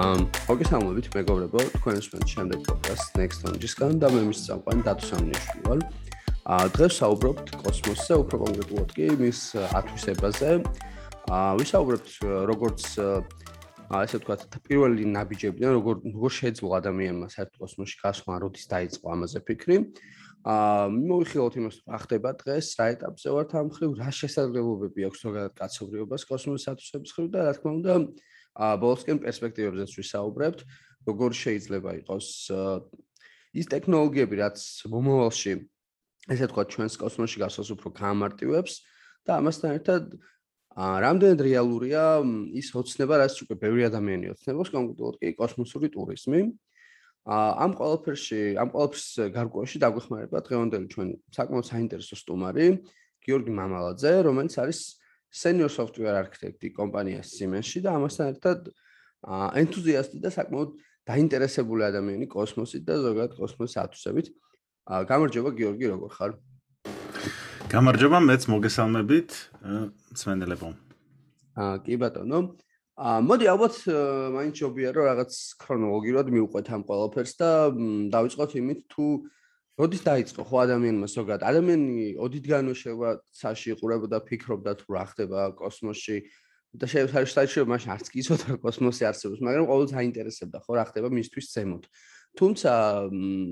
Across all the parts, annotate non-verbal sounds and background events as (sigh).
ამ მოგესალმებით მეგობრებო, თქვენ უსმენთ შემდეგ პოდკასტ Next Launch-ისგან და მე მის წამყვანი დათო სამნიშვილი ვარ. აა დღეს საუბრობთ კოსმოსზე, უფრო კონკრეტულად კი მის ათვისებაზე. აა ვისაუბრებთ როგორც აა ესე ვთქვათ, პირველი ნაბიჯებიდან, როგორ როგორ შეეძლო ადამიანმა საერთოდ კოსმოსში გასვლა, როდის დაიწყო ამაზე ფიქრი. აა მოვიხილოთ იმას, რა ხდება დღეს, რა ეტაპზე ვართ ამ ხრივ, რა შესაძლებლობები აქვს ზოგადად კაცობრიობას კოსმოსის ათვისების ხრივ და რა თქმა უნდა ბოლოსკენ პერსპექტივებზეც ვისაუბრებთ, როგორ შეიძლება იყოს ის ტექნოლოგიები, რაც მომავალში ესე თქვა ჩვენს კოსმოსში გასვლას უფრო გამარტივებს და ამასთან ერთად აა რამდენად რეალურია ის ოცნება, რაც უკვე ბევრი ადამიანი ოცნებს, კონკრეტულად კი კოსმოსური ტურიზმი. აა ამ ყველაფერში, ამ ყველაფერს გარკვეულში დაგვეხმარება დღევანდელი ჩვენ საკმაოდ საინტერესო სტუმარი, გიორგი მამალაძე, რომელიც არის senior software architect-ი კომპანიას Siemens-ში და ამასთან ერთად ენთუზიასტი და საკმაოდ დაინტერესებული ადამიანი კოსმოსით და ზოგადად კოსმოსის ათვისებით. გამარჯობა გიორგი, როგორ ხარ? გამარჯობა, მეც მოგესალმებით, მსმენელებო. აა კი ბატონო. აა მოდი ალბათ მაინც ჯობია რომ რაღაც ქრონოლოგიურად მივყვეთ ამ ყველაფერს და დავიწყოთ იმით თუ როდის დაიწყო ხო ადამიანმა ზოგადად ადამიანი ოდითგანვე შევა საში იყურებოდა ფიქრობდა თუ რა ხდება კოსმოსში და შეიძლება მაშინ არც კი იცოდა კოსმოსი არსებობს მაგრამ ყოველთვის აინტერესებდა ხო რა ხდება მისთვის ზემოთ. თუმცა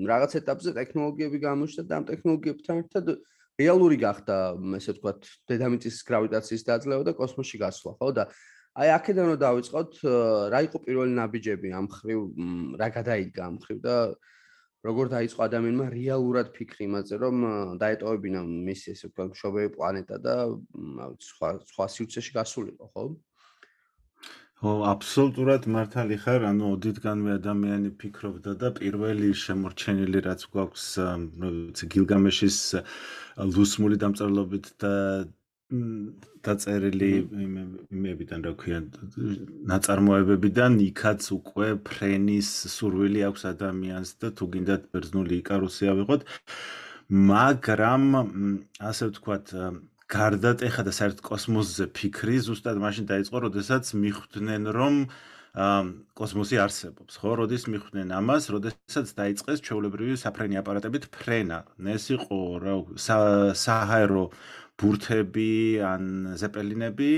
რაღაც ეტაპზე ტექნოლოგიები გამოჩნდა და ამ ტექნოლოგიებთან ერთად რეალური გახდა ესე ვთქვათ დედამიწის გრავიტაციის დაძლევა და კოსმოსში გასვლა ხო? და აი აქედან რომ დავიწყოთ რა იყო პირველი ნაბიჯები ამ ხრივ რა გადაიდგა ამ ხრივ და როგორ დაიწყო ადამიანმა რეალურად ფიქრი იმაზე, რომ დაეტოვებინა მის ესე ვთქვათ, მშობელი პლანეტა და სხვა სხვა სივრცეში გასულიყო, ხო? ხო, აბსოლუტურად მართალი ხარ, ანუ ოდითგანვე ადამიანი ფიქრობდა და პირველი შემორჩენილი რაც გვაქვს, როგორც გილგამეშის ლუსმული დამწერლობით და დაწერილი იმებიდან რა ქვია ნაწარმოებებიდან იქაც უკვე ფრენის სურვილი აქვს ადამიანს და თუ გინდათ ბერძნული იკარუსი ავიღოთ მაგრამ ასე ვთქვათ გარდატეხა და საერთოდ კოსმოსზე ფიქრი ზუსტად მაშინ დაიწყო როდესაც მიხვდნენ რომ კოსმოსი არსებობს ხო? როდის მიხვდნენ ამას? როდესაც დაიწყეს ჩვეულებრივი საფრენი აპარატებით ფრენა. ეს იყო რა საჰაერო ბურთები, ან ზეპელინები,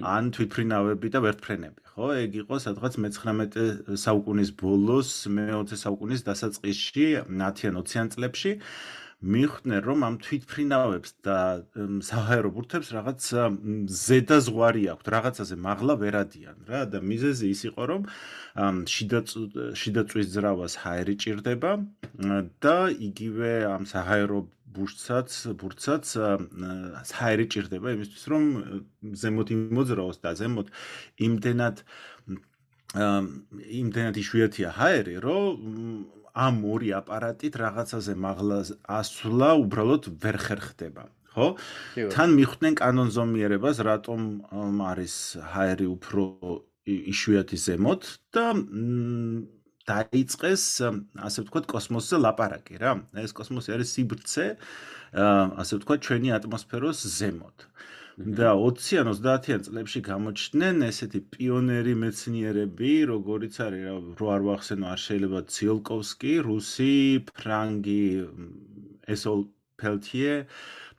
ან თვითფრინავები და ვერტფრენები, ხო? ეგ იყო სადღაც მე-19 საუკუნის ბოლოს, მე-20 საუკუნის დასაწყისში, 10-იან 20-იან წლებში. მიხვდნენ რომ ამ თვითფრინავებს და საჰაერო ბურთებს რაღაც ზედა ზღვარი აქვთ, რაღაცაზე მაღლა ვერადიან რა და მიზეზი ის იყო რომ შიდა შიდა წვის ძრავას ჰაერი ჭირდება და იგივე ამ საჰაერო ბურთსაც ბურთსაც ჰაერი ჭირდება იმისთვის რომ ზემოთ იმოძრაოს და ზემოთ იმდენად იმდენად იშვიათია ჰაერი რომ ამ ორი აპარატით რაღაცაზე მაღლა ასვლა უბრალოდ ვერ ხერხდება, ხო? თან მიხვდნენ კანონზომიერებას, რატომ არის ჰაერი უფრო იშვიათი ზემოთ და დაიწყეს ასე ვთქვათ კოსმოსზე ლაპარაკი რა. ეს კოსმოსი არის სიბრცე, ასე ვთქვათ ჩვენი ატმოსფეროს ზემოთ. და 20-იან 30-იან წლებში გამოჩნდნენ ესეთი პიონერი მეცნიერები, როგორიც არის რა, რო არ ვახსენო, არ შეიძლება ციოლკოვსკი, რუსი, ფრანგი, ესოლ პელთიე,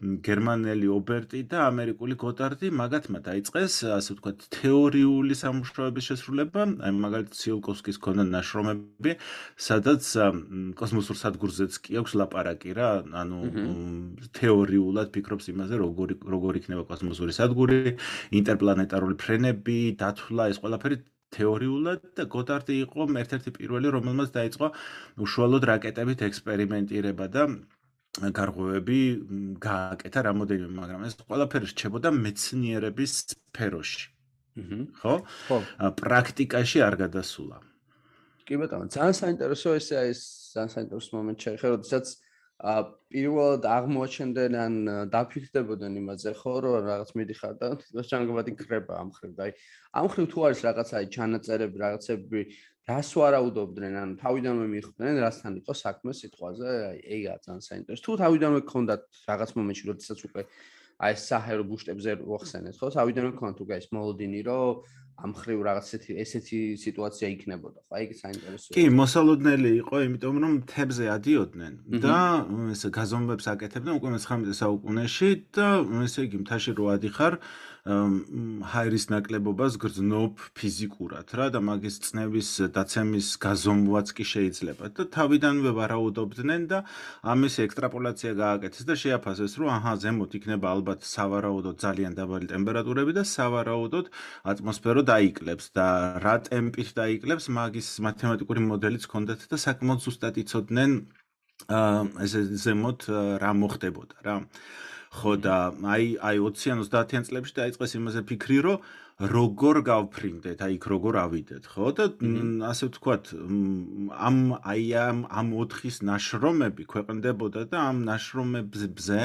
გერმანელი ობერტი და ამერიკული გოტარდი მაგათმა დაიწყეს ასე ვთქვათ თეორიული სამუშაოების შესრულება. აი მაგალითად ციოლკოვსკის ქონდა ნაშრომები სადაც კოსმოსურ სადგურზეც კი აქვს ლაპარაკი რა ანუ თეორიულად ფიქრობს იმაზე როგორი როგორი იქნება კოსმოსური სადგური ინტერპლანეტარული ფრენები დათვლა ეს ყველაფერი თეორიულად და გოტარდი იყო ერთ-ერთი პირველი რომელმაც დაიწყო უშუალოდ რაკეტებით ექსპერიმენტირება და გარღვევები გააკეთა რამოდენიმე, მაგრამ ეს ყველაფერი რჩებოდა მეცნიერების სფეროში. ხო? ხო. პრაქტიკაში არ გადასულა. კი ბატონო, ძალიან საინტერესო ესეა ეს ძალიან საინტერესო მომენტი შეიძლება, როდესაც ა პირველად აღმოჩნდნენ ან დაფიქრდებოდნენ იმაზე ხო რომ რაღაც მიდიხარ და თვითონ ჩანგებადი კრება ამ ხრივ და აი ამ ხრივ თუ არის რაღაცა აი ჩანაწერები რაღაცები რას ვარაუდობდნენ ან თავიდანვე მიხვდნენ რასთან იყო საქმე სიტყვაზე აი ეგა ძალიან საინტერესო. თუ თავიდანვე გქონდათ რაღაც მომენტში როდესაც უკვე აი საჰერო ბუშტებზე ვახსენეთ ხო? თავიდანვე გქონდათ უკვე ეს მოლოდინი რომ ამ ხრივ რაღაც ესეთი ესეთი სიტუაცია იქნებოდა ხო? აი საინტერესოა კი მოსალოდნელი იყო იმიტომ რომ თებზე ადიოდნენ და ესე გაზომვებს აკეთებდნენ უკვე მე-19 საუკუნეში და ესე იგი მთაში რო ადიხარ ჰაერის ნაკლებობას გრძნობ ფიზიკურად რა და მაგის წნევის დაცემის გაზომვაც კი შეიძლება და თავიდანვე ვარაუდობდნენ და ამის ექსტრაპოლაცია გააკეთეს და შეაფასეს რომ აჰა ზემოთ იქნება ალბათ სავარაუდოდ ძალიან დაბალი ტემპერატურები და სავარაუდოდ ატმოსფერო დაიკლებს და რა ტემპით დაიკლებს მაგის მათემატიკური მოდელიც ჰქონდათ და საკმაოდ ზუსტად იცოდნენ აა ესე ზემოთ რა მოხდებოდა რა ხო და აი აი 20-იან 30-იან წლებში დაიწყეს იმაზე ფიქრი, რომ როგორ გავფრინდეთ, აი იქ როგორ ავიდეთ, ხო? და ასე ვთქვათ, ამ აი ამ ამ 4-ის ნაშრომები ქვეყნდებოდა და ამ ნაშრომებზე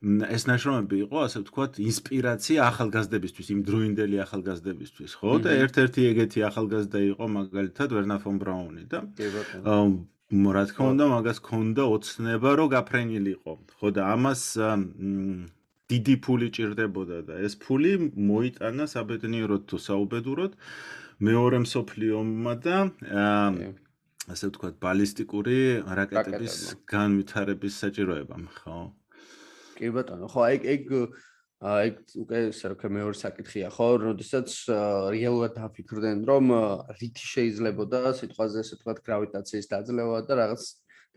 ეს ნაშრომები იყო, ასე ვთქვათ, ინსპირაცია ახალგაზრდებისთვის, იმ დროინდელი ახალგაზრდებისთვის, ხო? და ერთ-ერთი ეგეთი ახალგაზრდა იყო მაგალითად ვერნა ფონ ბრაუნი და კი ბატონო რა თქმა უნდა, მაგას ქონდა ოცნება, რომ გაფრენილიყო. ხო და ამას დიდი ფული ჭირდებოდა და ეს ფული მოიტანა საბედნიეროდ თუ საუბედუროდ მეორე მსოფლიო ომმა და ასე ვთქვათ, ბალისტიკური რაკეტების განვითარების საჭიროებამ, ხო? კი ბატონო, ხო, აი ეგ აი უკვე საერთო მეორე საკითხია ხო, როდესაც რეალურად დაფიქრდნენ რომ რითი შეიძლებოდა სიტყვაზე ასე თქვა გრავიტაციის დაძლევა და რაღაც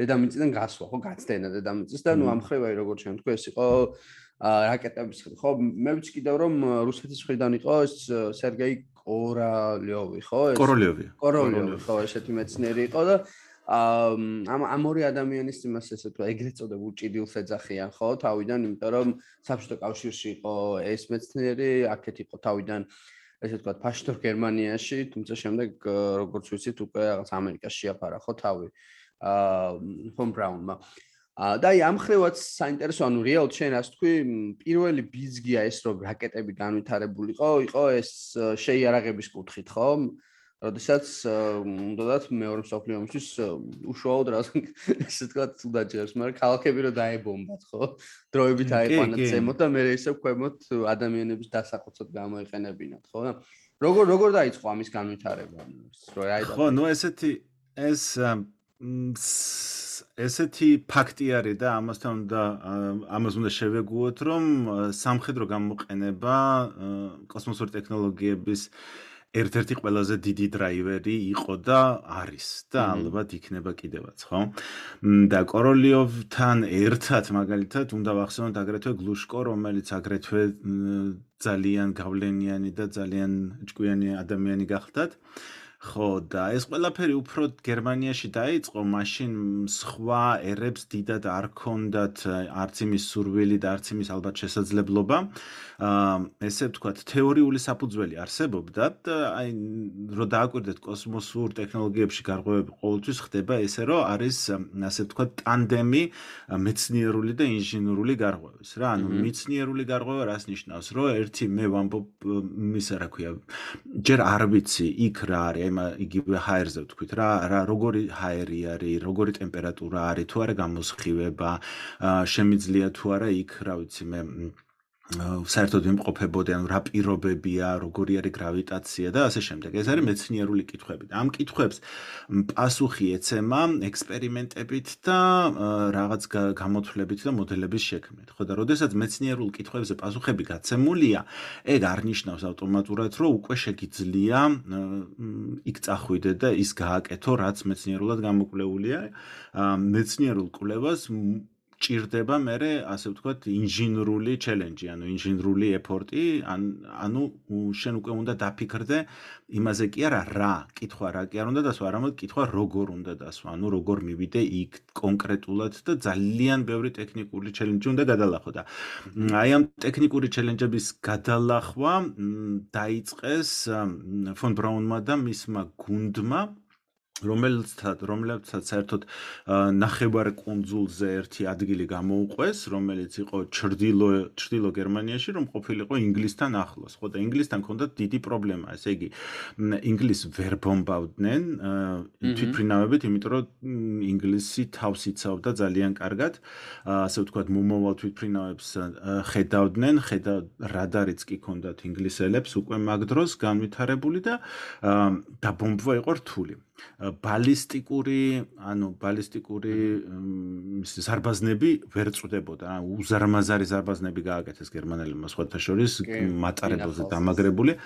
დედამიწიდან გასვა ხო, გაცდენა დედამიწის და ნუ ამხრივაი როგორ ჩვენ თქვი ეს იყო რაკეტების ხო, მე ვიცი კიდევ რომ რუსეთის მხრიდან იყო ეს სერგეი კოროლიოვი ხო, ეს კოროლიოვი. კოროლიოვი. ხო, ესეთი მეცნიერი იყო და ამ ამ ორი ადამიანის იმას ესე თქვა ეგრეთ წოდებულ ჭიდილს ეძახიან ხო? თავიდან იმიტომ რომ საბჭოთა კავშირში იყო ეს მეცნიერი აქეთ იყო თავიდან ესე თქვა ფაშტურ გერმანიაში თუმცა შემდეგ როგორც ვიცით უკვე რაღაც ამერიკაში შეაფარა ხო თავი აა ფონ ბრაუნმა. აა და ამ ხრივაც საინტერესო ანუ რეალ ჩვენ ასე თქვი პირველი ბიზგია ეს რომ რაკეტები განვითარებულიყო იყო ეს შეიარაღების კუთხით ხო როდესაც უნდათ მეორე მსოფლიო ომისთვის უშუალოდ რა ესე თქვა თუდა ჯერს, მაგრამ ქალაქები რო დაებომბათ, ხო? დროებით აიყვანათ ზემოთ და მე ისე ქვემოთ ადამიანების დასახოცად გამოიყენებინათ, ხო? როგორ როგორ დაიწყო ამის განვითარება? რო აი ხო, ნუ ესეთი ეს ესეთი ფაქტი არის და ამასთან უნდა ამას უნდა შევეგუოთ, რომ სამხედრო გამოყენება კოსმოსური ტექნოლოგიების ერთ-ერთი ყველაზე დიდი დრაივერი იყო და არის და ალბათ იქნება კიდევაც, ხო? და კოროლიოვთან ერთად მაგალითად უნდა ვახსენოთ აგრეთვე გლუშკო, რომელიც აგრეთვე ძალიან გავლენიანი და ძალიან ჭკვიანი ადამიანი გახლდათ. ხო და ეს ყველაფერი უფრო გერმანიაში დაიწყო, მაშინ სხვა ერებს დიდად არ ქონდათ არც იმის სურვილი და არც იმის ალბათ შესაძლებლობა. აა ესე ვთქვათ, თეორიული საფუძველი არსებობდა და აი რო დააკვირდეთ კოსმოსურ ტექნოლოგიებში გარღვევები ყოველთვის ხდება ესე რომ არის ასე ვთქვათ ტანდემი მეცნიერული და ინჟინერული გარღვევის რა. ანუ მეცნიერული გარღვევა რას ნიშნავს? რომ ერთი მე ვამბობ მისა რა ქვია, ჯერ არ ვიცი იქ რა არის ემა იგივე ჰაერზე ვთქვით რა რა როგორი ჰაერი არის როგორი ტემპერატურა არის თუ არა გამოსხივება შემიძლია თუ არა იქ რა ვიცი მე საერთოდ იმყოფებოდი, ანუ რა პირობებია, როგორი არის გრავიტაცია და ასე შემდეგ. ეს არის მეცნიერული კითხვები. ამ კითხვებს პასუხი ეცემა ექსპერიმენტებით და რაღაც გამოთვლებით და მოდელების შექმნით. ხო და როდესაც მეცნიერულ კითხვებზე პასუხები გაცემულია, ეგ არ ნიშნავს ავტომატურად, რომ უკვე შეგიძლია იქ წახვიდე და ის გააკეთო, რაც მეცნიერულად გამოკვლეულია. მეცნიერულ კვლევას ჭირდება მე ასე ვთქვათ ინჟინრული ჩელენჯი, ანუ ინჟინრული ეფორტი, ანუ შენ უკვე უნდა დაფიქრდე იმაზე კი არა რა, კითხვა რა კი არ უნდა დასვა, არამედ კითხვა როგორ უნდა დასვა, ანუ როგორ მივიდე იქ კონკრეტულად და ძალიან ბევრი ტექნიკური ჩელენჯი უნდა გადალახო და აი ამ ტექნიკური ჩელენჯების გადალახვა დაიწყეს ფონ ბრაუნმა და მისმა გუნდმა რომელთაც რომელთაც საერთოდ ნახევარ კონძულზე ერთი ადგილი გამოუყვეს, რომელიც იყო ჩრდილო ჩრდილო გერმანიაში, რომ ყოფილიყო ინგლისთან ახლოს. ხო და ინგლისთან ჰქონდათ დიდი პრობლემა, ესე იგი ინგლის ვერ ბომბავდნენ თვითფრინავებით, იმიტომ რომ ინგლისი თავს იცავდა ძალიან კარგად. ასე ვთქვათ, მომავალ თვითფრინავებს ხედავდნენ, ხედა რადარიც კი ჰქონდათ ინგლისელებს უკვე მაგ დროს განვითარებული და დაბომბვა იყო რთული. ბალისტიკური, ანუ ბალისტიკური ის ზარბაზნები ვერ წვდებოდა, ანუ უზარმაზარი ზარბაზნები გააკეთეს გერმანელებმა სხვათა შორის მატარებელზე დამაგრებული.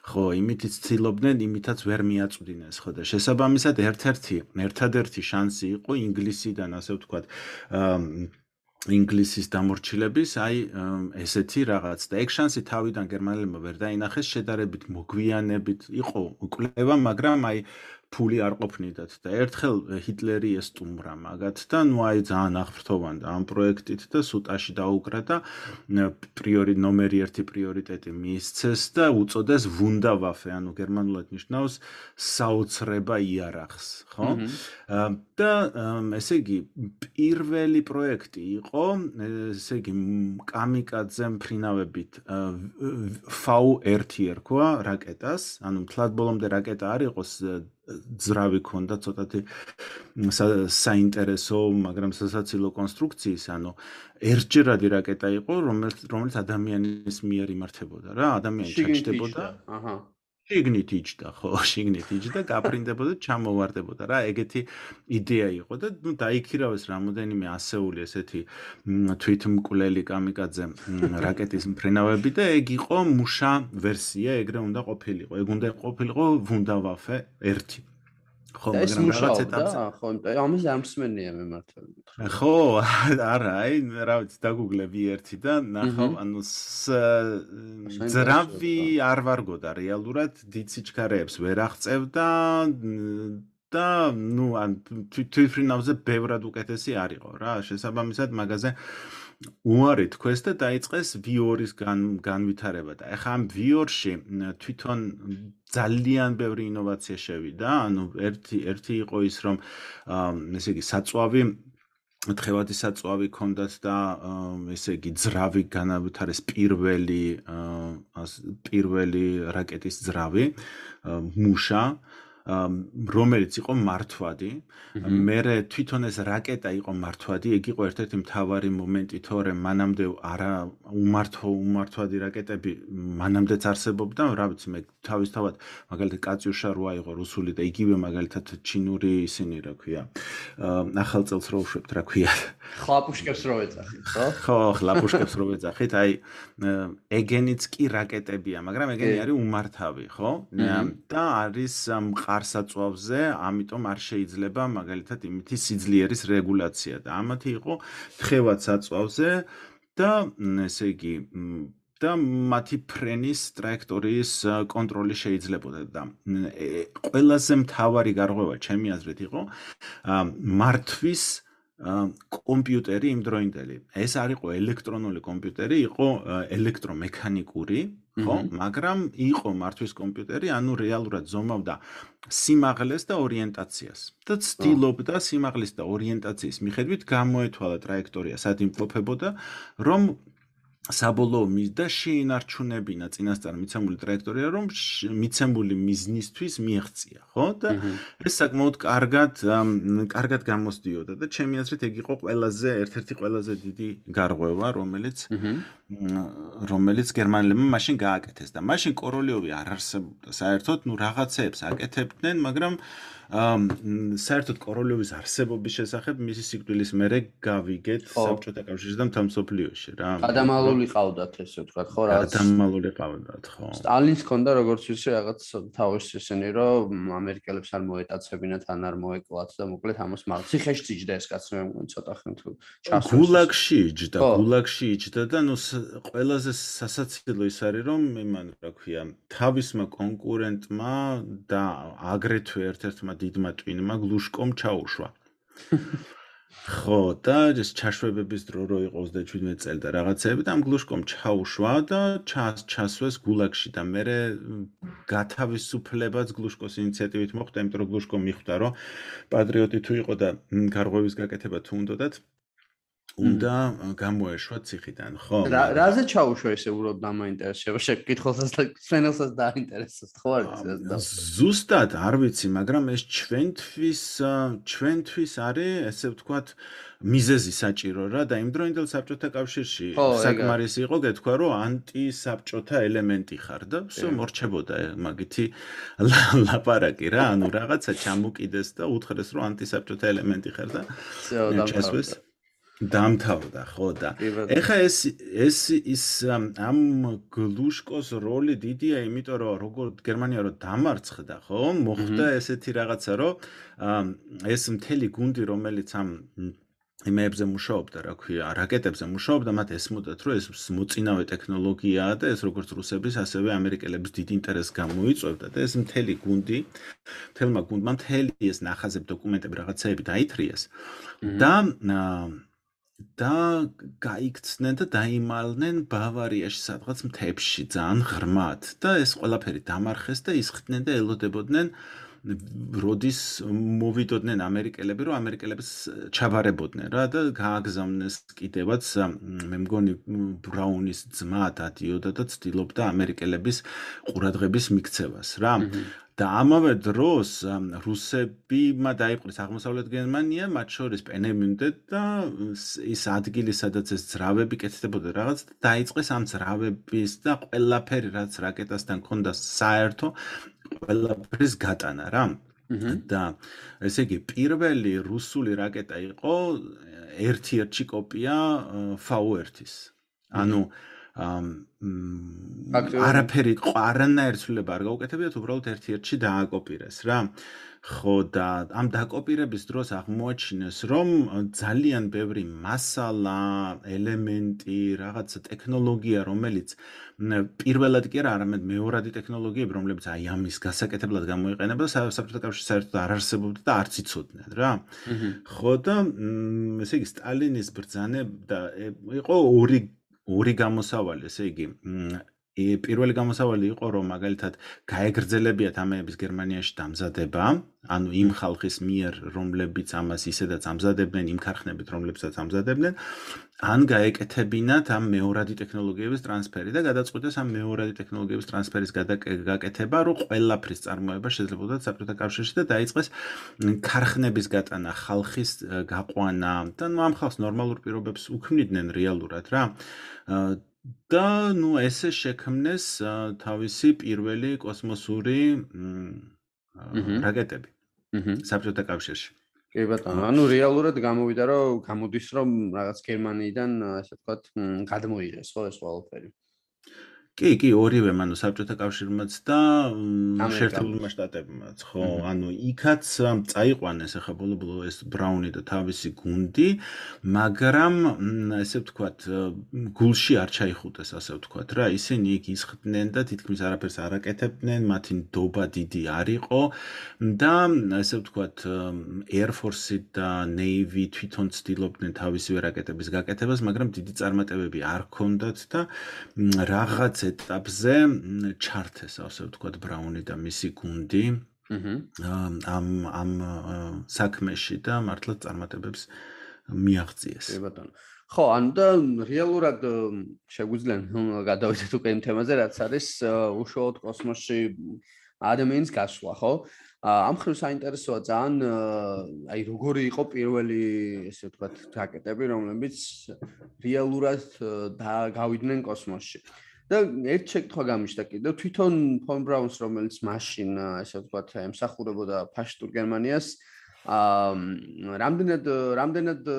ხო, იმითიც ცდილობდნენ, იმითაც ვერ მიაწვდინეს, ხო და შესაბამისად ერთ-ერთი, ერთადერთი შანსი იყო ინგლისიდან, ასე ვთქვათ, ინგლისის დამორჩილების, აი ესეთი რაღაც და ეგ შანსი თავიდან გერმანელებმა ვერ დაინახეს, შედარებით მოგვიანებით იყო კვლევა, მაგრამ აი ფული არ ყოფნიდათ და ერთხელ ჰიტლერი ესტუმრა მაგათ და ნუ აი ძალიან აღფრთოვანდა ამ პროექტით და სუტაში დაუკრა და პრიორი ნომერი 1 პრიორიტეტი მიისცეს და უწოდეს ვუნდავაფე ანუ გერმანულად ნიშნავს საოცრება იარაღს ხო და ესე იგი პირველი პროექტი იყო ესე იგი კამიკაძე მფრინავებით ფაუ 1 ერქვა რაკეტას ანუ თლად ბოლომდე რაკეტა არ იყოს ძრავი ქონდა ცოტათი საინტერესო, მაგრამ სასაცილო კონსტრუქციის, ანუ ერთჯერადი რაკეტა იყო, რომელიც რომელიც ადამიანის მიერ იმართებოდა რა, ადამიანი ჩაჭდებოდა. აჰა. შიგნით იჯდა, ხო, (laughs) შიგნით იჯდა, გაფრინდებოდა, ჩამოვარდებოდა რა, ეგეთი იდეა იყო და ნუ დაიქირავეს რამოდენიმე ასეული ესეთი თვითმკვლელი კამიკაძე რაკეტის მფრინავები და ეგ იყო მუშა ვერსია, ეგრე უნდა ყოფილიყო. ეგ უნდა ყოფილიყო ვუნდავაფე 1. ხო, მაგრამ რაღაც ეტაპზე. ხო, ამის ამსმენია მე მართლა. ხო, არა, აი, რა ვიცი, დაგუგლები ერთი და ნახავ, ანუ ზრავი არ ვარგოდა რეალურად დიციჩქარეებს ვერ აღწევდა და ნუ ან თვითფრინავზე ბევრად უკეთესი არისო რა, შესაბამისად მაგაზე უარი თქვეს და დაიწყეს V2-ის განვითარება და ეხლა ამ V2-ში თვითონ ძალიან ბევრი ინოვაცია შევიდა, ანუ ერთი ერთი იყო ის რომ ესე იგი საწვავი თხევადი საწვავი ქონდათ და ესე იგი ძრავი განავითარეს პირველი პირველი რაკეტის ძრავი მუშა რომელიც იყო მართვადი. მე თვითონ ეს რაკეტა იყო მართვადი, ეგ იყო ერთ-ერთი მთავარი მომენტი, თორემ მანამდე არა უმართო უმართვადი რაკეტები მანამდეც არსებობდა, რა ვიცი მე თავისთავად მაგალითად კაციუშა 8 იყო რუსული და იგივე მაგალითად ჩინური ისინი რა ქვია. ახალ წელს რო უშვებთ რა ქვია. ხლაპუშკებს რო ეძახით, ხო? ხო, ხლაპუშკებს რო ეძახით, აი ეგენიც კი რაკეტებია, მაგრამ ეგენი არის უმართავი, ხო? და არის მყარ არსაწვავზე, ამიტომ არ შეიძლება მაგალითად იმითი სიძლიერის რეგულაცია და ამათი იყო თხევად საწვავზე და ესე იგი და მათი ფრენის ტრაექტორიის კონტროლი შეიძლებოდა და ყველაზე მთავარი გარღვევა ჩემი აზრით იყო მართვის კომპიუტერი იმდროინდელი. ეს არისო ელექტრონული კომპიუტერი, იყო ელექტრომექანიკური, ხო? მაგრამ იყო მართვის კომპიუტერი, ანუ რეალურად ზომავდა სიმაღლეს და ორიენტაციას. და ცდილობდა სიმაღლის და ორიენტაციის მიხედვით გამოეთვალა ტრაექტორია, სად იმყოფებოდა, რომ საბოლოო მიზდა შეინარჩუნებინა წინასწარ მიცემული ტრაექტორია, რომ მიცემული მიზნისთვის მიაღწია, ხო? და ეს საკმაოდ კარგად კარგად გამოსდიოდა და ჩემი აზრით ეგ იყო ყველაზე ერთ-ერთი ყველაზე დიდი გარღვევა, რომელიც რომელიც გერმანელებმა მაშინ გააკეთეს და მაშინ კოროლიოვი არ არსებობდა. საერთოდ, ну, რაღაცეებს აკეთებდნენ, მაგრამ საერთოდ კოროლიოვის არსებობის შესახებ მისი სიკვდილის მერე გავიგეთ საბჭოთა კავშირში და მთამსოფლიოში რა. ადამალული ყავდათ ესე ვთქვათ, ხო რა? ადამალული ყავდათ, ხო. სტალინს ჰქონდა როგორც ვიცი რაღაც თავის ისინი რომ ამერიკელებს არ მოეტაცებინათ, ან არ მოეკლათ და მოკლედ ამას მაგ ციხეში იჯდა ეს კაცი მე მგონი ცოტა ხნით ჩასვლა. გულაგში იჯდა, გულაგში იჯდა და ნუ ყველაზე სასაცილო ის არის რომ იმან რა ქვია, თავისმა კონკურენტმა და აგრეთვე ერთ-ერთმა დიდმა ტვინმა გლუშკომ ჩაუშვა. (laughs) ხო და ეს ჩაშვებების დრო რო იყო 27 წელი და რაღაცეები და ამ გლუშკომ ჩაუშვა და ჩას ჩასვეს გულაგში და მე გათავისუფლებაც გლუშკოს ინიციატივით მოხდა, იმიტომ რომ გლუშკომ მიხვდა რომ პატრიოტი თუ იყო და გარღვევის გაკეთება თუ უნდათ უნდა გამოეშვა ციხიდან, ხო? რა რაზე ჩაუშვა ესე უბრალოდ დამაინტერესება, შეკითხულსაც და ფენელსაც დაინტერესებს, ხო არის ეს? ზუსტად არ ვიცი, მაგრამ ეს ჩვენთვის ჩვენთვის არის, ესე ვთქვათ, მიზეზი საჭირო რა და იმ დროინდელ საბჭოთა კავშირში საკმარისი იყო გეთქვა, რომ ანტისაბჭოთა ელემენტი ხარ და всё მორჩებოდა მაგითი ლაპარაკი რა, ანუ რაღაცა ჩამოკიდეს და უთხრეს, რომ ანტისაბჭოთა ელემენტი ხარ და ჩასვეს. დამთავრდა ხო და ეხა ეს ეს ის ამ გლუშკოს როლი დიდია იმიტომ რომ როგორ გერმანია რო დამარცხდა ხო მოხდა ესეთი რაღაცა რომ ეს მთელი გუნდი რომელიც ამ იმეებზე მუშაობდა რა ქვია რაკეტებზე მუშაობდა მათ ესმოდათ რომ ეს მოწინავე ტექნოლოგიაა და ეს როგორც რუსების ასევე ამერიკელების დიდ ინტერესს გამოიწვევდა და ეს მთელი გუნდი მთელმა გუნდმა მთელი ეს ნახაზები დოკუმენტები რაღაცეები დაითრიეს და და გაიქცნენ და დაიმალნენ ბავარიაში სადღაც მთებში ძალიან ღრმად. და ეს ყველაფერი დამარხეს და ისხდნენ და ელოდებოდნენ როდის მოვიდოდნენ ამერიკელები რომ ამერიკელებს ჩაბარებოდნენ რა და გააგზავნეს კიდევაც მე მგონი ბრაუნის ძმა დადიოდა და ცდილობდა ამერიკელების ყურადღების მიქცევას რა. და ამავე დროს რუსებმა დაიპყრეს აღმოსავლეთ გერმანია, მათ შორის პენემინდე და ის ადგილი, სადაც ეს ძრავები კეთდებოდა რაღაც და დაიწყეს ამ ძრავების და ყველაფერი, რაც რაკეტასთან ქონდა საერთო, ყველაფრის გატანა რა. და ესე იგი, პირველი რუსული რაკეტა იყო ერთ-ერთი კოპია V1-ის. ანუ არაფერი ყარანაირ ცვლილება არ გაუკეთებიათ, უბრალოდ ერთ-ერთი დააკოპირეს რა. ხო და ამ დააკოპირების დროს აღმოაჩინეს, რომ ძალიან ბევრი მასალა, ელემენტი, რაღაცა ტექნოლოგია, რომელიც პირველად კი არა, არამედ მეორადი ტექნოლოგიები, რომლებიც აი ამის გასაკეთებლად გამოიყენება, საბჭოთა კავშირში საერთოდ არ არსებობდა და არც იცოდნენ რა. ხო და ესე იგი სტალინის ბრძანება იყო ორი ორი გამოსავალი, ესე იგი, პირველი გამოსავალი იყო, რომ მაგალითად გაეგრძელებიათ ამების გერმანიაში დამზადება, ანუ იმ ხალხის მიერ, რომლებიც ამას ისედაც ამზადებდნენ, იმ ქარხნებით, რომლებსაც ამზადებდნენ, ან გაეკეთებინათ ამ მეორადი ტექნოლოგიების ტრანსფერი და გადაწყვიტეს ამ მეორადი ტექნოლოგიების ტრანსფერის გაკეთება, რომ ყველაფრის წარმოება შესაძლებოდა საბჭოთა კავშირში და დაიწყეს ქარხნების გატანა, ხალხის გაყვანა. და ნუ ამ ხალხს ნორმალურ პირობებს უქმნიდნენ რეალურად რა. და ნუ ესე შექმნეს თავისი პირველი კოსმოსური რაკეტები. აჰა. საბჭოთა კავშირში. კი ბატონო, ანუ რეალურად გამოვიდა რომ გამოდის რომ რაღაც გერმანიიდან ასე ვთქვათ გადმოიღეს ხო ეს ყველაფერი. კი, კი, ორივე, ანუ საბჭოთა კავშირმაც და შეერთებულმა შტატებმაც, ხო, ანუ იქაც წაიყვანეს ახლა ბოლო-ბოლო ეს ბრაუნი და თავისი გუნდი, მაგრამ ესე ვთქვათ, გულში არ ჩაიხუტეს, ასე ვთქვათ რა, ისინი იქ ისხდნენ და თითქმის არაფერს არ აკეთებდნენ, მათი ნდობა დიდი არ იყო. და ესე ვთქვათ, Air Force და Navy თვითონ ცდილობდნენ თავისი რაკეტების გაკეთებას, მაგრამ დიდი წარმატებები არ ჰქონდათ და რაღაც ეტაპზე ჩართეს, ასე ვთქვათ, ბრაუნი და მისი გუნდი. ამ ამ საქმეში და მართლა წარმატებებს მიაღწიეს. კი ბატონო. ხო, ანუ და რეალურად შეგვიძლია გადავიდეთ უკვე იმ თემაზე, რაც არის უშუალოდ კოსმოსში ადამიანის გასვლა, ხო? ამ ხრივ საინტერესოა ძალიან აი როგორი იყო პირველი ესე ვთქვათ რაკეტები, რომლებიც რეალურად გავიდნენ კოსმოსში. და ერთ შეკითხვა გამიშთა კიდევ თვითონ ფონ ბრაუნს რომელიც მაშინ ესე ვთქვათ ემსახურებოდა ფაშისტურ გერმანიას აა რამდენად რამდენად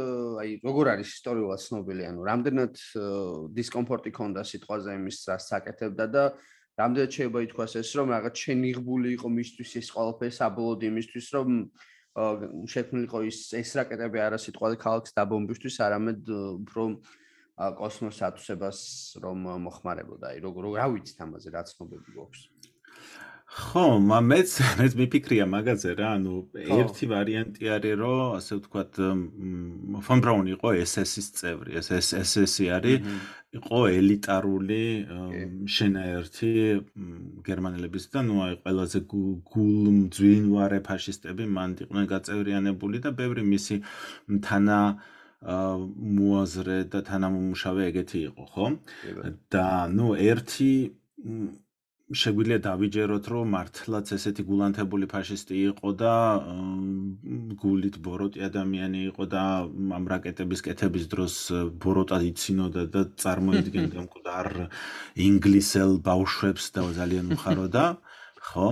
აი როგორ არის ისტორიულად ცნობილი ანუ რამდენად დისკომფორტი ქონდა სიტყვაზე იმის რას საკეთებდა და რამდენად შეიძლება ითქვას ეს რომ რაღაც შენიღბული იყო მისთვის ეს ყველაფერი საბოლოოდ იმისთვის რომ შექმნილიყო ის ეს რაკეტები არა სიტყვაზე ქალაქს დაბომბვისთვის არამედ უფრო კოსმოს ატუსებას რომ მოხმარებოდა. აი როგორ რა ვიცით ამაზე რა ცნობები გვაქვს? ხო, მეც მეც მიფიქრია მაგაზე რა, ანუ ერთი ვარიანტი არის, რომ ასე ვთქვათ, ფონ ბრაუნი იყო SS-ის წევრი, SS-ი არის, იყო ელიტარული შენაერთი გერმანელების და ნუ აი ყველაზე გულმძვინვარე ფაშისტები მან იყვნენ გაწევრიანებული და ბევრი მისი თანა მოაზრე და თანამომუშავე ეგეთი იყო, ხო? და ნუ ერთი შეგვიძლია დავიჯეროთ, რომ მართლაც ესეთი გულანთებული ფაშისტი იყო და გულით ბოროტი ადამიანი იყო და ამ რაკეტების კეთების დროს ბოროტა იცინოდა და (laughs) წარმოიდგენდა მკვდარ ინგლისელ ბავშვებს და ძალიან უხაროდა. ხო?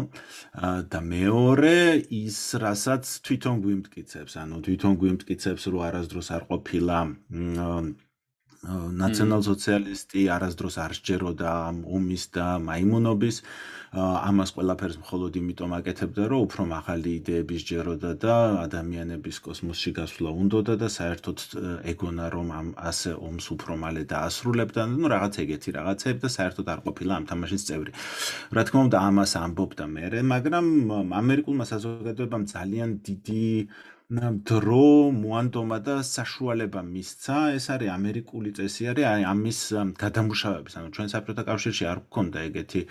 და მეორე ის რასაც თვითონ გვიმტკიცებს, ანუ თვითონ გვიმტკიცებს, რომ არასდროს არ ყოფილა ნაციონალ-სოციალისტი არასდროს არ შეეროდა ომის და მაიმუნობის ამას ყველაფერს მხოლოდ იმიტომ აკეთებდა რომ უფრო მაღალი იდეების შეეროდა და ადამიანების კოსმოსში გასვლა უნდოდა და საერთოდ ეგონა რომ ამ ასე ომს უფრო მალე დაასრულებდა. ну რაღაც ეგეთი რაღაცები და საერთოდ არ ყოფილა ამ თამაშის წევრი. რა თქმა უნდა ამას ამბობდა მე მაგრამ ამერიკულმა საზოგადოებამ ძალიან დიდი დრო მოანდომა და საშუალება მისცა. ეს არის ამერიკული წესი არის აი ამის გადამუშავების. ანუ ჩვენ საბჭოთა კავშირში არ გქონდა ეგეთი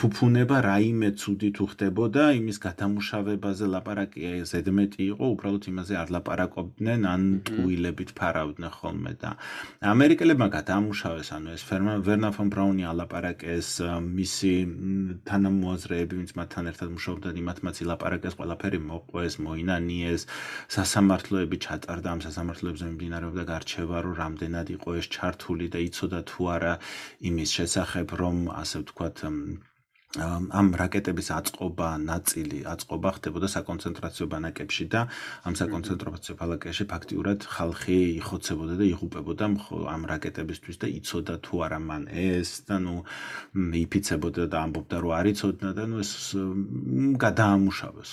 ფუფუნება რაიმე ცუდი თუ ხდებოდა. იმის გადამუშავებაზე ლაპარაკი ზედმეტი იყო. უბრალოდ იმაზე არ ლაპარაკობდნენ ან ტყუილებით ფარავდნენ ხოლმე და. ამერიკელებმა გადამუშავეს ანუ ეს ვერნა ფონ ბრაუნი ალაპარაკეს მისი თანამოაზრეები ვინც მათთან ერთად მუშაობდნენ იმათმაც ილაპარაკეს ყველაფერი მოყვეს მოინანიეს სასამართლოები ჩატარდა ამ სასამართლოებზე მიმდინარეობდა გარჩევა რომ რამდენად იყო ეს ჩართული და იცოდა თუ არა იმის შესახებ რომ ასე ვთქვათ ამ რაკეტების აწყობა ნაწილი აწყობა ხდებოდა საკონცენტრაციო ბანაკებში და ამ საკონცენტრაციო ბანაკებში ფაქტიურად ხალხი იხოცებოდა და იღუპებოდა ამ რაკეტებისთვის და იცოდა თუ არა მან ეს და ნუ იფიცებოდა და ამბობდა რომ არ იცოდა და ნუ ეს გადაამუშავეს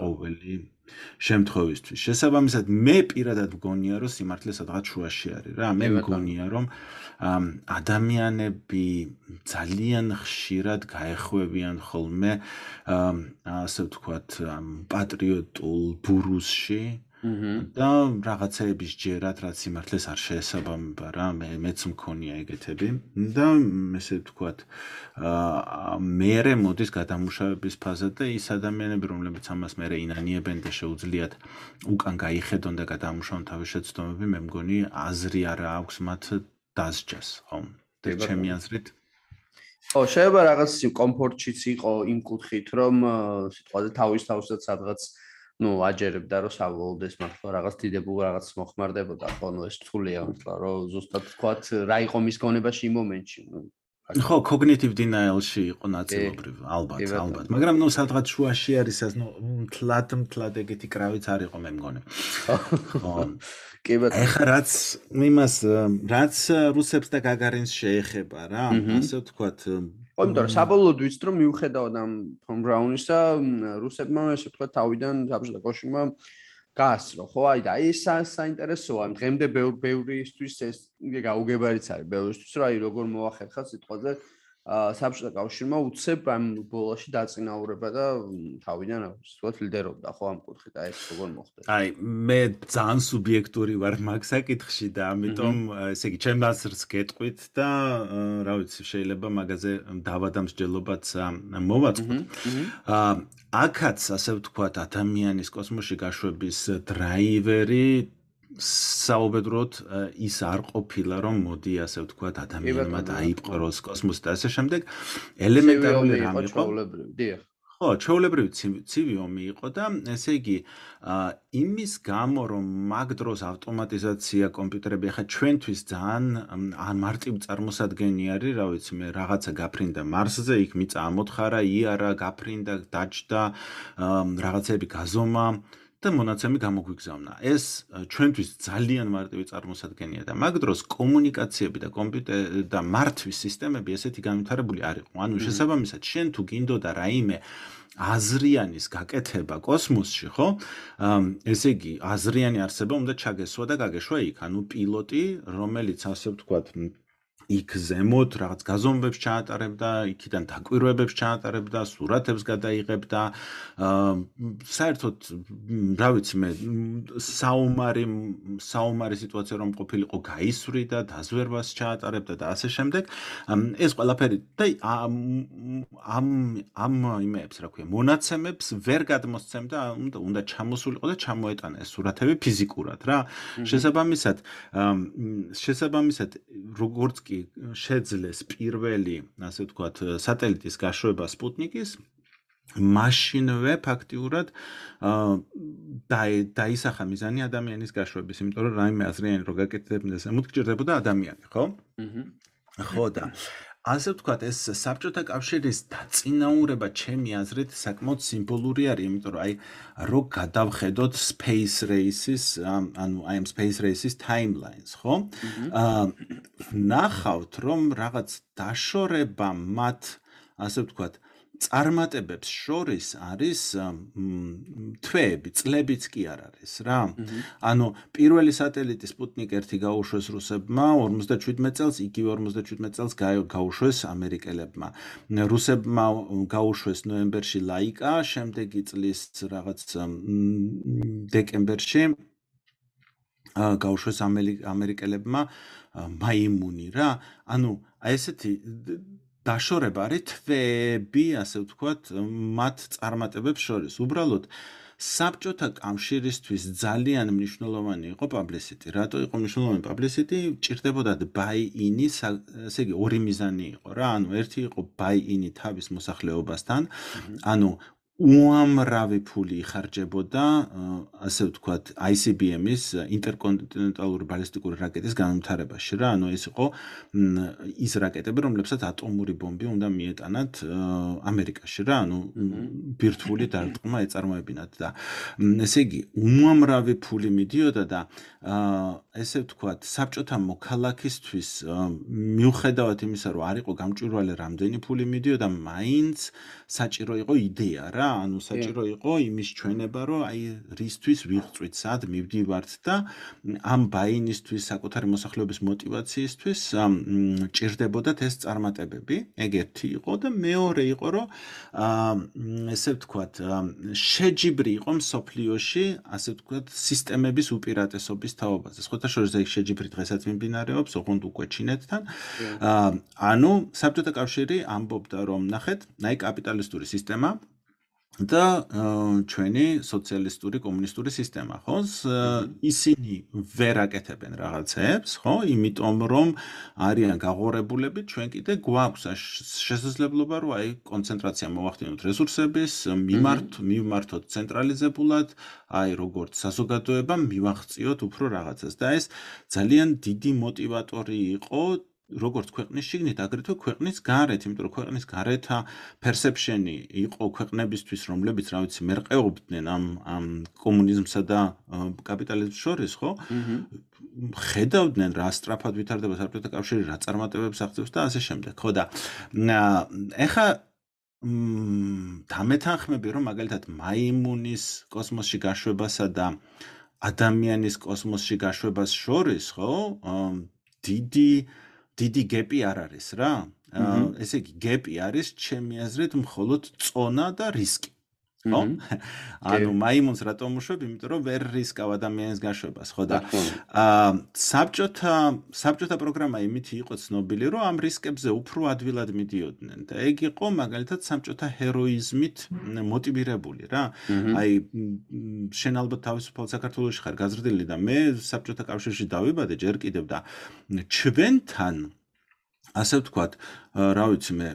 ყოველი შემთხვევისთვის. შესაბამისად, მე პირადად მგონია, რომ სიმართლე სადღაც შუაში არის რა. მე მგონია, რომ ადამიანები ძალიან ხშირად გაეხვევიან ხოლმე ასე ვთქვათ, პატრიოტულ ბურუსში, და რაღაცეების ჯერად რაც სიმართლეს არ შეესაბამება რა მე მეც მქონია ეგეთები. და ესე ვთქვათ აა მეერე მოდის გადამუშავების ფაზა და ის ადამიანები რომლებიც ამას მეერე ინანიებენ და შეუძლიათ უკან გაიხედონ და გადამუშავონ თავის შეცდომები მე მგონი აზრი არა აქვს მათ დასჯას. ხო და ჩემი აზრით? ო შეიძლება რაღაც კომფორტშიც იყო იმ კუთხით რომ სიტყვაზე თავის თავსაც სადღაც ну აჯერებდა რომ საბოლოოდ ეს მართლა რაღაც დიდებულ რაღაც მოხმარდებოდა. ხო ნუ ეს თულია მართლა რომ ზუსტად თქვათ რა იყო მის გონებაში იმ მომენტში ხო კოგნიტივ დინაილში იყო ნაწილობრივ ალბათ ალბათ. მაგრამ ნუ სადღაც შუაში არის ეს ნუ თლად თლად ეგეთი კრავიც არ იყო მე მგონი. ხო. კი ბატონო. ეხა რაც იმას რაც რუსებს და გაგარინს შეეხება რა ასე ვთქვათ ხო, იმიტომ რომ საბოლოოდ ვიცით რომ მიუხედავად ამ ფონ ბრაუნისა, რუსებმა ესე ვთქვა თავიდან საბჭოთა კავშირმა გაასწრო, ხო? აი და ეს საინტერესოა, დღემდე ბევრისთვის ეს გაუგებარიც არის ბევრისთვის, რომ აი როგორ მოახერხა სიტყვაზე საბჭოთა კავშირმა უცებ ამ ბოლოში დაწინაურება და თავიდან ვთქვათ ლიდერობდა ხო ამ კუთხით აი ეს როგორ მოხდა? აი მე ძალიან სუბიექტური ვარ მაგ საკითხში და ამიტომ ესე იგი ჩემ დასრს გეტყვით და რა ვიცი შეიძლება მაგაზე დავადამსჯელობაც მოვაწყოთ. აა აქაც ასე ვთქვათ ადამიანის კოსმოსში გაშვების დრაივერი საუბედროდ ის არ ყოფილა რომ მოდი ასე ვთქვათ ადამიანმა დაიპყროს კოსმოსი და ასე შემდეგ. ელემენტარული რამე იყო ხო ჩაოლებრივი ცივი ომი იყო და ესე იგი იმის გამო რომ მაგ დროს ავტომატიზაცია კომპიუტერები ახლა ჩვენთვის ძალიან მარტივ წარმოსადგენი არის რა ვიცი მე რაღაცა გაფრინდა მარსზე იქ მიწა ამოთხარა იარა გაფრინდა დაჭდა რაღაცები გაზომა და მონაცემი გამოგვიგზავნა. ეს ჩვენთვის ძალიან მარტივი წარმოსადგენია და მაგ დროს კომუნიკაციები და კომპიუტერი და მართვის სისტემები ესეთი განვითარებული არ იყო. ანუ შესაბამისად, შენ თუ გინდოდა რაიმე აზრიანის გაკეთება კოსმოსში, ხო? ესე იგი, აზრიანი არსება უნდა ჩაგესვა და გაგეშვა იქ, ანუ პილოტი, რომელიც ასე ვთქვათ, იქ ზემოთ რაღაც გაზომვებს ჩაატარებდა, იქიდან დაკვირვებებს ჩაატარებდა, სურათებს გადაიღებდა. აა საერთოდ რა ვიცი მე, საომარი საომარი სიტუაცია რომ ყოფილიყო, გაისვრიდა, დაზვერვას ჩაატარებდა და ასე შემდეგ. ეს ყველაფერი და ამ ამ იმეებს, რა ქვია, მონაცემებს ვერ გადმოსცემდა, უნდა ჩამოსულიყო და ჩამოეტანა ეს სურათები ფიზიკურად რა. შესაბამისად, შესაბამისად, როგორც კი შეძლეს პირველი, ასე ვთქვათ, სატელიტის გაშვება სპუტნიკის მაშინვე ფაქტიურად აა დაისახა მიზანი ადამიანის გაშვების, იმიტომ რომ რაიმე აზრიანი რო გაკეთებდეს, მუდმივ ადამიანი, ხო? აჰა. ხო და ასე ვთქვათ, ეს საბჭოთა კავშირის დაწინაურება ჩემი აზრით საკმაოდ სიმბოლური არის, იმიტომ რომ აი რო გადავხედოთ Space Race-ის, ანუ აი ამ Space Race-ის timelines, ხო? აა ნახავთ, რომ რაღაც დაშორება მათ, ასე ვთქვათ, წარმატებებს შორის არის თვეები, წლებიც კი არ არის რა. ანუ პირველი სატელიტი სპუტნიკ 1 გაუშვეს რუსებმა 57 წელს, იგივე 57 წელს გაუშვეს ამერიკელებმა. რუსებმა გაუშვეს ნოემბერში ლაიკა, შემდეგი წლის რაღაც დეკემბერში გაუშვეს ამერიკელებმა მაიმუნი რა. ანუ აი ესეთი დაშორება არის თვეები, ასე ვთქვათ, მათ წარმატებებს შორის. უბრალოდ საბჭოთა კავშირისთვის ძალიან მნიშვნელოვანი იყო პაბლისიტი. რატო იყო მნიშვნელოვანი პაბლისიტი? ჭირდებოდა ბაი-ინი, ესე იგი, ორი მიზანი იყო რა. ანუ ერთი იყო ბაი-ინი თავის მოსახლეობასთან, ანუ უამრავი ფული იხარჯებოდა, ასე ვთქვათ, ICBM-ის ინტერკონტინენტალური ბალისტიკური რაკეტის განვითარებაში რა, ანუ ეს იყო ის რაკეტები, რომლებსაც ატომური ბომბი უნდა მიეტანათ ამერიკაში რა, ანუ ბირთვული დარტყმა ეწარმოებინათ და ესე იგი, უამრავი ფული მიდიოდა და ესე ვთქვათ, საბჭოთა მოქალაქისთვის მიუხედავად იმისა, რომ არ იყო გამჭვირვალე რამდენი ფული მიდიოდა, მაინც საჭირო იყო იდეა რა, ანუ საჭირო იყო იმის ჩვენება, რომ აი რისთვის ვიღწვით, სად მივდივართ და ამ ბაინისთვის, საკუთარი მოსახლეობის мотиваციისთვის ჭირდებოდათ ეს წარმატებები. ეგ ერთი იყო და მეორე იყო, რომ ესე ვთქვათ, შეჯიბრი იყო მსოფლიოში, ასე ვთქვათ, სისტემების უპირატესობის თაობაზე. სხვათა შორის ეგ შეჯიბრი დღესაც მიმდინარეობს, ოღონდ უკვე ჩინეთთან. ანუ საბჭოთა კავშირი ამბობდა, რომ ნახეთ, აი კაპიტალისტური სისტემა და ჩვენი სოციალისტური კომუნისტური სისტემა, ხო? ისინი ვერ აკეთებენ რაღაცებს, ხო? იმიტომ რომ არიან გაღორებულები, ჩვენ კიდე გვაქვს შესაძლებლობა, რომ აი კონცენტრაცია მოვახდინოთ რესურსების, მიმართ მიმართოთ ცენტრალიზებულად, აი როგორც საზოგადოება მივაღწიოთ უფრო რაღაცას და ეს ძალიან დიდი мотиваტორი იყო როგორც ქვეყნის შიგნით, აგრეთვე ქვეყნის გარეთ, იმიტომ რომ ქვეყნის გარეთა perception-ი იყო ქვეყნებისთვის, რომლებიც, რა ვიცი, მერყეობდნენ ამ ამ კომუნიზმსა და კაპიტალიზმს შორის, ხო? ხედავდნენ რა სტრაფად ვითარდება საბჭოთა კავშირი, რა წარმატებებს აღწევს და ასე შემდეგ, ხო და ეხა მ დამეთანხმები რომ მაგალითად მაიმუნის კოსმოსში გაშვებასა და ადამიანის კოსმოსში გაშვებას შორის, ხო? დიდი დიდი გეპი არ არის რა. ესე იგი გეპი არის ჩემი აზრით მხოლოდ წონა და რისკი. ხო? ანუ მაიმუნს რატომ უშვებ? იმიტომ რომ ვერ რისკავ ადამიანის გაშვებას, ხო და აა საბჭოთა საბჭოთა პროგრამა იმითი იყო ცნობილი, რომ ამ რისკებზე უფრო ადვილად მიდიოდნენ და ეგ იყო მაგალითად საბჭოთა ჰეროიზმით მოტივირებული რა. აი შენ ალბათ თავისუფალ საქართველოსში ხარ გაზრდილი და მე საბჭოთა კავშირში დავიბადე ჯერ კიდევ და ჩვენთან ასე ვთქვათ, რა ვიცი მე,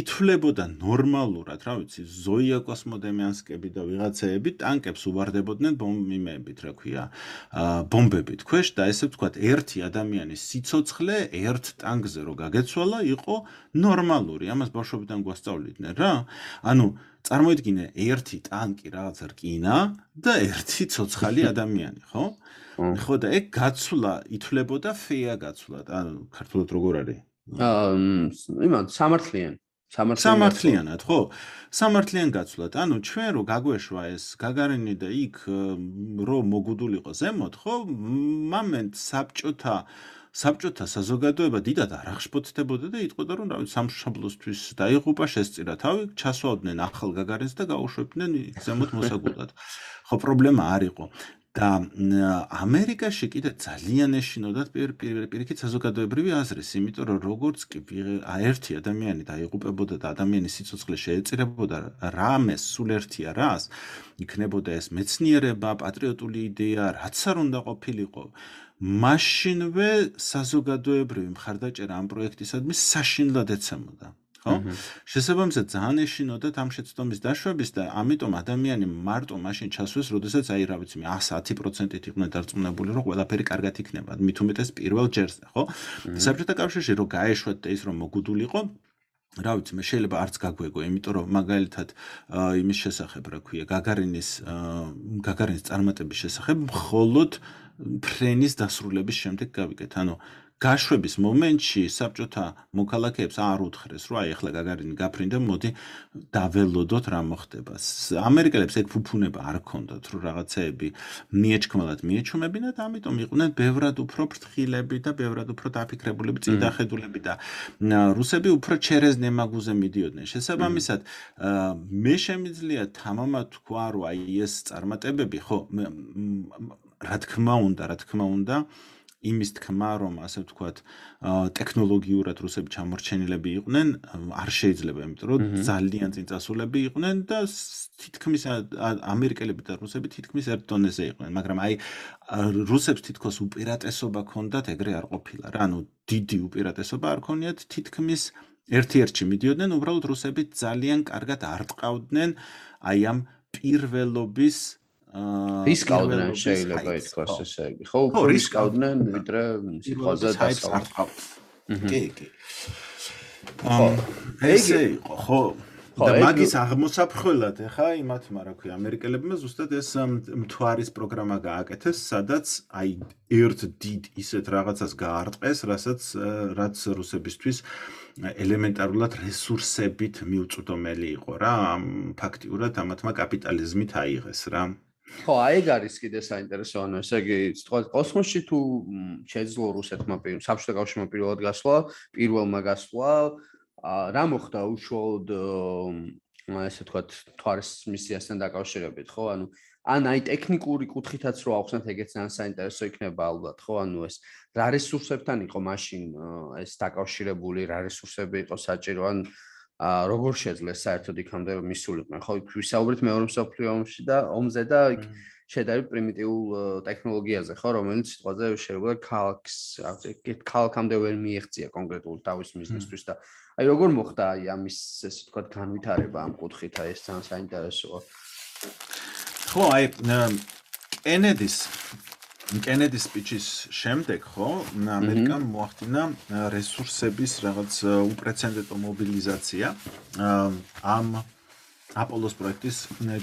ითვლებოდა ნორმალურად, რა ვიცი, ზოია კოსმოდემიანსკები და ვიღაცეები ტანკებს უვარდებოდნენ ბომბიმებით, რა ქვია, ბომბებით ქვეშ და ესე ვთქვათ, ერთი ადამიანის სიцоცხლე ერთ ტანკზე რო გაგეცვალა, იყო ნორმალური. ამას ბავშვობიდან გვასწავლიდნენ რა. ანუ წარმოიდგინე ერთი ტანკი რაღაც რკინა და ერთი ცოცხალი (laughs) ადამიანი, ხო? ხო და ეგ გაცვლა ითვლებოდა ფეა გაცვლა. ანუ ქართულად როგორ არის? აა იმან სამართლიან სამართლიანად ხო? სამართლიან გაცვლად ანუ ჩვენ რო გაგვეშვა ეს გაგარინი და იქ რო მოგუდულიყო ზემოთ ხო? მომენტ საბჭოთა საბჭოთა საზოგადოება დიდად არ აღშფოთდებოდა და იტყოდა რომ რავი სამშობლოსთვის დაიღუპა შესწირა თავი ჩასვავდნენ ახალ გაგარენს და გაუშვებდნენ ზემოთ მოსაგულად (laughs) ხო პრობლემა არ იყო და ამერიკაში კიდე ძალიან ეშინოდათ პირიქით საზოგადოებრივი აზრის, იმიტომ რომ როგორც კი ერთი ადამიანი დაიღუპებოდა და ადამიანის სიცოცხლე შეეწირებოდა რამეს სულ ერთია რას, იქნებოდა ეს მეცნიერება, პატრიოტული იდეა, რაც არ უნდა ყოფილიყო. მაშინვე საზოგადოებრივი მხარდაჭერა ამ პროექტისადმი საშინლად ეცემოდა. ხო? შესაბამისად ძალიან ეშინოდათ ამ შეცდომის დაშვების და ამიტომ ადამიანი მარტო მაშინ ჩასვეს, როდესაც აი რა ვიცი, 110%-ით იყვნენ დარწმუნებული, რომ ყველაფერი კარგად იქნება. მით უმეტეს პირველ ჯერზე, ხო? საბჭოთა კავშირში რო გაეშვათ და ის რომ მოგუდულიყო რა ვიცი მე შეიძლება არც გაგვეგო, იმიტომ რომ მაგალითად იმის შესახებ რა ქვია, გაგარინის გაგარინის წარმატების შესახებ მხოლოდ ფრენის დასრულების შემდეგ გავიგეთ. ანუ გაშვების მომენტში საბჭოთა მოქალაქეებს არ უთხრეს, რომ აი ახლა გაგარინი გაფრინდა, მოდი დაველოდოთ რა მოხდება. ამერიკელებს ეგ ფუფუნება არ ქონდათ, რომ რაღაცეები მიეჩქმალათ, მიეჩუმებინათ, ამიტომ იყვნენ ბევრად უფრო ფრთხილები და ბევრად უფრო დაფიქრებულები, წინდახედულები და რუსები უფრო ჩერეზნემაგუზე მიდიოდნენ. შესაბამისად, მე შემიძლია თამამად თქვა, რომ აი ეს წარმატებები, ხო, რა თქმა უნდა, რა თქმა უნდა, იმის თქმა, რომ ასე ვთქვათ, ტექნოლოგიურად რუსები ჩამორჩენილები იყვნენ, არ შეიძლება, იმიტომ რომ ძალიან წინწასულები იყვნენ და თითქმის ამერიკელები და რუსები თითქმის ერთ დონეზე იყვნენ, მაგრამ აი რუსებს თითქოს უპირატესობა ჰქონდათ, ეგრე არ ყოფილა რა, ანუ დიდი უპირატესობა არ ქონიათ, თითქმის ერთ-ერთში მიდიოდნენ, უბრალოდ რუსები ძალიან კარგად არტყავდნენ აი ამ პირველობის რისკავდნენ შეიძლება ითქვას ესე იგი. ხო უფრო რისკავდნენ ვიდრე სიტყვაზე დასალ კი კი. ხო ესე იყო ხო. და მაგის აღმოსაფრხველად ეხა იმათმა რა ქვია ამერიკელებმა ზუსტად ეს მთვარის პროგრამა გააკეთეს სადაც აი ერთ დიდ ისეთ რაღაცას გაარტყეს რასაც რაც რუსებისთვის ელემენტარულად რესურსებით მიუწვდომელი იყო რა ფაქტიურად ამათმა კაპიტალიზმით აიღეს რა ხო, აი ეგ არის კიდე საინტერესო, ანუ ესე იგი, თქვა კოსმოსში თუ შეძლო რუსეთმა საბჭოთა კავშირმა პირველად გასვლა, პირველმა გასვლა, რა მოხდა უშუალოდ ესე თქვა თვარის მისიასთან დაკავშირებით, ხო? ანუ ან აი ტექნიკური კუთხითაც რო ახსნათ, ეგეც ძალიან საინტერესო იქნება ალბათ, ხო? ანუ ეს რა რესურსებთან იყო მაშინ ეს დაკავშირებული, რა რესურსები იყო საჭირო, ან ა როგორ შეძლეს საერთოდ იქამდე მისულიყვნენ ხო ვისაუბრეთ მეორე მსოფლიო ომში და ომზე და იქ შედარი პრიმიტიულ ტექნოლოგიაზე ხო რომელიც სიტყვაზე შეიძლება ქალქს აი ქალქამდე ვერ მიიღწია კონკრეტულ თავის მიზნისთვის და აი როგორ მოხდა აი ამის ესე ვთქვათ განვითარება ამ კუთხით აი ეს ძალიან საინტერესოა? ხო აი კენედის კენედის სპიჩის შემდეგ ხო ამერიკამ მოახდინა რესურსების რაღაც უპრეცედენტო მობილიზაცია ამ აპოლოს პროექტის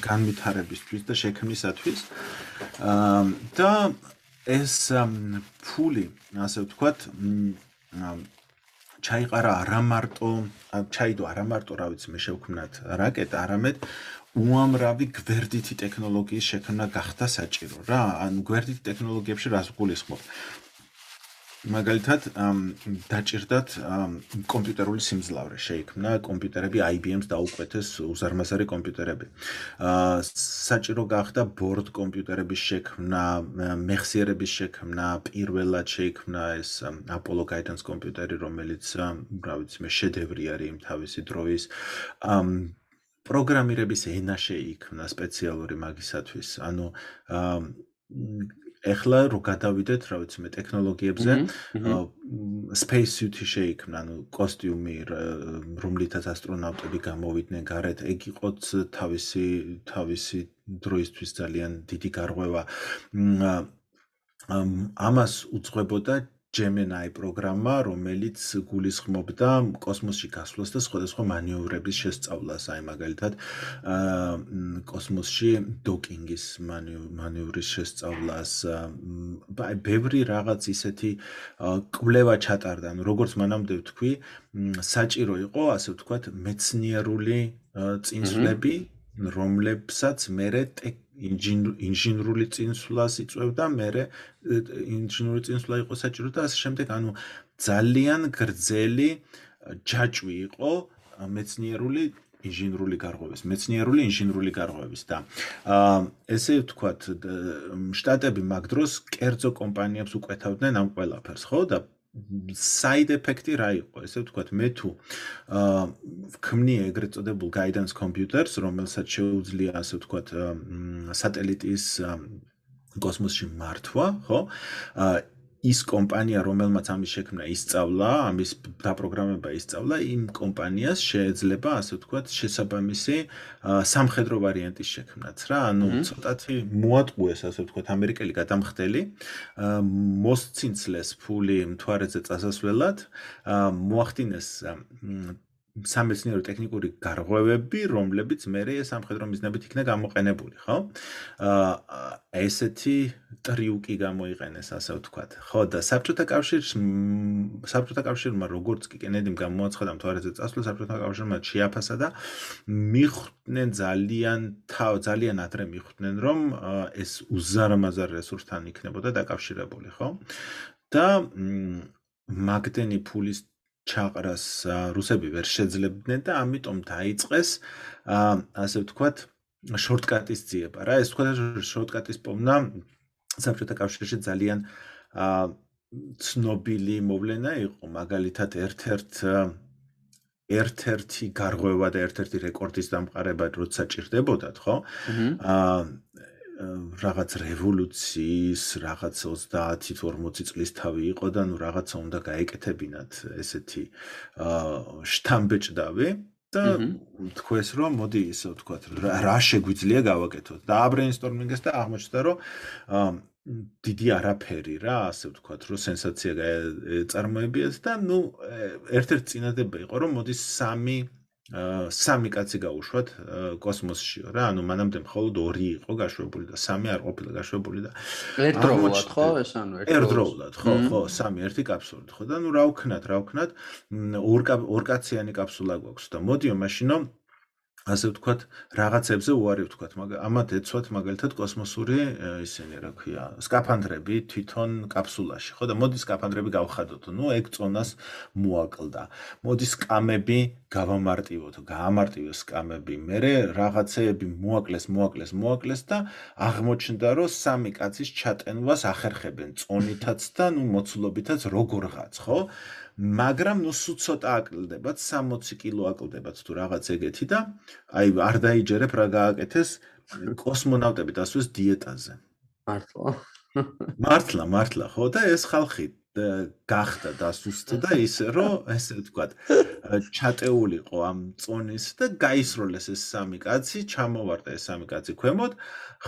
განვითარებისთვის და შექმნისათვის. და ეს ფული ასე ვთქვათ ჩაიყარა არა მარტო ჩაიდო არა მარტო რა ვიცი მე შევქმნათ რაკეტა არამედ უამრავი გვერდითი ტექნოლოგიის შექმნა გახდა საჭირო რა. ან გვერდითი ტექნოლოგიებში რას გულისხმობ მაგალითად დაჭirdათ კომპიუტერული სიმძლავრე შეიქმნა კომპიუტერები IBM-ს დაუკვეთეს უზარმაზარი კომპიუტერები. აა საჭირო გახდა ბორდ კომპიუტერების შექმნა მეხსიერების შექმნა პირველად შეიქმნა ეს Apollo Guidance კომპიუტერი რომელიც რა ვიცი მე შედევრი არის იმ თავისი დროის. პროგრამირების ენა შეიქმნა სპეციალური მაგისათვის. ანუ ეხლა რო გადავიდეთ, რა ვიცი მე, ტექნოლოგიებზე, space suit-ი შეიქმნა, ანუ კოსტიუმი, რომლითაც ასტრონავტები გამოვიდნენ გარეთ, ეგ იყო თავისი თავისი დროისთვის ძალიან დიდი გარღვევა. ამას უძღვებოდა Gemini პროგრამა, რომელიც გულისხმობდა კოსმოსში გასვლას და სხვადასხვა მანევრების შესწავლას, აი მაგალითად, აა კოსმოსში დოკინგის მანევრის შესწავლას, აი ბევრი რაღაც ისეთი კვლევა ჩატარდა, ანუ როგორც მანამდე ვთქვი, საჭირო იყო, ასე ვთქვათ, მეცნიერული წინსვლები, რომლებსაც მე ინჟინრული წინსვლას იწევდა, მე ინჟინრული წინსვლა იყო საჭირო და ასე შემდეგ, ანუ ძალიან გრძელი ჯაჭვი იყო მეცნიერული ინჟინრული გარღვევის, მეცნიერული ინჟინრული გარღვევის და აა ესე ვთქვათ, შტატები მაგ დროს კერძო კომპანიებს უკვეთავდნენ ამ ყველაფერს, ხო? და side effect-ი რა იყო? ესე ვთქვათ, მე თუ აა ვქმნი ეგრეთ წოდებულ guidance computers, რომელსაც შეუძლია ასე ვთქვათ, სატელიტის კოსმოსში მართვა, ხო? აა ის კომპანია, რომელმაც ამის შექმნა ისწავლა, ამის დაპროგრამება ისწავლა, იმ კომპანიას შეეძლება, ასე ვთქვათ, შესაბამისი სამხედრო ვარიანტის შექმნაც რა. ანუ ცოტათი მოატყუეს, ასე ვთქვათ, ამერიკელი გადამხდელი, მოსცინცლეს ფული მთვარეზე წასასვლელად, მოახდინეს სამეცნიერო ტექნიკური გარღვევები, რომლებიც მეરે სამხედრო მიზნებით იქნა გამოყენებული, ხო? აა ესეთი ტრიუკი გამოიყენეს, ასე ვთქვათ. ხო და საბჭოთა კავშირს საბჭოთა კავშირმა როგორც კი კენედიმ გამოაცხადა მთვარეზე წასვლა, საბჭოთა კავშირმა შეაფასა და მიხვდნენ ძალიან თავ ძალიან ადრე მიხვდნენ, რომ ეს უზარმაზარ რესურსთან იქნებოდა დაკავშირებული, ხო? და მაგდენი ფულის ჩაყრას რუსები ვერ შეძლებდნენ და ამიტომ დაიწყეს ასე ვთქვათ შორტკატის ძიება რა. ეს თქვა შორტკატის პოვნა საბჭოთა კავშირში ძალიან ცნობილი მოვლენა იყო. მაგალითად ერთ-ერთ ერთ-ერთი გარღვევა და ერთ-ერთი რეკორდის დამყარება როცა ჭირდებოდათ ხო? აა რაღაც რევოლუციის რაღაც 30-40 წლის თავი იყო და ნუ რაღაცა უნდა გაეკეთებინათ ესეთი შთამბეჭდავი და თქვეს რომ მოდი ისე ვთქვათ რა შეგვიძლია გავაკეთოთ. და აბრეინსტორმინგეს და აღმოჩნდა რომ დიდი არაფერი რა ასე ვთქვათ რომ სენსაცია წარმოებიათ და ნუ ერთ-ერთი წინადადება იყო რომ მოდი სამი სამი კაცი გაუშვათ კოსმოსშიო რა. ანუ მანამდე მხოლოდ ორი იყო გაშვებული და სამი არ ყოფილა გაშვებული და ერთდროულად ხო ეს ანუ ერთდროულად. ხო ხო სამი ერთი კაფსულით ხო. და ნუ რა ვქნათ რა ვქნათ ორ კაციანი კაფსულა გვაქვს და მოდიო მაშინო ასე ვთქვათ, რაღაცებზე უარი ვთქვათ, მაგრამ ამათ ეცვათ მაგალითად კოსმოსური ისინი, რა ქვია, სკაფანდრები თვითონ კაფსულაში, ხო და მოდი სკაფანდრები გავხადოთ. ნუ ეგ წონას მოაკლდა. მოდი სკამები გავამარტივოთ, გაამარტივოს სკამები. მე რაღაცეები მოაკლეს, მოაკლეს, მოაკლეს და აღმოჩნდა, რომ სამი კაცის ჩატენვას ახერხებენ წონითაც და ნუ მოცულობითაც როგორღაც, ხო? მაგრამ ნუ სულ ცოტა აკლდებათ 60 კილო აკლდებათ თუ რაღაც ეგეთი და აი არ დაიჯერებ რა გააკეთეს კოსმონავტები დასვეს დიეტაზე. მართლა. მართლა მართლა ხო და ეს ხალხი გახდა დასუსტ და ისე რომ ესე ვთქვათ (laughs) ჩატეულიყო ამ წონის და გაისროლეს ეს სამი კაცი ჩამოვარდა ეს სამი კაცი ქვემოთ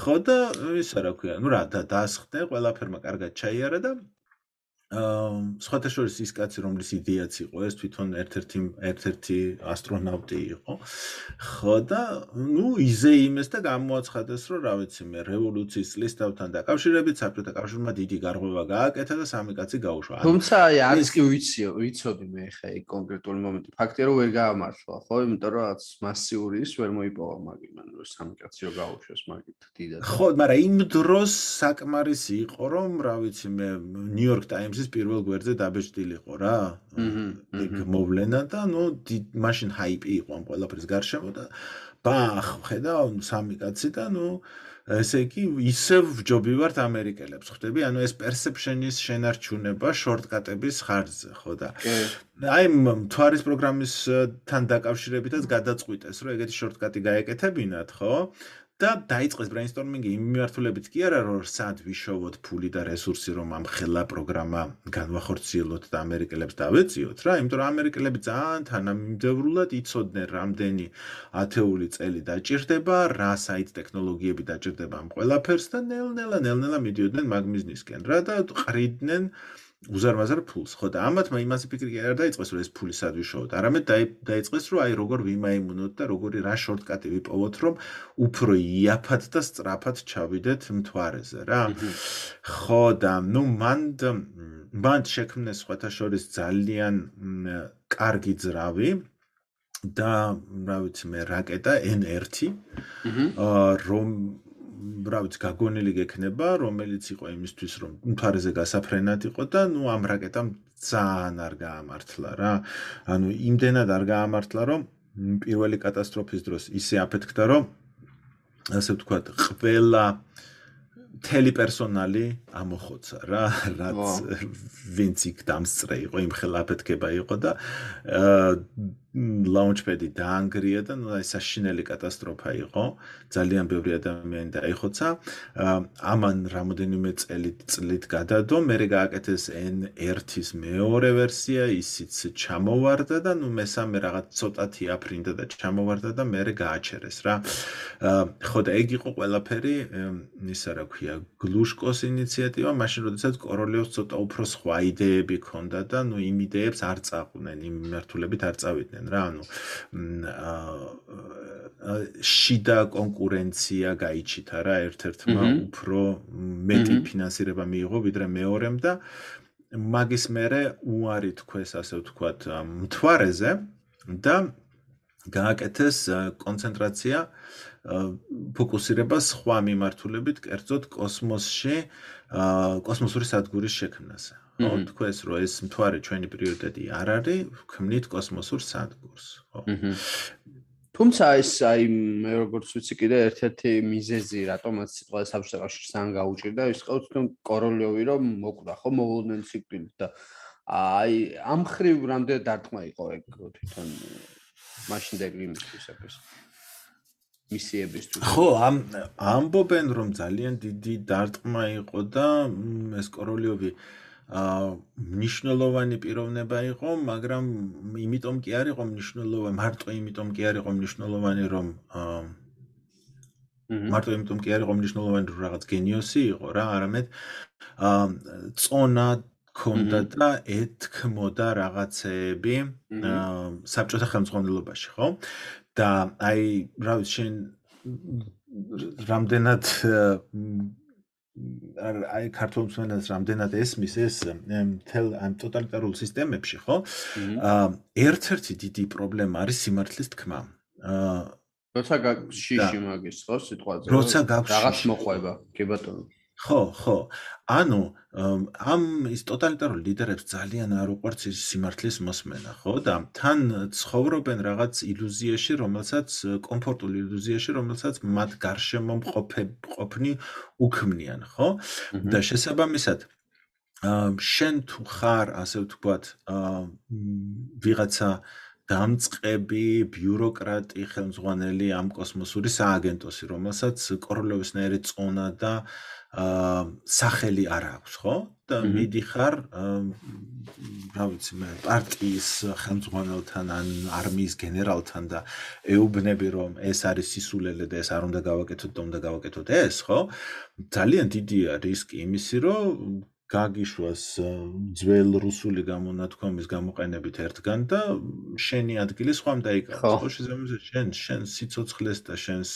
ხო და ისა რა ქვია ნუ რა დაასხდე ყველაფერმა კარგად ჩაიარა და სხვათა შორის ის კაცი რომლის იდეაც იყო ეს თვითონ ერთ-ერთი ერთ-ერთი ასტრონავტი იყო. ხო და ნუ იზე იმეს და გამოაცხადეს რომ რა ვიცი მე რევოლუციის წლისთავთან დაკავშირებით საბჭოთა კავშირმა დიდი გარღვევა გააკეთა და სამი კაცი გაუშვა. თუმცა აი არის კი ვიცი ვიცოდი მე ხა ეგ კონკრეტული მომენტი. ფაქტია რომ ვერ გაამართლა ხო? იმიტომ რომ რაც მასიური ის ვერ მოიპოვა მაგიმან რომ სამი კაცი რო გაუშვეს მაგით დიდად. ხო მაგრამ იმ დროს საკმარისი იყო რომ რა ვიცი მე ნიუ-იორკ ტაიმს ის პირველ გვერდზე დაბეჭდილიყო რა. ეგ მოვლენა და ნუ მაშინ ჰაიპი იყო ამ ყველაფრის გარშემო და ბახ, ხედავ, სამი კაცი და ნუ ესე იგი ისევ ვჯობივართ ამერიკელებს, ხვდები? ანუ ეს perception-ის შენარჩუნება shortcut-ების ხარჯზე, ხო და აი მთვარის პროგრამის თან დაკავშირებითაც გადაწყვიტეს, რომ ეგეთი shortcut-ი გაეკეთებინათ, ხო? და დაიწყეს ბრეინსტორმინგი იმ მიმართულებით კი არა რომ სად ვიშოვოთ ფული და რესურსი რომ ამ ხელა პროგრამა განვახორციელოთ და ამერიკელებს დავეციოთ რა. იმიტომ რომ ამერიკელები ძალიან თანამიმდევრულად იცოდნენ რამდენი ათეული წელი დაჭირდება რა საით ტექნოლოგიები დაჭირდება ამ ყველაფერს და ნელ-ნელა ნელ-ნელა მიდიოდნენ მაგ მიზნისკენ რა და ყრიდნენ უზარმაზარ ფულს. ხო და ამათმა იმასე ფიქრი არ დაიწყეს რომ ეს ფული სად ვიშოვოთ. არამედ დაიწყეს რომ აი როგორ ვიმაიმუნოთ და როგორი რა შორტკატი ვიპოვოთ რომ უფრო იაფად და სწრაფად ჩავიდეთ მთვარეზე რა. ხო და ნუ მან მან შექმნეს სხვათა შორის ძალიან კარგი ძრავი და რა ვიცი მე რაკეტა N1 რომ რა ვიცი, გაგონილი გექნება, რომელიც იყო იმისთვის, რომ მთვარეზე გასაფრენად იყო და ნუ ამ რაკეტამ ძალიან არ გაამართლა რა. ანუ იმდენად არ გაამართლა, რომ პირველი კატასტროფის დროს ისე აფეთქდა, რომ ასე ვთქვათ, ყველა მთელი პერსონალი ამოხოცა რა რაც ვინც იქ დამსწრე იყო იმ ხელაფეთქება იყო და launchpad-ი დაანგრია და აი საშინელი კატასტროფა იყო. ძალიან ბევრი ადამიანი დაიხოცა ამან რამოდენიმე წელი წლით გადადო. მე გააკეთეს N1-ის მეორე ვერსია ისიც ჩამოვარდა და ნუ მესამე რაღაც ცოტათი აფრინდა და ჩამოვარდა და მე გააჩერეს რა. ხო და ეგ იყო ყველაფერი ისა რა ქვია გლუშკოს ინიციატივა. მაშინ როდესაც კოროლიოს ცოტა უფრო სხვა იდეები ქონდა და ნუ იმ იდეებს არ წაყვნენ იმ მიმართულებით არ წავიდნენ რა ანუ შიდა კონკურენცია გაიჩითა რა ერთ-ერთმა უფრო მეტი ფინანსირება მიიღო ვიდრე მეორემ და მაგის მერე უარი თქვეს ასე ვთქვათ მთვარეზე და გააკეთეს კონცენტრაცია ფოკუსირება სხვა მიმართულებით, კერძოდ კოსმოსში, კოსმოსური სადგურის შექმნაზე. ხო, თქვენს რომ ეს მთვარე ჩვენი პრიორიტეტი არ არის, ვქმნით კოსმოსურ სადგურს, ხო. თუმცა ეს აი მე როგორც ვიცი კიდე ერთ-ერთი მიზეზი რატომაც სიტყვა საბჭოთაშ სან გაუჭირდა ის ყავს თვითონ კოროლიოვი რომ მოკვდა ხო მოულოდნელი ციკლით და აი ამ ხრივ რამდენი დარტყმა იყო ეგ თვითონ მაშინდელი იმისთვისების მისიებისთვის. ხო ამ ამბობენ რომ ძალიან დიდი დარტყმა იყო და ეს კოროლიოვი აა ნიშნულოვანი პიროვნება იყო, მაგრამ იმიტომ კი არ იყო ნიშნულოვანი, მარტო იმიტომ კი არ იყო ნიშნულოვანი, რომ აა მარტო იმიტომ კი არ იყო ნიშნულოვანი, რომ რაღაც გენიოსი იყო რა, არამედ აა წონა ქონდა და ეთქმოდა რაღაცეები აა საბჭოთა ხელმძღვანელობაში, ხო? და აი, რა ვიცი, შენ რამდენად აი ქართულ მსმენელს რამდენად ესმის ეს თელ ამ ტოტალიტარულ სისტემებში, ხო? აა ერთ-ერთი დიდი პრობლემა არის სიმართლის თქმა. აა როცა გაქვს შიში მაგის, ხო, სიტყვაზე? როცა გაქვს რაღაც მოყვება, კი ბატონო. ხო, ხო. ანუ ამ ის ტოტალიტარული ლიდერებს ძალიან არ უყვარს ის სიმართლის მოსმენა, ხო? და თან ცხოვრობენ რაღაც ილუზიაში, რომელსაც კომფორტულ ილუზიაში, რომელსაც მათ გარშემო ყოფნი უქმნიან, ხო? და შესაბამისად შენ თუ ხარ, ასე ვთქვათ, ვიღაცა დამწყები ბიუროკრატი ხელმძღვანელი ამ კოსმოსური სააგენტოსი, რომელსაც კოროლოვისნაირი წონა და აა სახელი არ აქვს, ხო? და მიდიხარ რა ვიცი მე პარტიის ხელმძღვანელთან ან არმიის გენერალთან და ეუბნები რომ ეს არის სისულელე და ეს არ უნდა გავაკეთოთ და უნდა გავაკეთოთ ეს, ხო? ძალიან დიდია რისკი იმისი, რომ გაგიშვას ძველ რუსული გამონათქვამის გამოყენებით ერთგან და შენი ადგილი სხვამ დაიკავოს. ხო, შესაძლოა შენ შენ სიცოცხლეს და შენს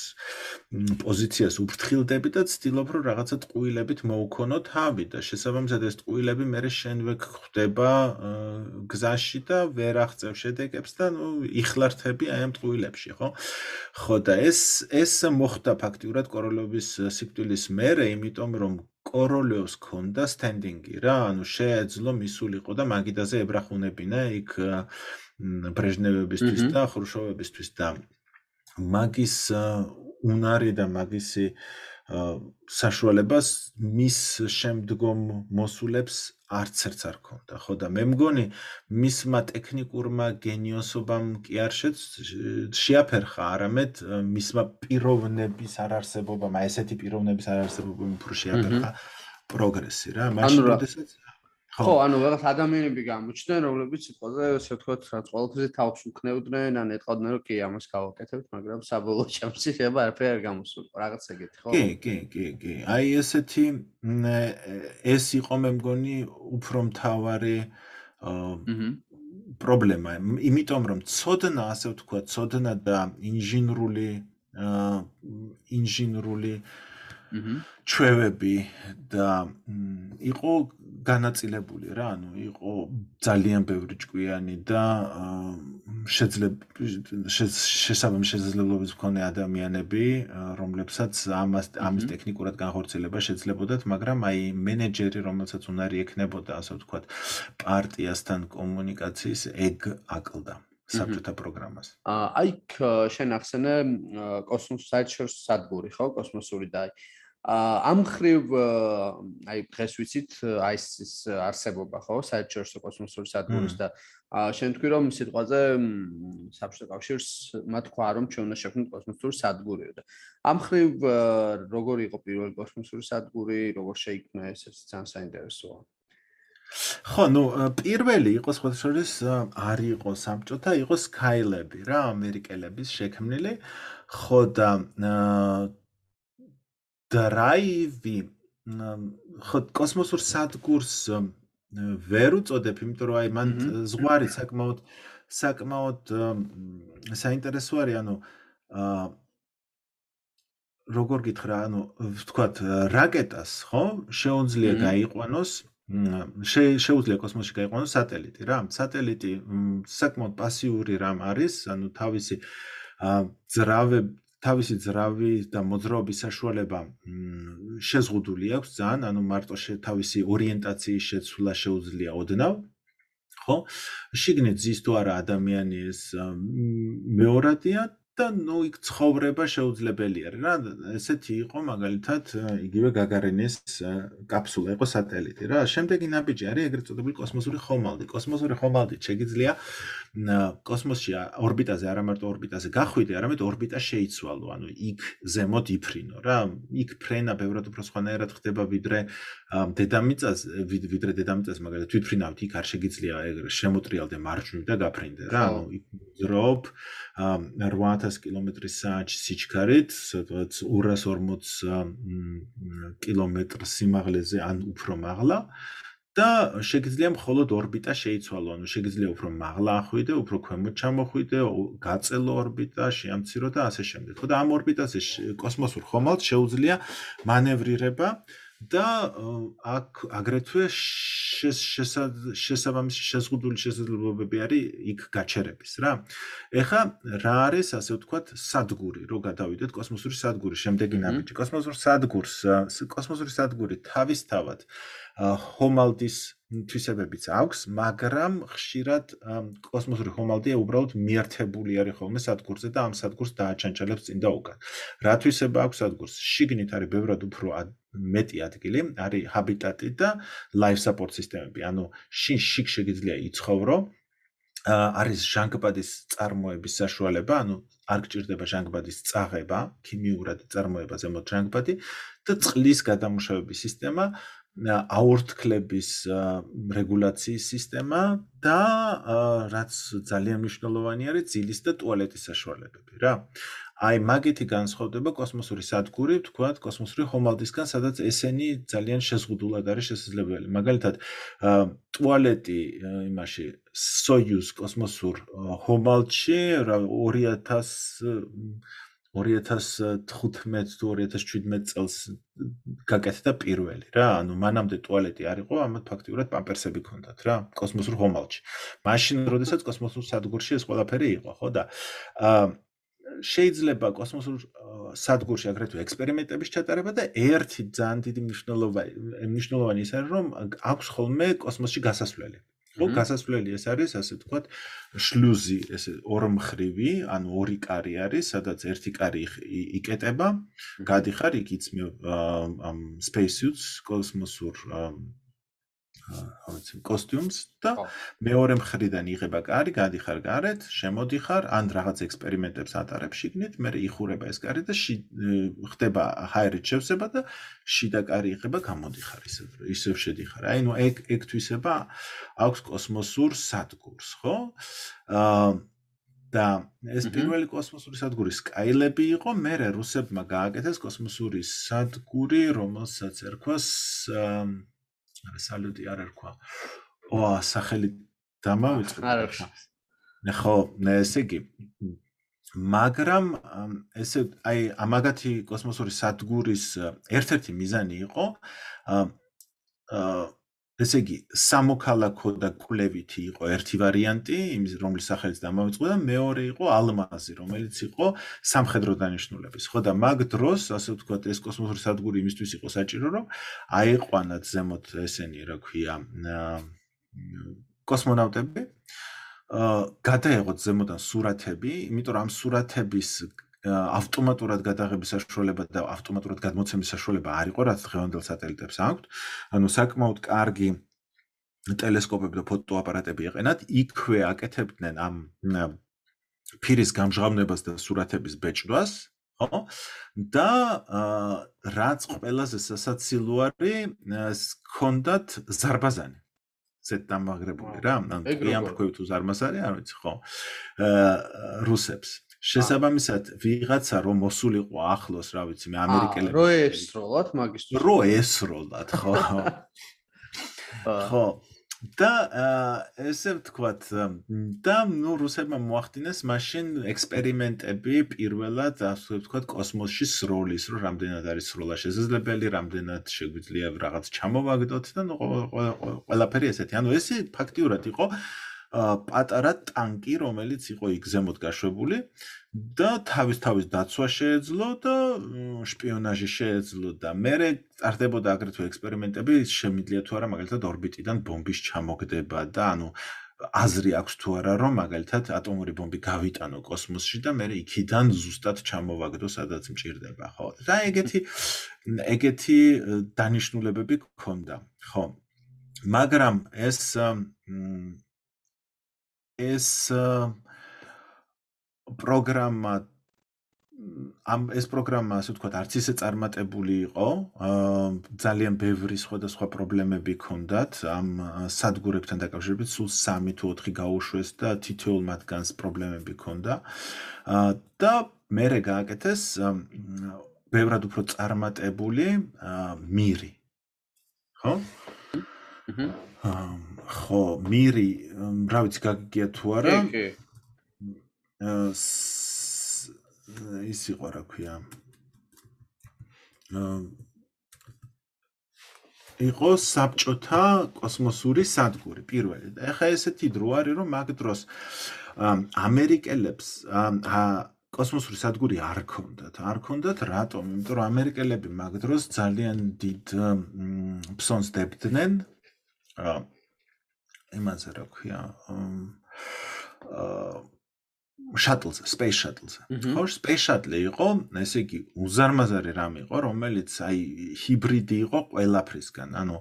პოზიციას უფრთხილდები და ცდილობ რომ რაღაცა ტყუილებით მოუქონო თავი და შესაბამისად ეს ტყუილები მე შენვე ხვდება გზაში და ვერ აღწევ შედეგებს და ნუ იხლართები აი ამ ტყუილებში, ხო? ხო და ეს ეს მოხდა ფაქტიურად კოროლოვის სიკვდილის მერე, იმიტომ რომ კოროლიოვს ქონდა სტენდინგი რა, ანუ შეეძლო მისულიყო და მაგიდაზე ებრახუნებინა იქ ბრეჟნევებისთვის და ხრუშოვებისთვის და მაგის უნარი და მაგისი საშუალებას მის შემდგომ მოსულებს არც ერთს არ ქონდა, ხო და მე მგონი მისმა ტექნიკურმა გენიოსობამ კი არ შეაფერხა, არამედ მისმა პიროვნების არარსებობამ, აი ესეთი პიროვნების არარსებობამ უფრო შეაფერხა პროგრესი რა, მაშინ როდესაც ხო, ანუ რაღაც ადამიანები გამოჩნდნენ, რომლებიც სიტყვაზე, ასე ვთქვათ, რაც ყოველთვის თავს უქნევდნენ, ან ეთყოდნენ, რომ კი, ამას გავაკეთებთ, მაგრამ საბოლოო ჩემს შეიძლება არაფერი არ გამოსულა, რაღაც ეგეთი, ხო? კი, კი, კი, კი. აი ესეთი ეს იყო მე მგონი უფრო მთავარი პრობლემა, იმიტომ რომ ცოდნა, ასე ვთქვათ, ცოდნა და ინჟინრული ინჟინრული აა ჩვევები და იყო განაწილებული რა, ანუ იყო ძალიან ბევრი ჭკვიანი და შეძლებ შესაბამის შესაძლებლობების მქონე ადამიანები, რომლებსაც ამას ამის ტექნიკურად განხორციელება შეძლებოდათ, მაგრამ აი მენეჯერი, რომელსაც უნარი ექნებოდა, ასე ვთქვათ, პარტიასთან კომუნიკაციის ეგ აკლდა. საბჭოთა პროგრამას. აი შენ ახსენე კოსმოს საერთაშორისო სადგური, ხო, კოსმოსური და აი ამ ხრივ აი დღეს ვიცით აი ეს არსებობა ხო საერთაშორისო კოსმოსური სადგურის და შენ თქვი რომ სიტყვაზე საბჭოთა კავშირს მათ თქვა რომ ჩვენ უნდა შექმნით კოსმოსური სადგური და ამ ხრივ როგორი იყო პირველი კოსმოსური სადგური როგორ შეიქმნა ეს ძალიან საინტერესოა ხო, ნუ პირველი იყო სხვადასხვა არ იყო საბჭოთა, იყო Skylab-ი რა, ამერიკელების შექმნილი. ხო და დრაივი. ხო კოსმოსურ სადგურს ვერ უწოდებ, იმიტომ რომ აი მან ზღვარი საკმაოდ საკმაოდ საინტერესო არის, ანუ აა როგორ გითხრა, ანუ ვთქვათ, რაკეტას, ხო, შეუძლია გაიყვანოს შეუძლია კოსმოსში გაიყვანოს სატელიტი რა. სატელიტი საკმაოდ პასიური რამ არის, ანუ თავისი ძრავე თავისი ძრავი და მოძრაობის საშუალება შეზღუდული აქვს ძალიან, ანუ მარტო თავისი ორიენტაციის შეცვლა შეუძლია ოდნავ. ხო? შიგნით ზის თუ არა ადამიანი ეს მეორადია და ნუ იქ ცხოვრება შეუძლებელია რა ესეთი იყო მაგალითად იგივე გაგარინის კაფსულა იყო სატელიტი რა შემდეგი ნაბიჯი არის ეგრეთ წოდებული კოსმოსური ხომალდი კოსმოსური ხომალდი შეიძლება კოსმოსში ორბიტაზე არა მარტო ორბიტაზე გახვიდე არამედ ორბიტა შეიცვალო ანუ იქ ზემოთ იფრინო რა იქ ფრენა ბევრად უფრო სხვანაირად ხდება ვიდრე დედამიწაზე ვიდრე დედამიწაზე მაგალითად თვითფრინავთ იქ არ შეგიძლია ეგრე შემოტრიალდე მარჯვნივ და გაფრინდე რა ანუ იქ ძრობ 8000 კილომეტრის საათში სიჩქარით, სადაც 240 კილომეტრ სიმაღლეზე ან უფრო მაღლა და შეგიძლია მხოლოდ ორბიტა შეიცვალო, ანუ შეგიძლია უფრო მაღლა ახვიდე, უფრო ქვემოთ ჩამოხვიდე, გაწელო ორბიტა, შეამცირო და ასე შემდეგ. ხო და ამ ორბიტაზე კოსმოსურ ხომალდ შეუძლია მანევრირება და აქ აგრეთვე შესაბამისი შეზღუდული შესაძლებლობები არის იქ გაჩერების რა. ეხა რა არის ასე ვთქვათ სადგური, რო გადავიდეთ კოსმოსური სადგური, შემდეგი ნაბიჯი. კოსმოსური სადგურს, კოსმოსური სადგური თავისთავად ჰომალდის თვისებებიც აქვს, მაგრამ ხშირად კოსმოსური ჰომალდია უბრალოდ მიერთებული არის ხოლმე სადგურზე და ამ სადგურს დააჩანჩალებს წინ და უკან. რა თვისება აქვს სადგურს? შიგნით არის ბევრად უფრო მეტი ადგილი, არის ჰაბიტატი და life support სისტემები. ანუ შინ შიგ შეგიძლია იცხოვრო. არის ჟანგბადის წარმოების საშუალება, ანუ არ გჭირდება ჟანგბადის წაღება, ქიმიურად წარმოება ზემოთ ჟანგბადი და წყლის გადამუშავების სისტემა, აორთქლების რეგულაციის სისტემა და რაც ძალიან მნიშვნელოვანი არის ძილის და ტუალეტის საშუალებები რა. აი მაგითი განსხვავდება კოსმოსური სადგური, თქვათ, კოსმოსური ხომალდისგან, სადაც ესენი ძალიან შეზღუდულად არის შესაძლებელი. მაგალითად, ტუალეტი იმაში Soyuz კოსმოსურ ხომალდში 2000 2015 თუ 2017 წელს გაკეთდა პირველი რა, ანუ მანამდე ტუალეტი არ იყო, ამათ ფაქტიურად პამპერსები ქონდათ რა, კოსმოსურ ხომალდში. მაშინ, როდესაც კოსმოსურ სადგურში ეს ყველაფერი იყო, ხო და აა შეიძლება კოსმოსურ სადგურში აგრეთვე ექსპერიმენტების ჩატარება და ერთი ძალიან დიდი მნიშვნელობა მნიშვნელოვანი ის არის, რომ აქვს ხოლმე კოსმოსში გასასვლელი. ხო, გასასვლელი ეს არის, ასე ვთქვათ, შლუზი, ეს ორმხრივი, ანუ ორი კარი არის, სადაც ერთი კარი იკეტება, გადიხარ იქ იცმე ამ spacesuits კოსმოსურ აუცი კოსტიუმს და მეორე მხრიდან იღება კარი, გადიხარ გარეთ, შემოდიხარ, ან რაღაც ექსპერიმენტებს ატარებ შიგნით, მე იხურება ეს კარი და ხდება ჰაერით შევსება და შიდა კარი იღება, გამოდიხარ ისევ ისევ შედიხარ. აი ნუ ეგ ეგ თვისება აქვს კოსმოსურ სადგურს, ხო? აა და ეს პირველი კოსმოსური სადგური Skylab-ი იყო, მე რუსებმა გააკეთეს კოსმოსური სადგური, რომელსაც ერქვას აა არა სალუტი არ ერქვა. ო, სახელი დამავიწყე. არ ერქვა. ნახო, ესე იგი მაგრამ ესე აი ამაგათი კოსმოსური სადგურის ერთ-ერთი მიზანი იყო აა ესე იგი სამოქალაქო და კვლევითი იყო ერთი ვარიანტი იმის რომლის სახელიც დამავიწყდა და მეორე იყო ალმაზი რომელიც იყო სამხედრო დანიშნულების. ხო და მაგ დროს ასე ვთქვათ ეს კოსმოსური სადგური იმისთვის იყო საჭირო რომ აიყვანათ ზემოთ ესენი რა ქვია კოსმონავტები აა გადაეღოთ ზემოდან სურათები იმიტომ რომ ამ სურათების ავტომატურად გადაღების საშუალება და ავტომატურად გადმოცემის საშუალება არ იყო, რაც დღევანდელ სატელიტებს აქვთ. ანუ საკმაოდ კარგი ტელესკოპები და ფოტოაპარატები ეყენათ, იქვე აკეთებდნენ ამ ფირის გამჟღავნებას და სურათების ბეჭდვას, ხო? და რაც ყველაზე სასაცილოა, ჰქონდათ ზარბაზანი. ზეთ დამაგრებული რა, ანუ ამ თქვენ თუ ზარმასარი, არ ვიცი, ხო? აა რუსებს. შესაბამისად ვიღაცა რომ მოსულიყო ახლოს რა ვიცი მე ამერიკელები რო ესროლათ მაგისტრო რო ესროლათ ხო ხო და ესე ვთქვათ და ნუ რუსებმა მოახდინეს მაშინ ექსპერიმენტები პირველად ასე ვთქვათ კოსმოსში სროლის რო რამდენად არის სროლა შესაძლებელი რამდენად შეგვიძლია რაღაც ჩამოვაგდოთ და ნუ ყველაფერი ესეთი ანუ ესე ფაქტიურად იყო პატარა ტანკი, რომელიც იყო იქ ზემოთ გაშვებული და თავის-თავის დაცვა შეეძლო და შპიონაჟი შეეძლო და მე წარდებოდა აგრეთვე ექსპერიმენტები, შემიძლია თუ არა მაგალითად ორბიტიდან ბომბის ჩამოგდება და ანუ აზრი აქვს თუ არა რომ მაგალითად ატომური ბომბი გავიტანო კოსმოსში და მე იქიდან ზუსტად ჩამოვაგდო სადაც მჭირდება, ხო? და ეგეთი ეგეთი დანიშნულებები გქონდა, ხო? მაგრამ ეს ეს პროგრამა ამ ეს პროგრამა ასე ვთქვათ არც ისე წარმატებული იყო. ძალიან ბევრი სხვადასხვა პრობლემები ჰქონდათ ამ სადგურებთან დაკავშირებით. სულ 3 თუ 4 გაუშვეს და თითოეულ მათგანს პრობლემები ჰქონდა. და მერე გააკეთეს ბევრად უფრო წარმატებული მირი. ხო? აჰა ხო, მირი, რა ვიცი, გაგიგია თუ არა? კი, კი. ის იყო რა ქვია. იყო საბჭოთა კოსმოსური სადგური პირველი. ეხა ესეთი დრო არის, რომ მაგ დროს ამერიკელებს კოსმოსური სადგური არ ქონდათ. არ ქონდათ რატომ? იმიტომ რომ ამერიკელები მაგ დროს ძალიან დიდ ფსონს დებდნენ. აა იმაზე რა ქვია აა შატლზე, space shuttle-ზე. ხო, space shuttle იყო, ესე იგი, უზარმაზარი რამ იყო, რომელიც აი ჰიბრიდი იყო ყველაფრისგან. ანუ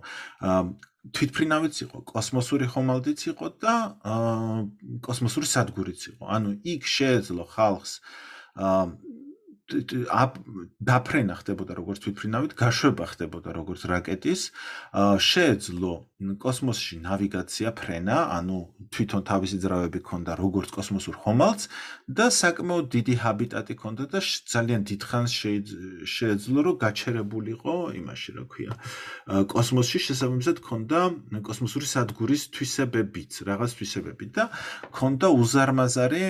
თვითფრინავიც იყო, კოსმოსური ხომალდიც იყო და აა კოსმოსური სადგურიც იყო. ანუ იქ შეეძლო ხალხს აა დაფრენა ხდებოდა როგორც თვითფრინავით, გაშვება ხდებოდა როგორც რაკეტის, შეეძლო კოსმოსში ნავიგაცია, ფრენა, ანუ თვითონ თავისი ძრავები ქონდა როგორც კოსმოსურ ხომალდს და საკმაოდ დიდი ჰაბიტატი ქონდა და ძალიან დიდხანს შეეძლო რომ გაჩერებულიყო იმაში, რა ქვია, კოსმოსში შესაბამისად ქონდა კოსმოსური სადგურის თვისებებიც, რაღაც თვისებები და ქონდა უზარმაზარი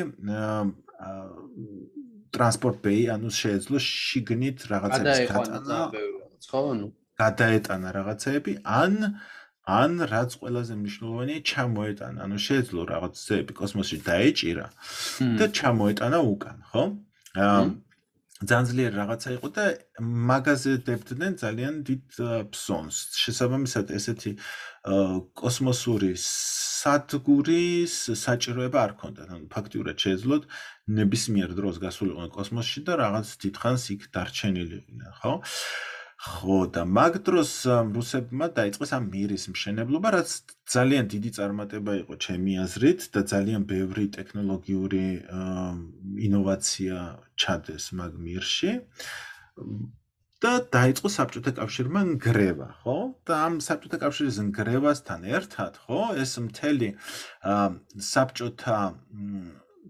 ტრანსპორტ ბეი, ანუ შეეძლო შიგნით რაღაცების გატანა. ხო, ანუ გადაეტანა რაღაცეები, ან ან რაც ყველაზე მნიშვნელოვანია, ჩამოეტანა. ანუ შეეძლო რაღაცები კოსმოსში დაეჭირა და ჩამოეტანა უკან, ხო? აა ძალიან ძლიერი რაღაცა იყო და მაგაზე დებდნენ ძალიან დიდ ფსონს. შესაბამისად, ესეთი კოსმოსური სადგურის საჭიროება არ ქონდა. ანუ ფაქტიურად შეეძლოთ ნებისმიერ დროს გასულიყვნენ კოსმოსში და რაღაც დიდხანს იქ დარჩენილიყვნენ, ხო? ხო და მაგ დროს რუსებმა დაიწყეს ამ მირის მშენებლობა, რაც ძალიან დიდი წარმატება იყო ჩემი აზრით და ძალიან ბევრი ტექნოლოგიური ინოვაცია ჩადეს მაგ მირში. და დაიწყო საბჭოთა კავშირმა ნგრევა, ხო? და ამ საბჭოთა კავშირის ნგრევასთან ერთად, ხო, ეს მთელი საბჭოთა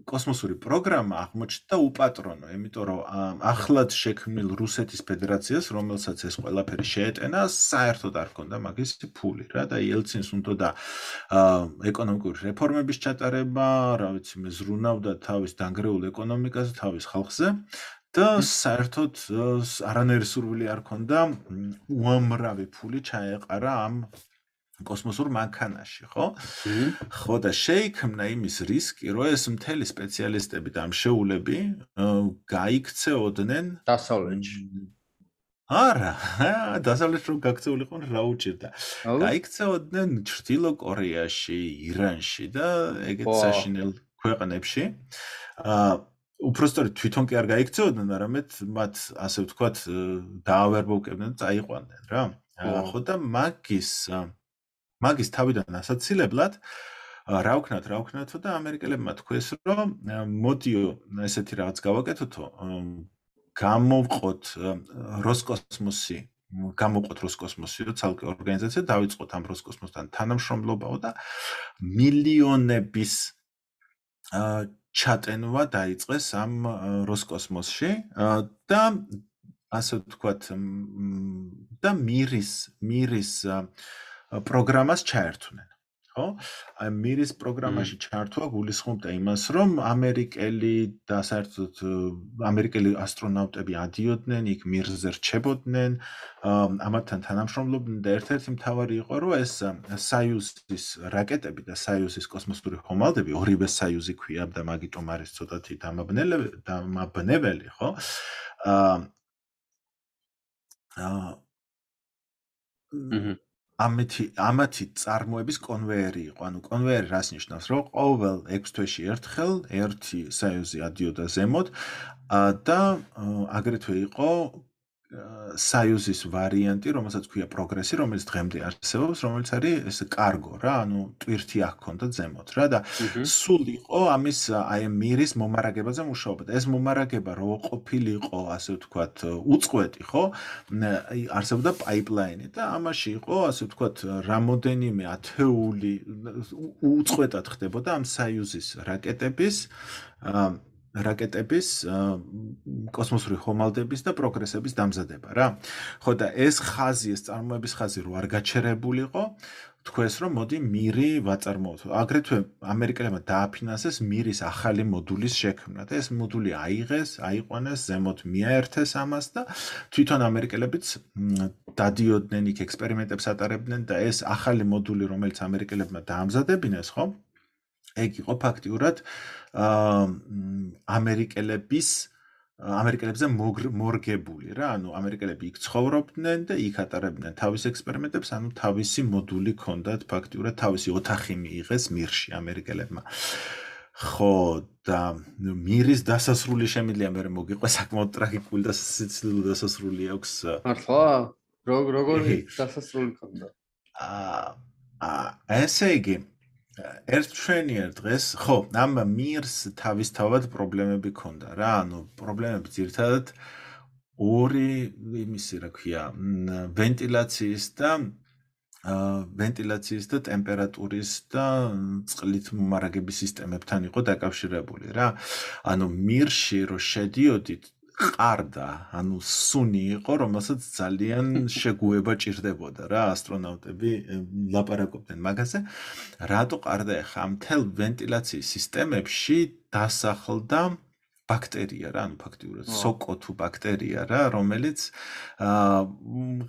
კოსმოსური პროგრამა აღმოჩნდა უპატრონო, იმიტომ რომ ახლად შექმნილ რუსეთის ფედერაციას, რომელსაც ეს ყველაფერი შეეტენა, საერთოდ არ ჰქონდა მაგის ფული რა და იელცინს უნდა ეკონომიკური რეფორმების ჩატარება, რა ვიცი, მე ზრუნავდა თავის დანგრეულ ეკონომიკაზე, თავის ხალხზე და საერთოდ არანაირი სურვილი არ ჰქონდა უამრავი ფული ჩაეყარა ამ კოსმოსურ მანქანაში, ხო? ხო და შეიქმნა იმის რისკი, რომ ეს მთელი სპეციალისტები და ამშეულები გაიქცეოდნენ დასავლეთში. არა, დასავლეთში რომ გაქცეულიყო რა უჭირდა. გაიქცეოდნენ ჩრდილო კორეაში, ირანში და ეგეთ საშინელ ქვეყნებში. აა უпростоრ თვითონ კი არ გაიქცეოდნენ, არამედ მათ ასე ვთქვათ დაავერბოვკებდნენ, წაიყვანდნენ რა. ხო და მაგის მაგის თავიდან ასაცილებლად რა ვქნათ, რა ვქნათო და ამერიკელებმა თქვეს, რომ მოდიო ესეთი რაღაც გავაკეთოთო, გამოვყოთ როსკოსმოსი, გამოყოთ როსკოსმოსიო ცალკე ორგანიზაცია, დავიწყოთ ამ როსკოსმოსთან თანამშრომლობაო და მილიონების ჩატენვა დაიწყეს ამ როსკოსმოსში და ასე ვთქვათ და მირის მირის პროგრამას ჩაერთვნენ. ხო? აი მირის პროგრამაში ჩართვა გულისხმობდა იმას, რომ ამერიკელი და საერთოდ ამერიკელი ასტრონავტები ადიოდნენ, იქ მირზე რჩებოდნენ, ამათთან თანამშრომლობდნენ და ერთ-ერთი მთავარი იყო, რომ ეს საიუსის რაკეტები და საიუსის კოსმოსური ხომალდები, ორივე საიუსი ქვია და მაგიტომ არის ცოტათი დამაბნელებელი, დამაბნეველი, ხო? აა აა ამეთი ამათი წარმოების კონვეიერი იყო. ანუ კონვეიერი რას ნიშნავს, რომ ყოველ 6 თვეში ერთხელ ერთი საიუზი ადიოდა ზემოთ და აგრეთვე იყო საიუზის ვარიანტი, რომელსაც ქვია პროგრესი, რომელიც დღემდე არსებობს, რომელიც არის ეს კარგო რა, ანუ ტვირთი აქ ქონდა ზემოთ რა და სულ იყო ამის აი მირის მომარაგებაზე მუშაობა ეს მომარაგება რო ყოფილიყო, ასე ვთქვათ, უწყვეტი, ხო? აი არსებობდა პაიპლაინი და ამაში იყო, ასე ვთქვათ, რამოდენიმე ათეული უწყვეტად ხდებოდა ამ საიუზის რაკეტების აა რაკეტების კოსმოსური ხომალდების და პროგრესების დამზადება რა. ხო და ეს ხაზი, ეს წარმოების ხაზი რო არ გაჩერებულიყო, თქვენს რომ მოდი მირი ვაწარმოოთ. აგრეთვე ამერიკელებმა დააფინანსეს მირის ახალი მოდულის შექმნა და ეს მოდული აიღეს, აიყვანეს ზემოთ მიაერთეს ამას და თვითონ ამერიკელებიც დადიოდნენ იქ ექსპერიმენტებს ატარებდნენ და ეს ახალი მოდული რომელიც ამერიკელებმა დაამზადებინეს, ხო? ეგ იყო ფაქტიურად აა ამერიკელების ამერიკელებზე მორგებული რა, ანუ ამერიკელები იქ ცხოვრობდნენ და იქ ატარებდნენ თავის ექსპერიმენტებს, ანუ თავისი მოდული ქონდათ ფაქტიურად თავისი ოთახი მიიღეს მირში ამერიკელებმა. ხო და მირის დასასრული შემიძლია მე მოგიყვა საკმაოდ ტრაგიკული და სიცილო დასასრული აქვს. მართლა? როგორი დასასრული ქონდა? აა ესე იგი ერთ ჩვენიერ დღეს ხო ამ მირს თავისთავად პრობლემები ქონდა რა. ანუ პრობლემები ძირთადად ორი იმისი რა ქვია ვენტილაციის და ვენტილაციის და ტემპერატურის და წყლით მომარაგების სისტემებთან იყო დაკავშირებული რა. ანუ მირში რო შედიოდით ყარდა, ანუ სუნი იყო, რომელსაც ძალიან (laughs) შეგუება ჭირდებოდა რა ასტრონავტები ლაპარაკობდნენ მაგაზე. რატო ყარდა ხა მთელ ვენტილაციის სისტემებში დასახლდა ბაქტერია რა, ანუ ფაქტიურად სოკოთუ ბაქტერია რა, რომელიც აა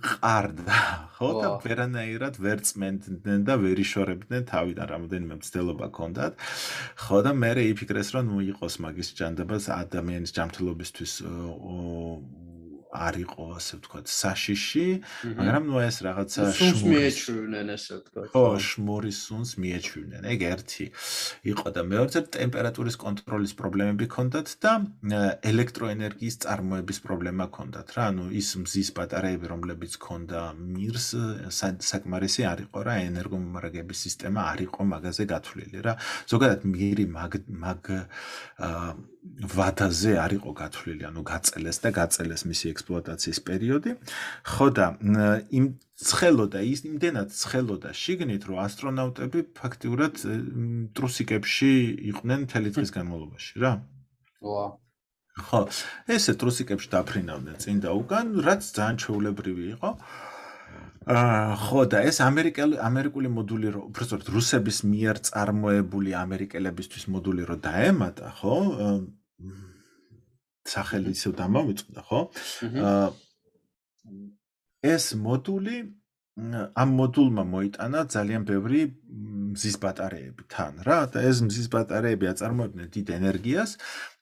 ყარდა, ხო და ვერანაირად ვერ წმენდნენ და ვერ იშორებდნენ თავიდან რამოდენიმე მცდელობა ჰქონდათ. ხო და მე რეიფიქრეს რომ ნუ იყოს მაგის ჯანდაბას ადამიანის ჯანმრთელობისთვის არ იყო ასე ვთქვათ საშიში, მაგრამ ნუ ეს რაღაცა შმურის მიეჩვენენ ასე ვთქვათ. ხო, შმურის სუნს მიეჩვენენ. ეგ ერთი იყო და მეორე ტემპერატურის კონტროლის პრობლემები ჰქონდათ და ელექტროენერგიის წარმოების პრობლემა ჰქონდათ რა. ანუ ის მზის ბატარეები, რომლებიც ჰქონდა მირს, საკმარისი არ იყო რა, ენერგომომარაგების სისტემა არ იყო მაგაზე გათვლილი რა. ზოგადად მირი მაგ მაგ ვადაზე არ იყო გათვლილი, ანუ გაწელეს და გაწელეს მისი ექსპლუატაციის პერიოდი. ხო და იმ ცხელოდა ის იმდენად ცხელოდა შიგნით, რომ ასტრონავტები ფაქტიურად ტრუსიკებში იყვნენ მთელი დღის განმავლობაში რა. ვა. ხო, ესე ტრუსიკებში დაფრინავდნენ წინ და უკან, რაც ძალიან ჩეულებრივი იყო. აა ხო და ეს ამერიკელი ამერიკული მოდული რო უბრალოდ რუსების მიერ წარმოებული ამერიკელებისთვის მოდული რო დაემატა, ხო? სახელი ისევ დამავიწყდა, ხო? ეს მოდული ამ მოდულმა მოიტანა ძალიან ბევრი მზის ბატარეები თან რა და ეს მზის ბატარეები აწარმოებდნენ დიდ ენერგიას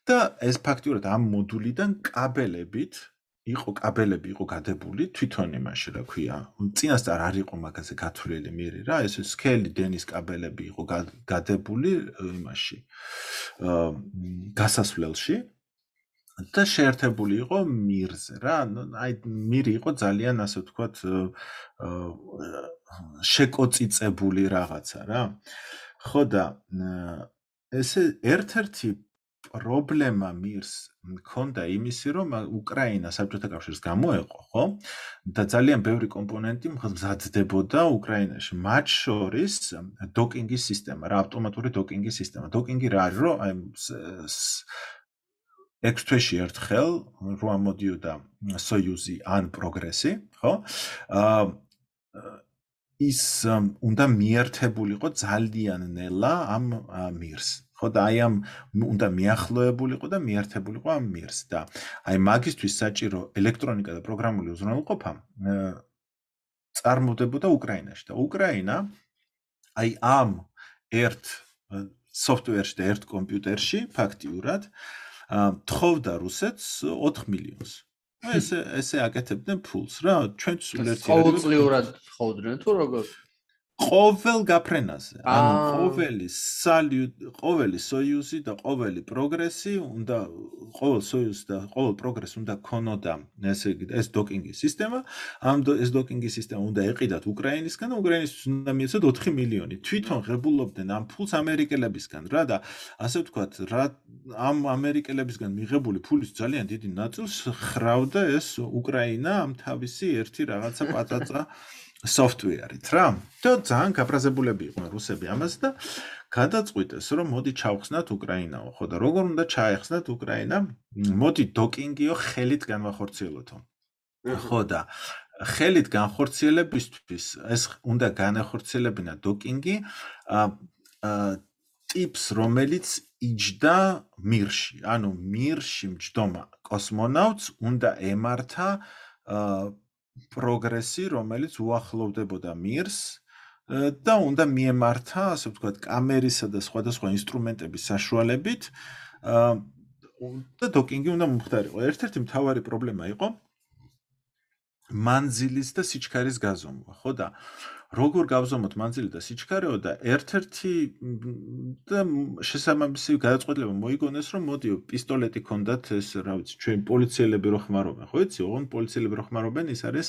და ეს ფაქტიურად ამ მოდულიდან კაბელებით იყო კაბელები იყო გადებული თვითონ იმაში რა ქვია წინასწარ არ იყო მაგაზე გათვლილი მიერი რა ეს სკელი დენის კაბელები იყო გადებული იმაში გასასვლელში და შეერთებული იყო მირზე რა აი მირი იყო ძალიან ასე ვთქვათ შეკოწიწებული რაღაცა რა. ხო და ესე ერთ-ერთი პრობლემა მირს მქონდა იმისი, რომ უკრაინა საბჭოთა კავშირს გამოეყო, ხო? და ძალიან ბევრი კომპონენტი მზადდებოდა უკრაინაში, მათ შორის დოკინგის სისტემა, რა ავტომატური დოკინგის სისტემა. დოკინგი რა არის, რომ აი ექვს თვეში ერთხელ რო ამოდიოდა სოიუზი ან პროგრესი, ხო? აა ის უნდა მიერთებულიყო ძალიან ნელა ამ მირს. ხო და აი ამ უნდა მიახლოებულიყო და მიერთებულიყო ამ მირს და აი მაგისტვის საჭირო ელექტრონიკა და პროგრამული უზრუნველყოფა წარმოდებოდა უკრაინაში და უკრაინა აი ამ ერთ სოფტვერში და ერთ კომპიუტერში ფაქტიურად თხოვდა რუსეთს 4 მილიონს. ესე ესე აკეთებდნენ ფულს რა ჩვენ სულ ერთი ყოველწლიურად თხოვდნენ თუ როგორ ყოველ გაფრენაზე. ანუ ყოველი სალიუტ ყოველი სოიუსი და ყოველი პროგრესი უნდა ყოველ სოიუსი და ყოველ პროგრესი უნდა ქონოდა ესე იგი ეს დოკინგის სისტემა. ამ ეს დოკინგის სისტემა უნდა ეყიდათ უკრაინისგან და უკრაინისთვის უნდა მიეცათ 4 მილიონი. თვითონ ღებულობდნენ ამ ფულს ამერიკელებისგან რა და ასე ვთქვათ რა ამ ამერიკელებისგან მიღებული ფულის ძალიან დიდი ნაწილს ხრავდა ეს უკრაინა ამ თავისი ერთი რაღაცა პატაცა (laughs) software-ით რა. და ძალიან გაფრაზებულები იყვნენ რუსები ამას და გადაწყვიტეს რომ მოდი ჩავხსნათ უკრაინაო. ხო და როგორ უნდა ჩაეხსნათ უკრაინა? მოდი დოკინგიო ხელით განვახორციელოთო. ხო და ხელით განხორციელებისთვის ეს უნდა განახორციელებინა დოკინგი აა ტიპს რომელიც იჯდა მირში. ანუ მირში მჯდომა კოსმონავტს უნდა ემართა აა პროგრესი, რომელიც უახლოვდებოდა მირს და უნდა მიემართა, ასე ვთქვათ, კამერისა და სხვადასხვა ინსტრუმენტების საშუალებით და დოკინგი უნდა მომხდარიყო. ერთ-ერთი მთავარი პრობლემა იყო მანძილის და სიჩქარის გაზომვა, ხო და როგორ გავზომოთ მანძილი და სიჩქარეო და ერთ-ერთი და შესაბამისი გადაწყვეტილება მოიგონეს რომ მოდიო პისტოლეტი ქონდათ ეს რა ვიცი ჩვენ პოლიციელები რო ხმარობენ ხო იცი? ოღონ პოლიციელები რო ხმარობენ ის არის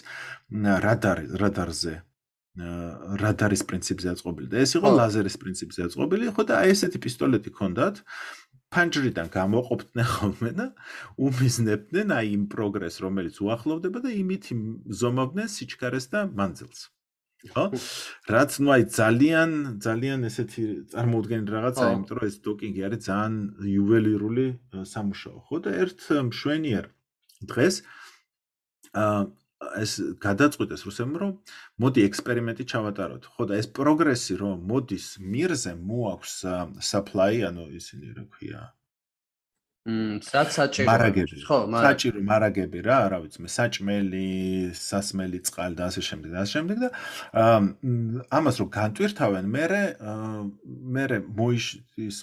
რადარი რადარზე რადარის პრინციპზე აწყობილი და ეს იყო ლაზერის პრინციპზე აწყობილი. ხო და აი ესეთი პისტოლეტი ქონდათ ფანჯრიდან გამოყოფდნენ ხოლმე და უმიზნებდნენ აი იმ პროგრესს რომელიც უახლოვდება და იმით ზომავდნენ სიჩქარეს და მანძილს ხო? რაც ნუ აი ძალიან ძალიან ესეთი წარმოუდგენელი რაღაცაა, იმიტომ რომ ეს დოკინგი არის ძალიან იუველირული სამუშაო, ხო? და ერთ მშვენიერ დღეს აა ეს გადაწყვიტეს რუსებმა რომ მოდი ექსპერიმენტი ჩავატაროთ. ხო და ეს პროგრესი რომ მოდის მირზე მოაქვს supply, ანუ ისინი რა ქვია, მმ, მცაც საჭირო? მარაგები. ხო საჭირო მარაგები რა რა ვიცი მე საჭმელი სასმელი წყალი და ასე შემდეგ და ასე შემდეგ და ამას რო განტვირთავენ მე მე მოიშ ის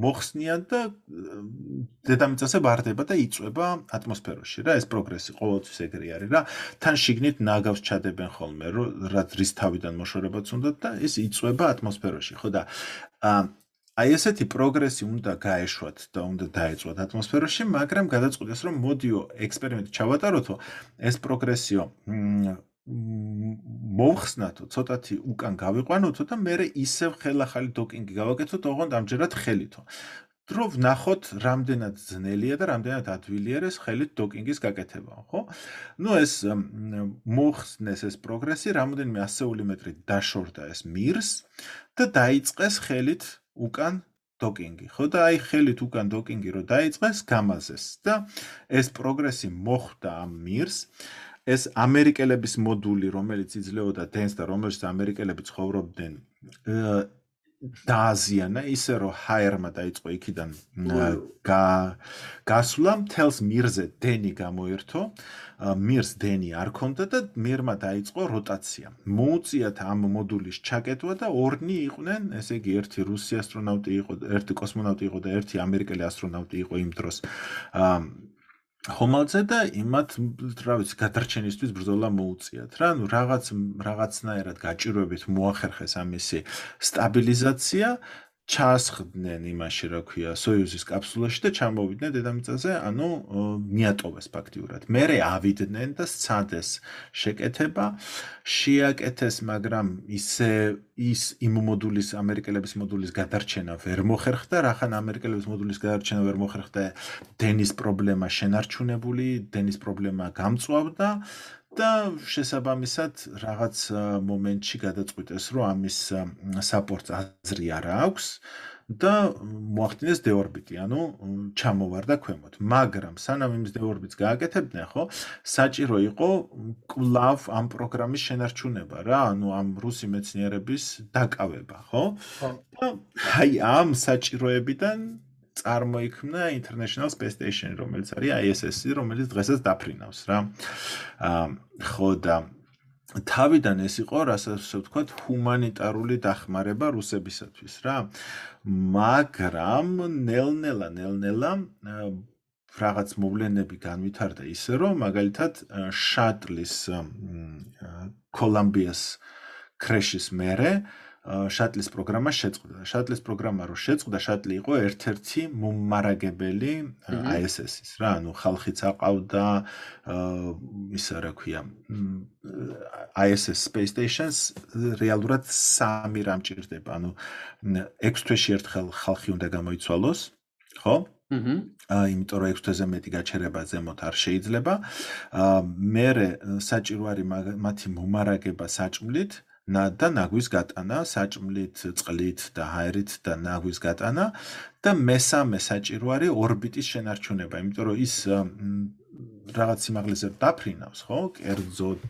მოხსნიან და დედამიწაზე ვარდება და იწובה ატმოსფეროში რა ეს პროგრესი ყოველთვის ეგრე არის რა. თან შიგნით ნაგავს ჩადებენ ხოლმე რა რის თავიდან მოშორებაც უნდა და ეს იწובה ატმოსფეროში ხო და აი ესეთი პროგრესი უნდა გაეშვათ და უნდა დაეწვათ ატმოსფეროში, მაგრამ გადაწყვეტეს რომ მოდიო ექსპერიმენტი ჩავატაროთო, ეს პროგრესიო მოხსნათო, ცოტათი უკან გავიყვანოთო და მე ისევ ხელახალი დოკინგი გავაკეთოთ, ოღონდ ამჯერად ხელითო. დრო ვნახოთ რამდენად ძნელია და რამდენად ადვილია ეს ხელით დოკინგის გაკეთება, ხო? ну ეს მოხსნეს ეს პროგრესი, რამოდენიმე ასეული მეტრი დაშორდა ეს მირს და დაიწყეს ხელით უკან დოკინგი. ხო და აი ხელით უკან დოკინგი რო დაიწყეს, გამაზეს და ეს პროგრესი მოხდა ამ მირს. ეს ამერიკელების მოდული, რომელიც იძლეოდა დენს და რომელშიც ამერიკელები ცხოვრობდნენ, დააზიანა ისე რომ ჰაერმა დაიწყო იქიდან გასვლა მთელს მირზე დენი გამოერთო. მირს დენი არ ქონდა და მირმა დაიწყო როტაცია. მოუწიათ ამ მოდულის ჩაკეტვა და ორნი იყვნენ ესე იგი ერთი რუსი ასტრონავტი იყო ერთი კოსმონავტი იყო და ერთი ამერიკელი ასტრონავტი იყო იმ დროს ხომალძე და იმათ რა ვიცი გადარჩენისთვის ბრძოლა მოუწიათ. რა ნუ რაღაც რაღაცნაირად გაჭირვებით მოახერხეს ამისი სტაბილიზაცია ჩასხდნენ იმაში, რა ქვია, სოიუზის კაფსულაში და ჩამოვიდნენ დედამიწაზე, ანუ მიატოვეს ფაქტიურად. მერე ავიდნენ და სცადეს შეკეთება, შეაკეთეს, მაგრამ ისე ის იმ მოდულის ამერიკელების მოდულის გადარჩენა ვერ მოხერხდა, რახან ამერიკელების მოდულის გადარჩენა ვერ მოხერხდა, დენის პრობლემა შენარჩუნებული, დენის პრობლემა გამწვავდა და შესაბამისად რაღაც მომენტში გადაწყვიტეს, რომ ამის საპორტს აზრი არ აქვს და მოახდინეს დეორბიტი, ანუ ჩამოვარდა ქვემოთ. მაგრამ სანამ იმის დეორბიტს გააკეთებდნენ, ხო, საჭირო იყო კლავ ამ პროგრამის შენარჩუნება რა, ანუ ამ რუსი მეცნიერების დაკავება, ხო? და აი ამ საჭიროებიდან წარმოიქმნა International Space Station, რომელიც არის ISS-ი, რომელიც დღესაც დაფრინავს რა. აა ხო და თავიდან ეს იყო, რასაც ვთქვათ, ჰუმანიტარული დახმარება რუსებისათვის რა. მაგრამ ნელ-ნელა, ნელ-ნელა რაღაც მოვლენები განვითარდა ისე, რომ მაგალითად შატლის კოლუმბიას კრეშის მერე შატლის პროგრამა შეწყდა. შატლის პროგრამა რო შეწყდა, შატლი იყო ერთ-ერთი მომარაგებელი ISS-ის რა, ანუ ხალხიც აყავდა ისა რა ქვია ISS Space Stations რეალურად სამი რამ ჭირდება, ანუ 6 თვეში ერთხელ ხალხი უნდა გამოიცვალოს, ხო? აჰა. აა, იმიტომ რომ 6 თვეზე მეტი გაჩერება ზემოთ არ შეიძლება. აა, მე საჭირო არის მათი მომარაგება საჭმლით. და ნაგვის გატანა, საჭმლით, წყლით და ჰაერით და ნაგვის გატანა და მესამე საჭირო არის ორბიტის შენარჩუნება, იმიტომ რომ ის რაღაც სიმაღლეზე დაფრინავს, ხო? კერძოდ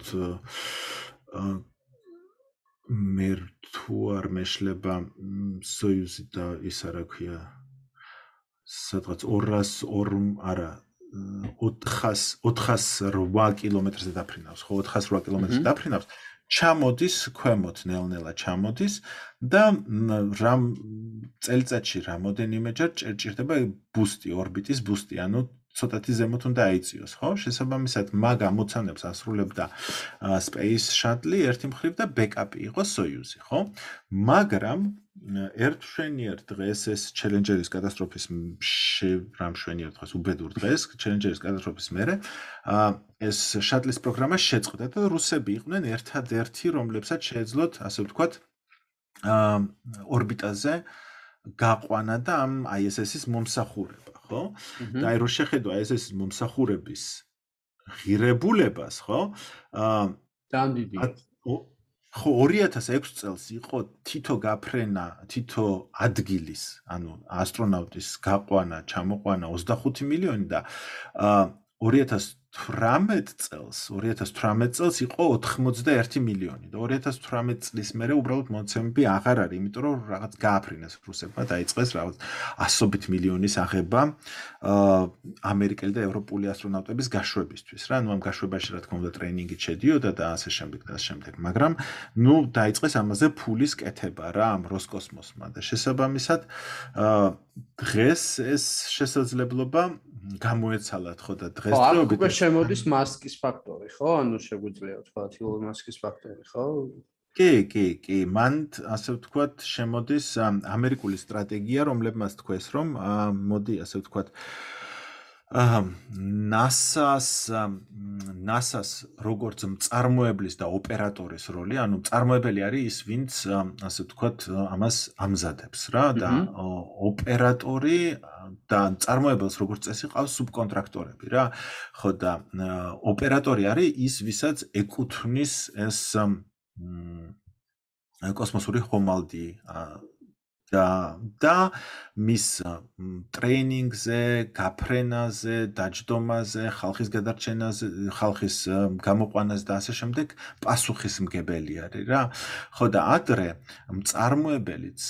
მე თუ არ მეშლება სოიუზი და ისა რა ქვია სადღაც 202 არა 400 408 კილომეტრზე დაფრინავს, ხო? 408 კილომეტრზე დაფრინავს. ჩამოდის ქვემოთ ნელ-ნელა ჩამოდის და რამ წელიწადში რამოდენიმეჯერ ჭირდება ბუსტი, ორბიტის ბუსტი, ანუ ცოტათი ზემოთ უნდა აიწიოს, ხო? შესაბამისად, მაგ ამოცანებს ასრულებდა Space Shuttle ერთი მხრივ და backup-ი იყო Soyuz-ი, ხო? მაგრამ ერთ შვენიერ დღეს ეს ჩელენჯერის კატასტროფის რამ შვენიერ დღეს უბედურ დღეს ჩელენჯერის კატასტროფის მერე ეს შატლის პროგრამა შეწყდა და რუსები იყვნენ ერთადერთი რომლებსაც შეეძლოთ ასე ვთქვათ ორბიტაზე გაყვანა და ამ ISS-ის მომსახურება ხო? და აი რო შეხედო ISS-ის მომსახურების ღირებულებას ხო? აა დამდიდი ხო 2006 წელს იყო თითო გაფრენა თითო ადგილის ანუ ასტრონავტის გაყვანა ჩამოყვანა 25 მილიონი და 2000 18 წელს 2018 წელს იყო 81 მილიონი და 2018 წლის მერე უბრალოდ მონაცემები აღარ არის იმიტომ რომ რაღაც გააფრინეს რუსებმა დაიწყეს რაღაც ასობით მილიონის აღება ამერიკელი და ევროპული ასტრონავტების გაშვებისთვის რა. ნუ ამ გაშვებაში რა თქმა უნდა ტრეინინგი შედიოდა და ასე შემდეგ და ასე შემდეგ მაგრამ ნუ დაიწყეს ამაზე ფულის კეთება რა ამ როსკოსმოსმა და შესაბამისად დღეს ეს შესაძლებლობა გამოეცალათ ხო და დღესდღეობით ხო, შემოდის მასკის ფაქტორი, ხო? ანუ შეგვიძლია თქვა ილონ მასკის ფაქტორი, ხო? კი, კი, კი, მან ასე ვთქვათ, შემოდის ამერიკული სტრატეგია, რომლებმაც თქვეს, რომ მოდი ასე ვთქვათ, NASA-ს NASA-ს როგორც მწარმოებლის და ოპერატორის როლი, ანუ მწარმოებელი არის ის, ვინც ასე ვთქვათ, ამას ამზადებს რა და ოპერატორი და მწარმოებელს როგორც წესი ყავს სუბკონტრაქტორები რა. ხო და ოპერატორი არის ის, ვისაც ეკუთვნის ეს კოსმოსური ხომალდი და და მის ტრეინინგზე, გაფრენაზე, დაჯდომაზე, ხალხის გადარჩენაზე, ხალხის გამოყვანაზე და ასე შემდეგ პასუხისმგებელი არის რა. ხო და ადრე მწარმოებელიც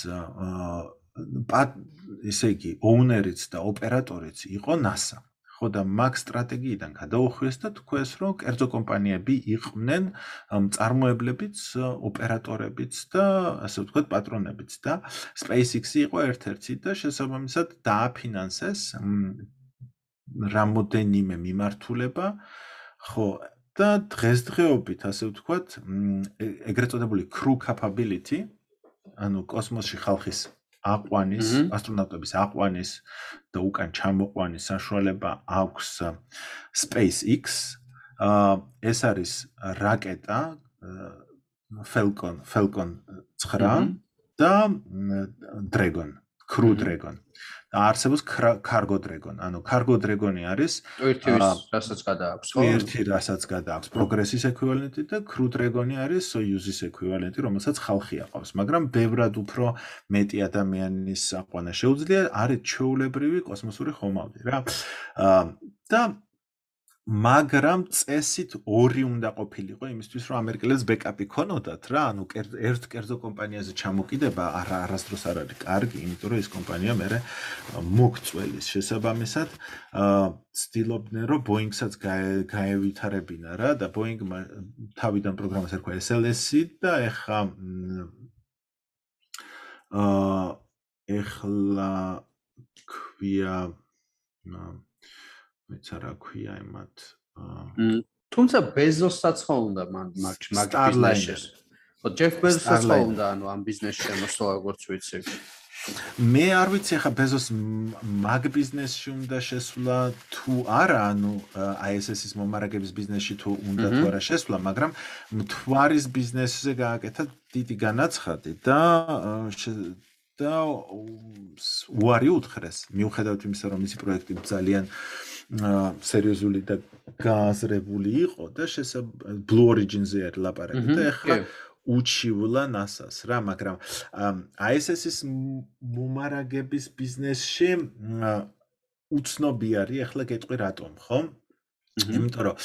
ისე იგი ოუნერიც და ოპერატორიც იყო NASA. ხო და მაგ სტრატეგიიდან გადაუხვეს და თქვეს, რომ კერძო კომპანიები იყვნენ მწარმოებლებიც, ოპერატორებიც და ასე ვთქვათ, პატრონებიც და SpaceX-ი იყო ერთ-ერთი და შესაბამისად დააფინანსეს რამოდენიმე მიმართულება, ხო და დღესდღეობით ასე ვთქვათ, ეგრეთ წოდებული crew capability, ანუ კოსმოსში ხალხის აყვანის, ასტრონავტების აყვანის და უკან ჩამოყვანის საშუალება აქვს SpaceX. აა ეს არის რაკეტა Falcon Falcon 9 და Dragon, Crew Dragon. არსებობს cargo dragon. ანუ cargo dragon-ი არის ერთი რასაც გადააქვს, ხო? ერთი რასაც გადააქვს progress-ის ეკვივალენტი და crew dragon-ი არის soyuz-ის ეკვივალენტი, რომელსაც ხალხი აყავს, მაგრამ ბევრად უფრო მეტი ადამიანის აყვანა შეუძლია, არის ჩეულებრივი კოსმოსური ხომალდი რა. აა და მაგრამ წესით ორი უნდა ყოფილიყო იმისთვის რომ ამერიკელებს ბეკაპი ქონოდათ რა. ანუ ერთ კერძო კომპანიაზე ჩამოკიდება არა არასდროს არ არის კარგი იმიტომ რომ ეს კომპანია მე მოგწველის შესაბამისად. აა ცდილობდნენ რომ ბოინგსაც გაევითარებინა რა და ბოინგმა თავიდან პროგრამას ერქვა SLS-ი და ეხა აა ეხლა ქვია აა მეც არა ქვია იმათ თუმცა ბეზოსაც ხო უნდა მაგ მაგ ბიზნესში ხო ჯეფ ბეზოსაც ხო უნდა ანუ ამ ბიზნესში შემოსვლა როგორც ვიცი. მე არ ვიცი ხა ბეზოს მაგ ბიზნესში უნდა შესვლა თუ არა ანუ ISS-ის მომარაგების ბიზნესში თუ უნდა თუ არა შესვლა მაგრამ მთვარის ბიზნესზე გააკეთა დიდი განაცხადი და და უარი უთხრეს. მიუხედავად იმისა რომ მისი პროექტი ძალიან სერიოზული და გააზრებული იყო და შესაძლოა Blue Origin-ზე არის ლაპარაკი და ეხლა უჩივლა NASA-ს რა, მაგრამ ISS-ის მომარაგების ბიზნესში უცნობი არის ეხლა გეტყვი რატომ, ხო? იმიტომ რომ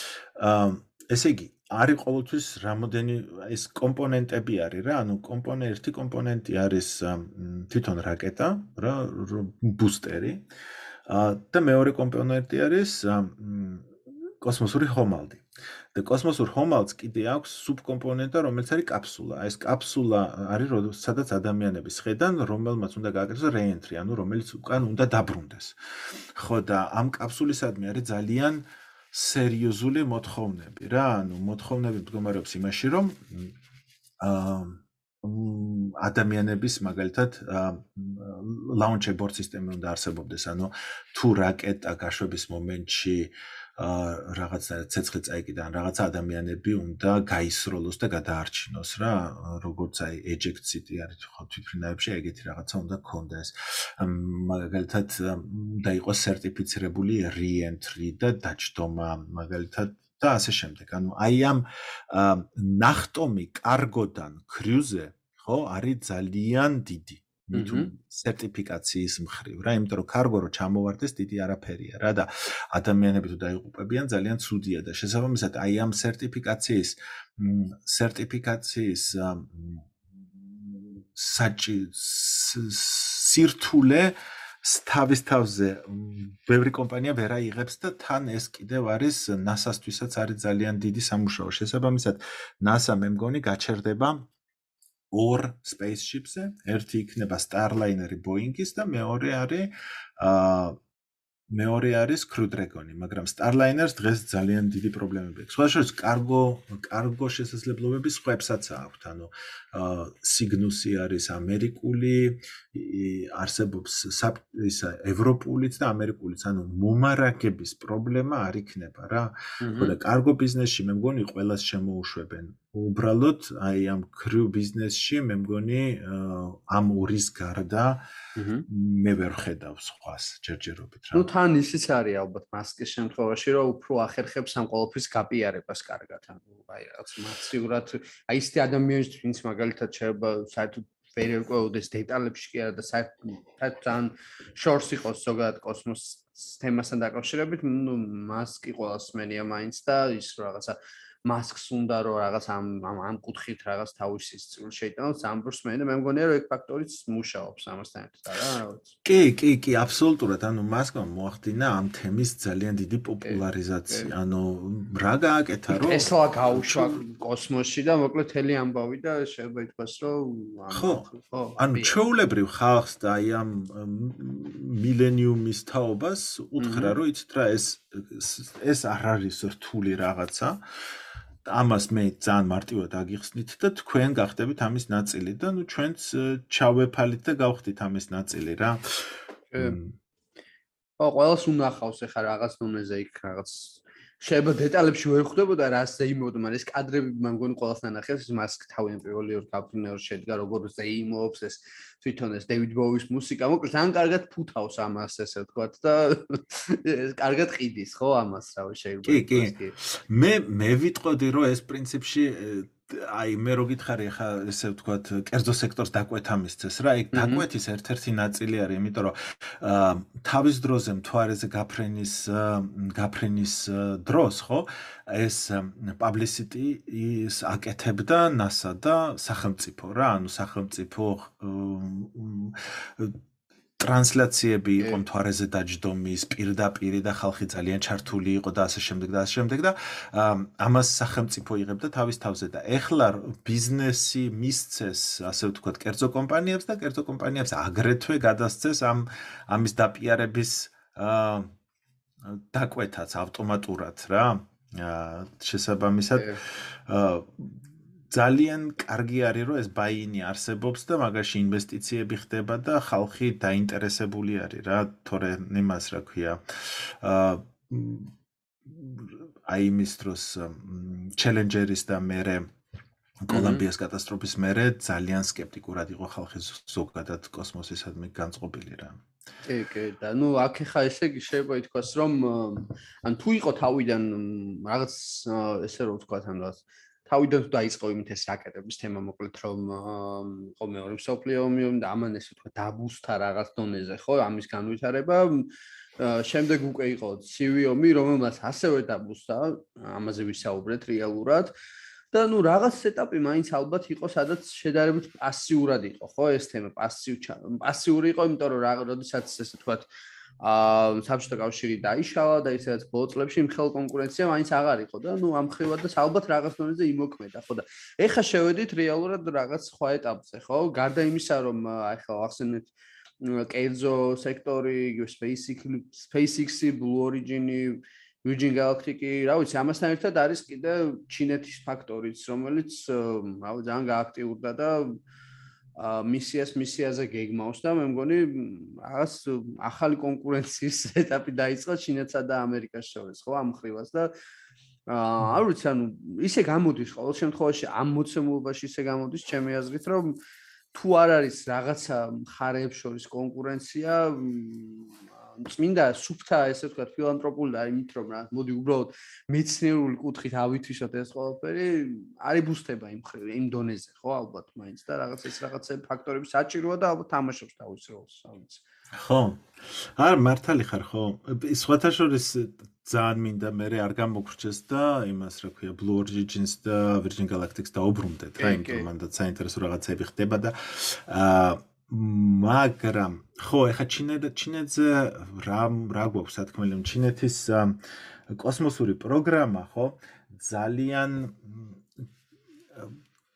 ესე იგი არის ყოველთვის რამოდენი ეს კომპონენტები არის რა, ანუ კომპონენტი, ერთი კომპონენტი არის თვითონ რაკეტა, რა, ბუსტერი. და მეორე კომპონენტი არის კოსმოსური ხომალდი. და კოსმოსურ ხომალდს კიდე აქვს სუბკომპონენტა, რომელიც არის კაფსულა. ეს კაფსულა არის სადაც ადამიანები შედან, რომელმაც უნდა გააკეთოს რეენტრი, ანუ რომელიც უკან უნდა დაბრუნდეს. ხო და ამ კაფსულისადმი არის ძალიან სერიოზული მოთხოვნები რა, ანუ მოთხოვნები მდგომარეობს იმაში, რომ აა ადამიანების მაგალითად launch abort სისტემა უნდა არსებობდეს, ანუ თუ რაკეტა გაშვების მომენტში რაღაცა ცეცხლი წაიკიდა ან რაღაცა ადამიანები უნდა გაისროლოს და გადაარჩინოს რა, როგორც აი eject city არის ხო თვითფრინავებში ეგეთი რაღაცა უნდა გქონდეს. მაგალითად უნდა იყოს სერტიფიცირებული re-entry და დაჯდომა, მაგალითად და ასე შემდეგ. ანუ აი ამ ნახტომი კარგოდან კრიუზე, ხო, არის ძალიან დიდი. მითუ სერტიფიკაციის მხრივ რა, იმიტომ რომ კარგო რო ჩამოვარდეს დიდი არაფერია რა და ადამიანები თუ დაიღუპებიან ძალიან ცუდია და შესაბამისად აი ამ სერტიფიკაციის სერტიფიკაციის საჭი სირთულე თავის თავზე ბევრი კომპანია ვერ აიღებს და თან ეს კიდევ არის NASA-სთვისაც არის ძალიან დიდი სამუშაო. შესაბამისად, NASA მე მგონი გაჩერდება ორ spaceship-ზე, ერთი იქნება Starliner-ი Boeing-ის და მეორე არის აა მეორე არის Crew Dragon-ი, მაგრამ Starliner-ს დღეს ძალიან დიდი პრობლემები აქვს. სხვა შორის, კარგო კარგო შესაძლებლობები სხვებსაც აქვთ. ანუ Cygnus-ი არის ამერიკული, არსებობს ისა ევროპულიც და ამერიკულიც, ანუ მომარაგების პრობლემა არ იქნება რა. ხოლო კარგო ბიზნესში მე მგონი ყველას შემოუშვებენ. უბრალოდ აი ამ crew ბიზნესში მე მგონი ამ ორის გარდა მე ვერ ხედავ სხვას ჯერჯერობით რა. ნუ თან ისიც არის ალბათ მასკის შემთხვევაში, რომ უფრო ახერხებს ამ ყოველფრის გაპიარებას კარგად. ანუ აი რაღაც მასიურად აი ისეთი ადამიანის ვინც მაგალითად შეიძლება საერთოდ ვერ ერკვეოდეს დეტალებში კი არა და საერთოდ თან შორს იყოს ზოგადად კოსმოს თემასთან დაკავშირებით, ნუ მასკი ყოველს მენია მაინც და ის რაღაცა მასკს უნდა რომ რაღაც ამ ამ კუთხით რაღაც თავისი სწულ შეიტანოს ამბროს მე და მე მგონია რომ ეგ ფაქტორიც მუშაობს ამასთან ერთად რა რაღაც კი კი კი აბსოლუტურად ანუ მასკმა მოახდინა ამ თემის ძალიან დიდი პოპულარიზაცია. ანუ რა გააკეთა რომ ესლა გაუშვა კოსმოსში და მოკლედ თელი ამბავი და შეიძლება ითქვას რომ ხო ხო ანუ ჩეულებრივ ხალხს და აი ამ მილენიუმის თაობას უთხრა რომ იცით რა ეს ეს არ არის რთული რაღაცა ამას მე ძალიან მარტივად აგიხსნით და თქვენ გახდებით ამის ნაწილი და ნუ ჩვენც ჩავეფალით და გავხდით ამის ნაწილი რა. ო ყველას უნახავს ეხა რაღაც დონეზე იქ რაღაც შეიძლება დეტალებში ვერ ხვდებოდა რა ზეიმობდა, მაგრამ ეს კადრები მან მგონი ყველას ნანახებს, ეს მასკ თავი პირველი ორ კაპინერ შედგა როგორ ზეიმობს ეს თვითონ ეს დევიდ ბოუის მუსიკა, მოკლედ ძალიან კარგად ფუთავს ამას ესე ვთქვათ და ეს კარგად ყიდის ხო ამას რავი შეიძლება. კი, კი. მე მე ვიტყოდი რომ ეს პრინციპში აი მე რო გითხარი ახლა ესე ვთქვათ კერძო სექტორს დაკვეთა მისცეს რა? ეგ დაკვეთის ერთ-ერთი ნაწილი არის იმიტომ რომ თავის დროზე მთვარეზე გაფრენის გაფრენის დროს ხო? ეს publicity ის აკეთებდა NASA და სახელმწიფო რა ანუ სახელმწიფო ტრანსლაციები იყო მთვარეზე დაჯდომის პირდაპირი და ხალხი ძალიან ჩართული იყო და ასე შემდეგ და ასე შემდეგ და ამას სახელმწიფო იღებდა თავის თავზე და ეხლა ბიზნესი მისცეს ასე ვთქვათ კერძო კომპანიებს და კერძო კომპანიებს აგრეთვე გადასცეს ამ ამის დაპიარების დაკვეთაც ავტომატურად რა შესაბამისად ძალიან კარგი არის, რომ ეს ბაინი არსებობს და მაგაში ინვესტიციები ხდება და ხალხი დაინტერესებული არის რა, თორე იმას რა ქვია. აა აი იმის დროს ჩელენჯერის და მერე კოლუმბიას კატასტროფის მერე ძალიან скеპტიკურად იყო ხალხი ზოგადად კოსმოსისადმი განწყობილი რა. კი, კი, და ნუ აქ ხა ესე იგი შეიძლება ითქვას, რომ ან თუ იყო თავიდან რაღაც ესე რომ ვთქვათ, ან რაღაც თავიდან თუ დაიწყო იმით ეს რაკეტების თემა მოკლედ რომ იყო მეორე მსოფლიო ომი და ამან ესე თქვა დაბუსთა რაღაც დონეზე ხო ამის განვითარება. შემდეგ უკვე იყო ცივი ომი რომელმაც ასევე დაბუსთა ამაზე ვისაუბრეთ რეალურად. და ნუ რაღაც ეტაპი მაინც ალბათ იყო სადაც შედარებით პასიურად იყო ხო ეს თემა პასიუ პასიური იყო იმიტომ რომ როდესაც ესე თქვა აა საბჭოთა კავშირი დაიშალა და ისედაც ბოლო წლებში მხელ კონკურენცია მაინც აღარ იყო და ნუ ამ ხრივად და ალბათ რაღაც დონეზე იმოქმედა ხო და ეხა შევედით რეალურად რაღაც სხვა ეტაპზე ხო? გარდა იმისა რომ ახლა ახსენეთ კერძო სექტორი SpaceX SpaceX-ი Blue Origin-ი Virgin Galactic-ი რა ვიცი ამასთან ერთად არის კიდე ჩინეთის ფაქტორიც რომელიც რა ძალიან გააქტიურდა და მისიას მისიაზე გეგმავს და მე მგონი რაღაც ახალი კონკურენციის ეტაპი დაიწყო ჩინეთსა და ამერიკას შორის ხო ამ ხრივას და აა არ ვიცი ანუ ისე გამოდის ყოველ შემთხვევაში ამ მოცემულობაში ისე გამოდის ჩემი აზრით რომ თუ არ არის რაღაცა მხარეებს შორის კონკურენცია წმინდა სუფთა ესე ვთქვათ ფილანტროპული და იმით რომ რა მოდი უბრალოდ მეცნიერული კუთხით ავითვისოთ ეს ყველაფერი არის ბუსტება იმ იმ დონეზე ხო ალბათ მაინც და რაღაც ეს რაღაცა ფაქტორები საჭიროა და ალბათ თამაშობს თავის როლს აუც ხო. არ მართალი ხარ ხო. სხვათა შორის ძალიან მინდა მე არ გამოგვრჩეს და იმას რა ქვია Blue Origins და Virgin Galactic-ს დაუბრუნდეთ რა იმიტომ მანდ საინტერესო რაღაცები ხდება და აა მაგრამ ხო ეხა ჩინეთ ჩინეთზე რა რა გვაქვს სათქმელი ჩინეთის კოსმოსური პროგრამა ხო ძალიან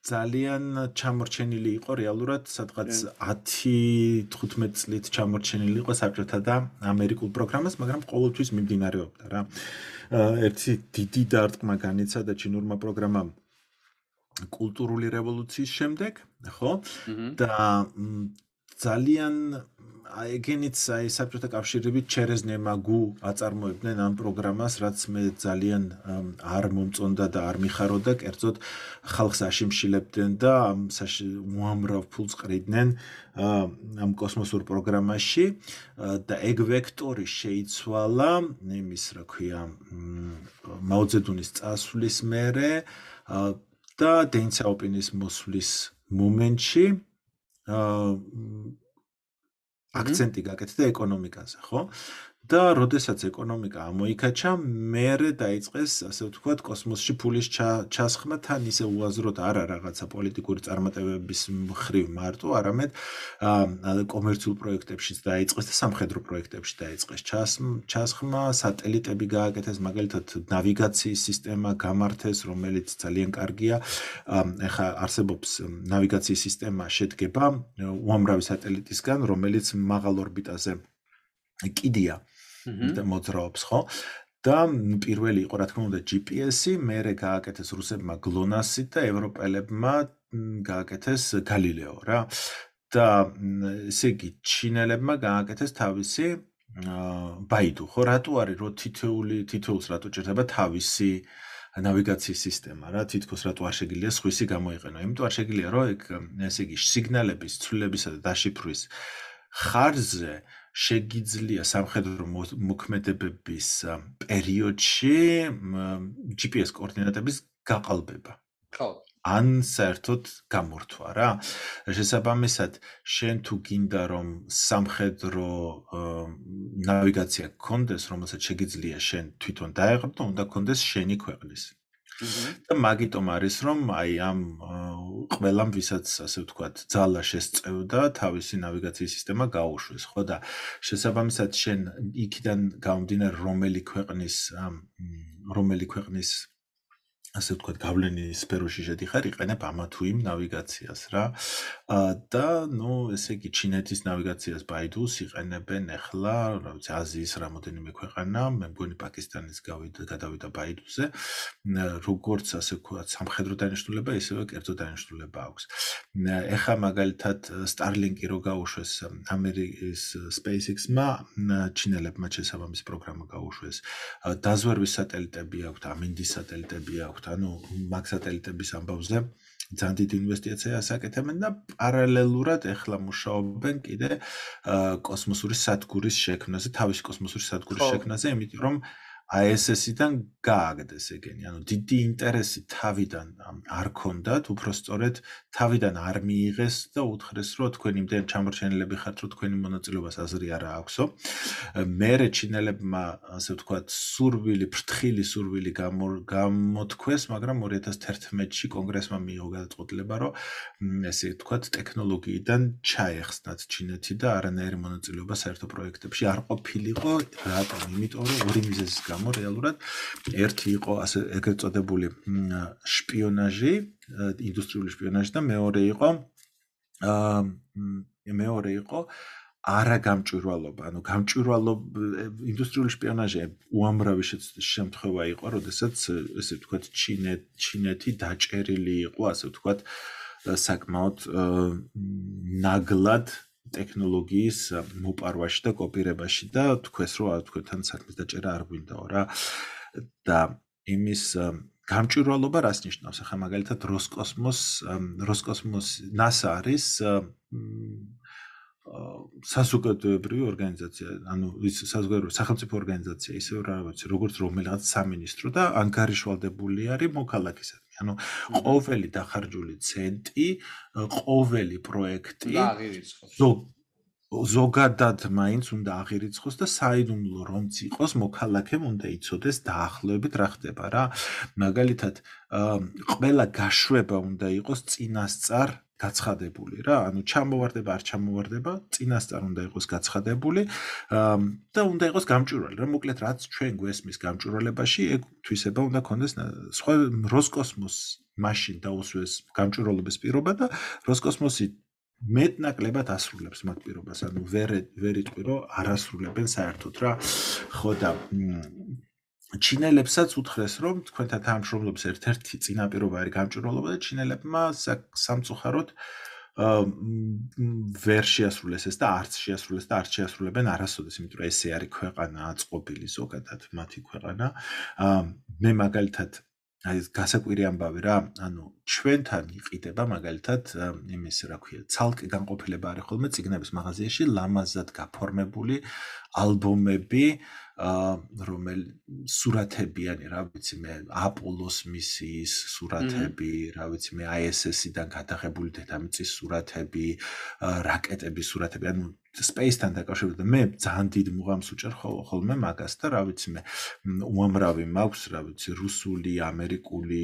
ძალიან ჩამორჩენილი იყო რეალურად სადღაც 10-15 წლით ჩამორჩენილი იყო საბჭოთა და ამერიკულ პროგრამას, მაგრამ ყოველთვის მიმდინარეობდა რა. ერთი დიდი დარტყმა განიცა და ჩინურმა პროგრამამ კულტურული რევოლუციის შემდეგ, ხო? და ძალიან აი ეგენიც აი საბჭოთა კავშირებით ჩერეზნემაგუ აწარმოებდნენ ამ პროგრამას, რაც მე ძალიან არ მომწონდა და არ მიხაროდა, კერძოდ ხალხს აშიმშილებდნენ და ამ უამრავ ფულს ყრიდნენ ამ კოსმოსურ პროგრამაში. და ეგ ვექტორი შეიცვალა იმის, რა ქვია, მაოძედუნის წასვლის მერე და დენცაოპინის მოსვლის მომენტში აა აქცენტი გაკეთდა ეკონომიკაზე, ხო? და როდესაც ეკონომიკა ამოიქაჩა, მეરે დაიწყეს, ასე ვთქვათ, კოსმოსში ფულის ჩასხმა თან ისე უაზროდ არა რაღაცა პოლიტიკური წარმატებების მხრივ მარტო, არამედ კომერციულ პროექტებშიც დაიწყეს და სამხედრო პროექტებში დაიწყეს ჩასხმა, სატელიტები გააკეთეს, მაგალითად, ნავიგაციის სისტემა გამართეს, რომელიც ძალიან კარგია. ეხა არსებობს ნავიგაციის სისტემა შედგება უამრავი სატელიტისგან, რომელიც მაღალ ორბიტაზე კიდია. და მოძრაობს, ხო? და პირველი იყო რა თქმა უნდა GPS-ი, მერე გააკეთეს რუსებმა GLONASS-ი და ევროპელებმა გააკეთეს Galileo რა. და ესე იგი ჩინელებმა გააკეთეს თავისი ბაიდუ, ხო? რატო არის რო თითოეული თითოეულს რატო ჭირდება თავისი ნავიგაციის სისტემა რა თითქოს რატო არ შეგიძლია სხვისი გამოიყენო იმიტომ არ შეგიძლია რომ ეგ ესე იგი სიგნალების ცვლილებისა და დაშიფრვის ხარზე შეგიძლია სამხედრო მოქმედებების პერიოდში GPS კოორდინატების გაყალბება. ხო. ან საერთოდ გამორთვა რა. შესაბამისად, შენ თუ გინდა რომ სამხედრო ნავიგაცია გქონდეს, რომელსაც შეგიძლია შენ თვითონ დაეღებო, უნდა გქონდეს შენი ქვეყნის და მაგიტომ არის რომ აი ამ ყველამ ვისაც ასე ვთქვათ ძალა შესწევდა თავისი ნავიგაციის სისტემა გაუშვეს ხო და შესაბამისად შენ იქიდან გამომდინარე რომელი ქვეყნის რომელი ქვეყნის ასე ვთქვათ, გავლენის სფეროში შედიხარ, იყენებ ამა თუ იმ ნავიგაციას რა. აა და ნუ ესე იგი ჩინეთის ნავიგაციას ბაიდუს იყენებენ ახლა, რა ვიცი, აზიის რამოდენიმე ქვეყანა, მე მგონი პაკისტანის გავიდა, გადავიდა ბაიდუზე. როგორც ასე ვთქვათ, სამხედრო დანიშნულება, ისევე კერძო დანიშნულება აქვს. ეხა მაგალითად Starlink-ი რო გაუშვეს ამერიკის SpaceX-მა, ჩინელებმა შესაბამისი პროგრამა გაუშვეს. დაზვერვის სატელიტები აქვთ, ამინდის სატელიტები აქვთ. აქვთ, ანუ მაგ სატელიტების ამბავზე ძალიან დიდი ინვესტიციაა საკეთებენ და პარალელურად ეხლა მუშაობენ კიდე კოსმოსური სადგურის შექმნაზე, თავისი კოსმოსური სადგურის შექმნაზე, იმიტომ რომ ASS-დან გააგდეს ეგენი. ანუ დიდი ინტერესი თავიდან არ ქონდათ, უფრო სწორედ თავიდან არ მიიღეს და უთხრეს, რომ თქვენ იმდენ ჩამორჩენილები ხართ, რომ თქვენი მონაწილეობას აზრი არ აქვსო. მერე ჩინელებმა, ასე ვთქვათ, სურვილი, ფრთხილი სურვილი გამოთქვეს, მაგრამ 2011-ში კონგრესმა მიიღო გადაწყვეტილება, რომ ესე ვთქვათ, ტექნოლოგიიდან ჩაეხსნათ ჩინეთი და არანაირი მონაწილეობა საერთო პროექტებში არ ყოფილიყო, რატომ? იმიტომ რომ ორი მიზეზის გამო გამო რეალურად ერთი იყო ასე ეგრეთ წოდებული შპიონაჟი, ინდუსტრიული შპიონაჟი და მეორე იყო აა მეორე იყო არა გამჭვირვალობა, ანუ გამჭვირვალობა ინდუსტრიული შპიონაჟი უამრავი შემთხვევა იყო, როდესაც ესე ვთქვათ ჩინეთ ჩინეთი დაჭერილი იყო, ასე ვთქვათ საკმაოდ ნაგლად ტექნოლოგიის მოპარვაში და კოპირებაში და თქვეს რომ თქვენთან საქმის დაჭერა არ გვინდაო რა და იმის გამჭვირვალობა რას ნიშნავს ახლა მაგალითად როსკოსმოს როსკოსმოს NASA არის საზოგადოებრივი ორგანიზაცია, ანუ ის საზოგადოებრივი სახელმწიფო ორგანიზაცია, ისე რა ვიცი, როგორც რომელიღაც სამინისტრო და ანგარიშვალდებული არის მოქალაქისადმი. ანუ ყოველი დახარჯული ცენტი, ყოველი პროექტი ზოგ ზოგადად მაინც უნდა აღირიცხოს და საიდუმლო რომც იყოს მოქალაქემ უნდა იცოდეს დაახლოებით რა ხდება რა მაგალითად ყველა გაშვება უნდა იყოს წინასწარ გაცხადებული რა. ანუ ჩამოვარდება არ ჩამოვარდება წინასწარ უნდა იყოს გაცხადებული და უნდა იყოს გამჭვირვალე. რა მოკლედ რაც ჩვენ გვესმის გამჭვირვალებაში ეგ თვისება უნდა კონდეს სხვა როსკოსმოს მაშინ დაუსვეს გამჭვირვალობის პირობა და როსკოსმოსი მეტნაკლებად ასრულებს მათ პირობას, ანუ ვერ ვერ იტყვირო არასრულებენ საერთოდ რა. ხო და ჩინელებსაც უთხრეს რომ თქვენთან თანამშრომლობის ერთ-ერთი წინაპირობა არის გამჭვირვალობა და ჩინელებმა სამწუხაროდ ვერ შეასრულეს ეს და არც შეასრულეს და არც შეასრულებენ არასოდეს, იმიტომ რომ ესე არის ქვეყანა აწყობილი ზოგადად მათი ქვეყანა. მე მაგალითად აი გასაკვირი ამბავი რა, ანუ ჩვენთან იყიდება მაგალითად იმის რა ქვია, ცალკე განყოფილება არის ხოლმე ციგნების მაღაზიაში ლამაზად გაფორმებული ალბომები, აა რომელ სურათებიანი, რა ვიცი მე, აპოლოს მისიის სურათები, რა ვიცი მე, ISS-იდან გადაღებული დედამიწის სურათები, რაკეტების სურათები, ანუ space-თან დაკავშირებით მე ძალიან დიდ მუღამს უჭერ ხოლმე მაგას და რა ვიცი მე უამრავი მაქვს რა ვიცი რუსული, ამერიკული,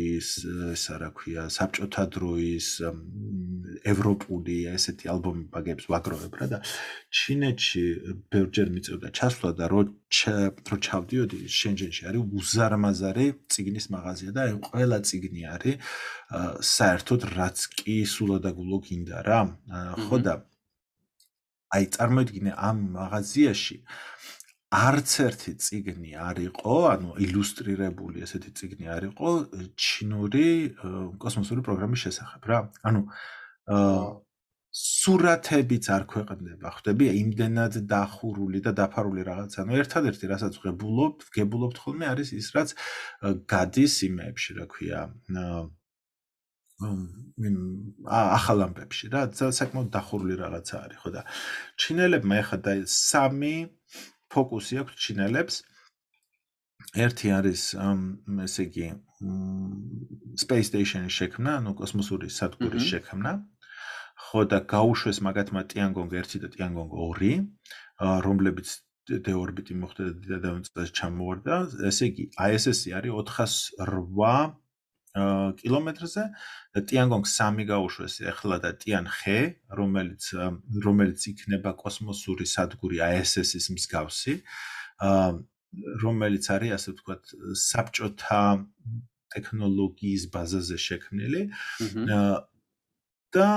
ესა რა ქვია, საბჭოთა დროის, ევროპული ესეთი ალბომი ბაგებს ვაგროვებ რა და ჩინეთში ბევრჯერ მიწევდა ჩასვლა და რო რო ჩავდიოდი შენჯენში არის უზარმაზარი ციგნის მაღაზია და აი ყველა ციგნი არის საერთოდ რაც კი სულადაგულო გინდა რა. ხო და აი წარმოიდგინე ამ მაღაზიაში არც ერთი ციგნი არ იყო, ანუ ილუსტრირებული ესეთი ციგნი არ იყო ჩინური კოსმოსური პროგრამის შესახებ რა. ანუ სურათებიც არ ქვეყნდება, ხვდები, იმდენად დახურული და დაფარული რაღაც. ანუ ერთადერთი რასაც ღებულობ, გებულობთ ხოლმე არის ის, რაც გადის იმეებში, რა ქვია, აა ახალ ამბებში რა საკმაოდ დახურული რაღაცა არის ხო და ჩინელებმა ეხა და სამი ფოკუსი აქვს ჩინელებს ერთი არის ესე იგი space station-ის შექმნა, ანუ კოსმოსური სადგურის შექმნა. ხო და გაუშვეს მაგათმა Tiangong 1 და Tiangong 2, რომლებიც დეორბიტი მოხდა და დედამიწაზე ჩამოვარდა. ესე იგი, ISS-ი არის 408 კილომეტრზე. და ტიანგონგ 3 გაუშვეს ახლა და ტიანხე რომელიც რომელიც იქნება კოსმოსური სადგური ISS-ის მსგავსი. რომელიც არის ასე ვთქვათ საბჭოთა ტექნოლოგიის ბაზაზე შექმნილი. და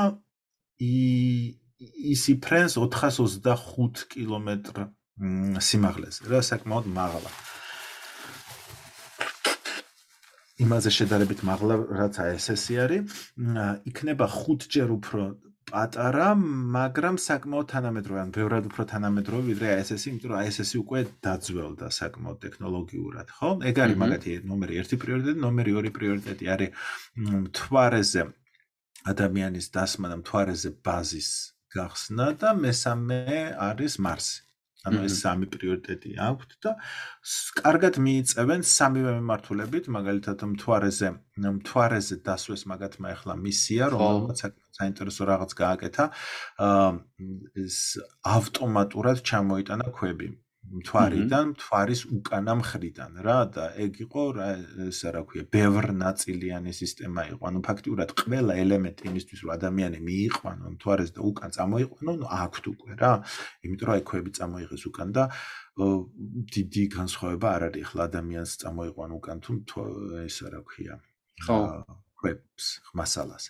ისი ფრენს 425 კილომეტრ სიმაღლეზე რა საკმაოდ მაღლა. იმაზე შედარებით მაღლა რაც ISS-ი არის, იქნება 5ჯერ უფრო პატარა, მაგრამ საკმაოდ თანამედროვე, ან ბევრად უფრო თანამედროვე ვიდრე ISS-ი, იმიტომ რომ ISS-ი უკვე დაძველდა საკმაოდ ტექნოლოგიურად, ხო? ეგ არის მაგათი ნომერი 1 პრიორიტეტი, ნომერი 2 პრიორიტეტი არის მთვარეზე ადამიანის დასმა და მთვარეზე ბაზის გახსნა და მესამე არის მარსი. ანუ ეს სამი პრიორიტეტი აქვთ და კარგად მიიწევენ სამივე მიმართულებით, მაგალითად მთვარეზე, მთვარეზე დასვეს მაგათმა ახლა მისია, რომელსაც საინტერესო რაღაც გააკეთა, აა ეს ავტომატურად ჩამოიტანა ქვები. მთვარიდან, მთვარის უკანა მხრიდან რა და ეგ იყო რა ესა რა ქვია, ბევრ ნაწილიანი სისტემა იყო. ანუ ფაქტიურად ყველა ელემენტი იმისთვის რომ ადამიანი მიიყვანო მთვარეს და უკან წამოიყვანო, ნუ აქვთ უკვე რა. იმიტომ რომ აი ქვები წამოიღეს უკან და დიდი განსხვავება არ არის ახლა ადამიანს წამოიყვანო უკან თუ ესა რა ქვია. ხო, ქვებს, მასალას.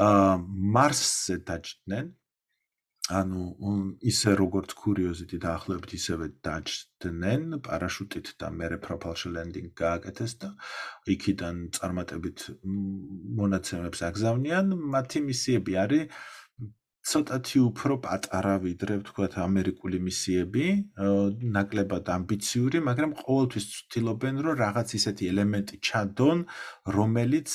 აა მარსზე დაჭდნენ ანუ ისე როგორც curiosity დაახლოებით ისევე დაჭდნენ პარაშუტით და მეორე propulsion landing გააკეთეს და იქიდან წარმატებით მონაცემებს აგზავნიან. მათი მისიები არის ცოტათი უფრო პატარა ვიდრე ვთქვათ ამერიკული მისიები ნაკლებად ამბიციური მაგრამ ყოველთვის ცდილობენ რომ რაღაც ისეთი ელემენტი ჩადონ რომელიც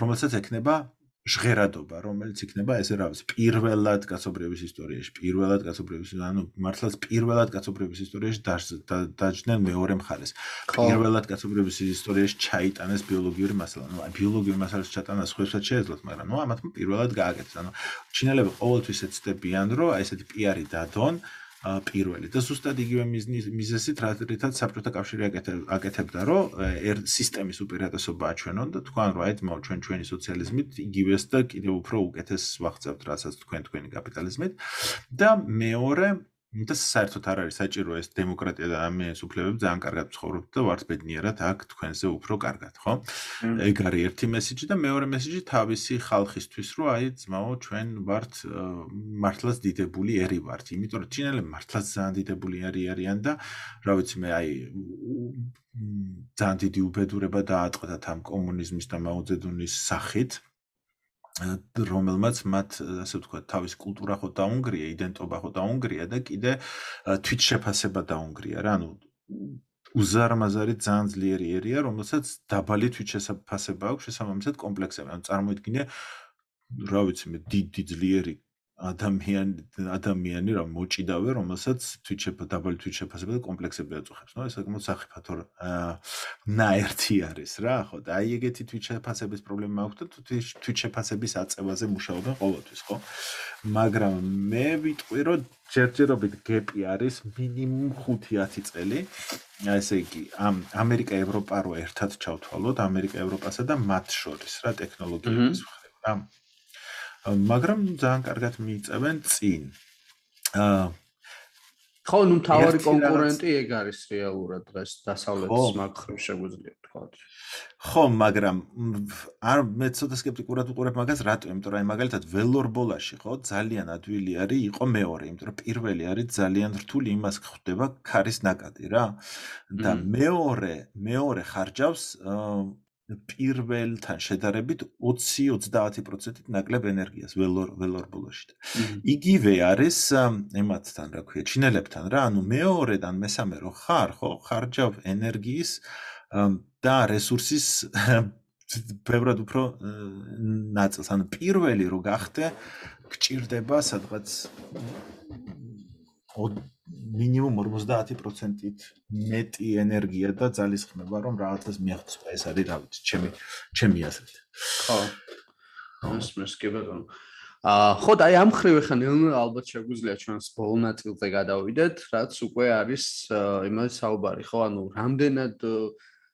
რომელსაც ექნება ჟღერადობა, რომელიც იქნება ესე რა ვიცი, პირველად კაცობრიობის ისტორიაში, პირველად კაცობრიობის, ანუ მართლაც პირველად კაცობრიობის ისტორიაში დაჯდნენ მეორე მხარეს. პირველად კაცობრიობის ისტორიაში ჩაიტანეს ბიოლოგიური მასალა. ნუ აი ბიოლოგიური მასალის ჩატანა სხვასაც შეეძლოთ, მაგრამ ნუ ამათმა პირველად გააკეთეს. ანუ ჩინელები ყოველთვის ეცდებიან, რომ აი ესეთი პიარი დადონ. პირველი. და ზუსტად იგივე მიზეზით რითაც საბჭოთა კავშირი აკეთებდა რომ ერთ სისტემის უპირატესობა აჩვენონ და თქვან რომ აი თმო ჩვენ ჩვენი სოციალიზმით იგივეს და კიდევ უფრო უკეთეს ვახცევთ რასაც თქვენ თქვენი კაპიტალიზმით. და მეორე და საერთოდ არ არის საჭირო ეს დემოკრატია და ამის უფლებები ძალიან კარგად ცხოვრობთ და ვართ ბედნიერად აქ თქვენზე უფრო კარგად, ხო? ეგ არის ერთი მესიჯი და მეორე მესიჯი თავისი ხალხისთვის, რომ აი ძმაო, ჩვენ ვართ მართლაც დიდებული ერი ვართ, იმიტომ რომ ჩინელები მართლაც ძალიან დიდებული ერი არიან და რა ვიცი მე აი ძალიან დიდი უბედურება დაატყდათ ამ კომუნიზმის და მაოძედუნის სახით. რომელმაც მათ ასე ვთქვათ თავის კულტურა ხო დაუნგრია, იდენტობა ხო დაუნგრია და კიდე თვითშეფასება დაუნგრია რა, ანუ უზარმაზარი ძალიან ძლიერი ერია, რომელსაც დაბალი თვითშეფასება აქვს, შესაბამისად კომპლექსები. ანუ წარმოიდგინე რა ვიცი მე დიდი ძლიერი ადამიანი ადამიანი რა მოჭიდავე რომელსაც თვითშეფა დაბალი თვითშეფასება და კომპლექსები აწუხებს. ნუ ეს საკმაოდ საფათო ნაერთი არის რა ხო და აი ეგეთი თვითშეფასების პრობლემა აქვს და თვითშეფასების აწევაზე მუშაობენ ყოველთვის ხო? მაგრამ მე ვიტყვი რომ ჯერჯერობით გეპი არის მინიმუმ 5-10 წელი. ესე იგი ამ ამერიკა ევროპა რო ერთად ჩავთვალოთ ამერიკა ევროპასა და მათ შორის რა ტექნოლოგიების მხრივ რა მაგრამ ძალიან კარგად მიიწევენ წინ. აა ხო, ნუ მთავარი კონკურენტი ეგ არის რეალურად დღეს დასავლეთის მაგხრივ შეგვიძლია თქვა. ხო, მაგრამ არ მე ცოტა скеპტიკურად უყურებ მაგას, რატო? იმიტომ რომ მაგალითად ველორბოლაში, ხო, ძალიან ადვილი არის, იყო მეორე, იმიტომ რომ პირველი არის ძალიან რთული, იმას ხდება ქარის ნაკადი რა. და მეორე, მეორე ხარჯავს პირველთან შედარებით 20-30%-ით ნაკლებ ენერგიას ველორ ველორბოლოში. იგივე არის ემათთან, რა ქვია, ჩინელებთან რა, ანუ მეორედან მესამე რო ხარ, ხო, ხარჯავ ენერგიის და რესურსის ბევრად უფრო ნაწილს. ანუ პირველი რო გახდე, გჭირდება სადღაც მინიმუმ 50%-ით მეტი ენერგია და ძალისხმევა, რომ რაღაცას მიაღწია. ეს არის რა ვიცი, ჩემი ჩემი აზრით. ხო. ეს მოსკევადონ. აა ხო და აი ამ ხრივ ხან ალბათ შეგვიძლია ჩვენს ბოლო ნაწილზე გადავიდეთ, რაც უკვე არის იმას საუბარი, ხო, ანუ რამდენად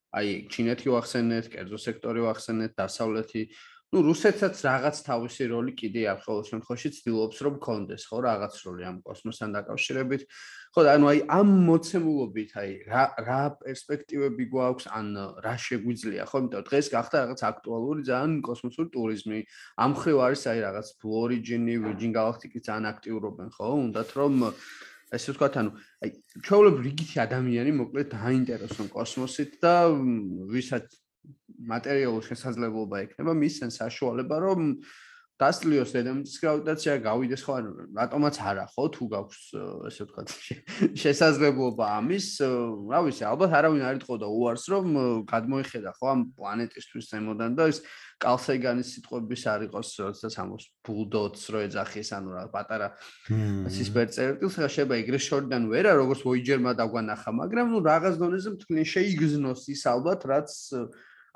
აი ჩინეთი ვახსენეთ, კერძო სექტორი ვახსენეთ, დასავლეთი ну რუსეთსაც რაღაც თავისი როლი კიდე აქვს ყოველ შემთხვევაში ცდილობს რომ კონდეს ხო რაღაც როლი ამ კოსმოსთან დაკავშირებით. ხო და ანუ აი ამ მოცემულობით აი რა რა პერსპექტივები გვაქვს ან რა შეგვიძლია ხო იმიტომ დღეს გახდა რაღაც აქტუალური ძალიან კოსმოსური ტურიზმი. ამ ხრივ არის აი რაღაც Blue Origin-ი Virgin Galactic-ი ძალიან აქტიურობენ ხო უნდათ რომ ესე ვთქვათ ანუ აი ჩვეულებრივ რიგითი ადამიანი მოკლედ დაინტერესონ კოსმოსით და ვისაც მატერიალური შესაძლებლობა ექნება მისცენ საშუალება რომ დასლიოს დედამიწის გრავიტაცია გავიდეს ხო ანუ რატომაც არა ხო თუ გაქვს ესე ვთქვათ შესაძლებლობა ამის რა ვიცი ალბათ არავინ არ იტყოდა უარს რომ გადმოიხედა ხო ამ პლანეტისთვის ზემოდან და ეს კალსეგანის სიტყვების არ იყოს როდესაც ამოს ბულდოც რო ეძახის ანუ რა პატარა სისპერწერტილს ხა შეიძლება ეგრე შორიდან ვერა როგორც ვოიჯერმა დაგვანახა მაგრამ ნუ რაღაც დონეზე მთლიან შეიგზნოს ის ალბათ რაც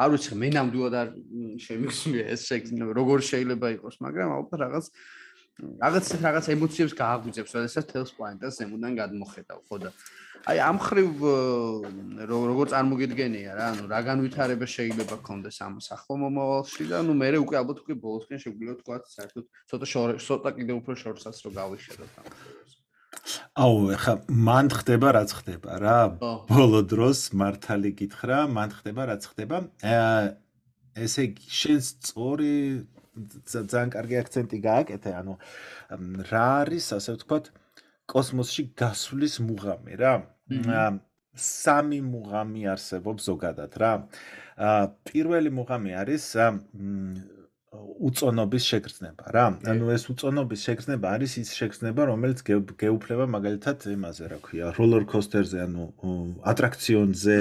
არ ვიცი მე ნამდვილად არ შემიგზნია ეს შეგზნება როგორ შეიძლება იყოს მაგრამ ალბათ რაღაც რაღაც რაღაც ემოციებს გააგვიძებს როდესაც თელს პლანეტას ზემოდან გადმოხედავ ხო და. აი ამ ხრივ როგორ წარმოგიდგენია რა ანუ რა განვითარება შეიძლება გქონდეს ამ სახლო მომავალში და ნუ მე უკვე ალბათ უკვე ბოლოსკენ შეგვიძლია თქვა საერთოდ ცოტა ცოტა კიდე უფრო შორსაც რო გავიხედოთ ამ. ხრივს აუ ეხა მან ხდება რაც ხდება რა. ბოლო დროს მართალი გითხრა მან ხდება რაც ხდება. ესე შენს წორი ძალიან კარგი აქცენტი გააკეთე ანუ რა არის ასე ვთქვათ კოსმოსში გასვლის მუღამი რა. სამი მუღამი არსებობს ზოგადად რა. პირველი მუღამი არის უწონობის შეგრძნება. რა. ანუ ეს უწონობის შეგრძნება არის ის შეგრძნება, რომელიც გეუფლება მაგალითად იმაზე, რა ქვია, როლერკოსტერზე, ანუ ატრაქციონზე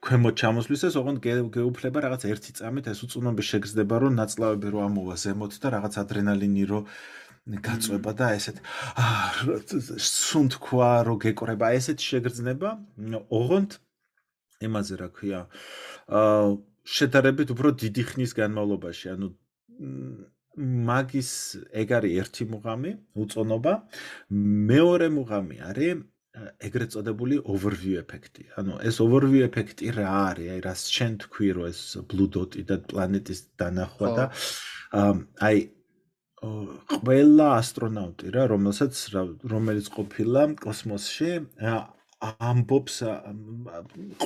ქვემოთ ჩამოსვლისას, ოღონდ გეუფლება რაღაც ერთი წამით ეს უწონობის შეგრძნება, რომ ნაწლავები რო ამოვა ზემოთ და რაღაც ადრენალინი რო გაწובה და ესეთ სუნ თქვა რო გეკრება, ესეთ შეგრძნება, ოღონდ იმაზე, რა ქვია, აა შედარებით უფრო დიდი ხნის განმავლობაში, ანუ მაგის ეგ არის ერთი მუღამი, უწონობა. მეორე მუღამი არის ეგრეთ წოდებული overview ეფექტი. ანუ ეს overview ეფექტი რა არის? აი რას შენ თქვი რომ ეს blue dot-ი და პლანეტის დანახვა და აი ყველა ასტრონავტი რა, რომელსაც რომელიც ყოფილა კოსმოსში, ამბობს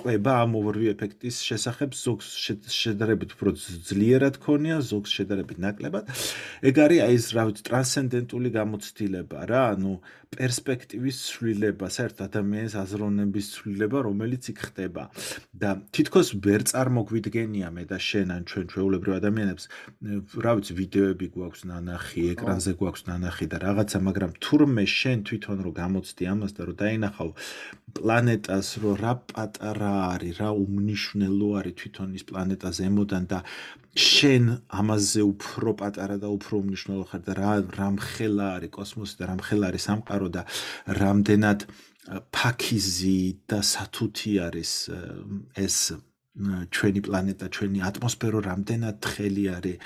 ყובה ამ ოვერვიუ ეფექტის შესახებ ზოგს შედარებით უფრო ძლიერად ქონია, ზოგს შედარებით ნაკლებად. ეგ არის აი ეს რა ვიცი ტრანსცენდენტული გამოცდილება რა, ანუ პერსპექტივის ცვლილება, საერთოდ ადამიანის აზროვნების ცვლილება, რომელიც იქ ხდება. და თითქოს ვერ წარმოგვიდგენია მე და შენ ან ჩვენ ჩვეულებრივ ადამიანებს, რა ვიცი ვიდეოები გვაქვს ნანახი, ეკრანზე გვაქვს ნანახი და რაღაცა, მაგრამ თურმე შენ თვითონ რო გამოცდი ამას და რო დაინახავ პლანეტას რო რა პატარა არის, რა უმნიშვნელო არის თვითონ ის პლანეტა ზემოდან და შენ ამაზე უფრო პატარა და უფრო უმნიშვნელო ხარ და რა რამხელა არის კოსმოსი და რამხელა არის სამყარო და რამდენად ფაქიზი და სათუთი არის ეს ჩვენი პლანეტა, ჩვენი ატმოსფერო რამდენად თხელი არის,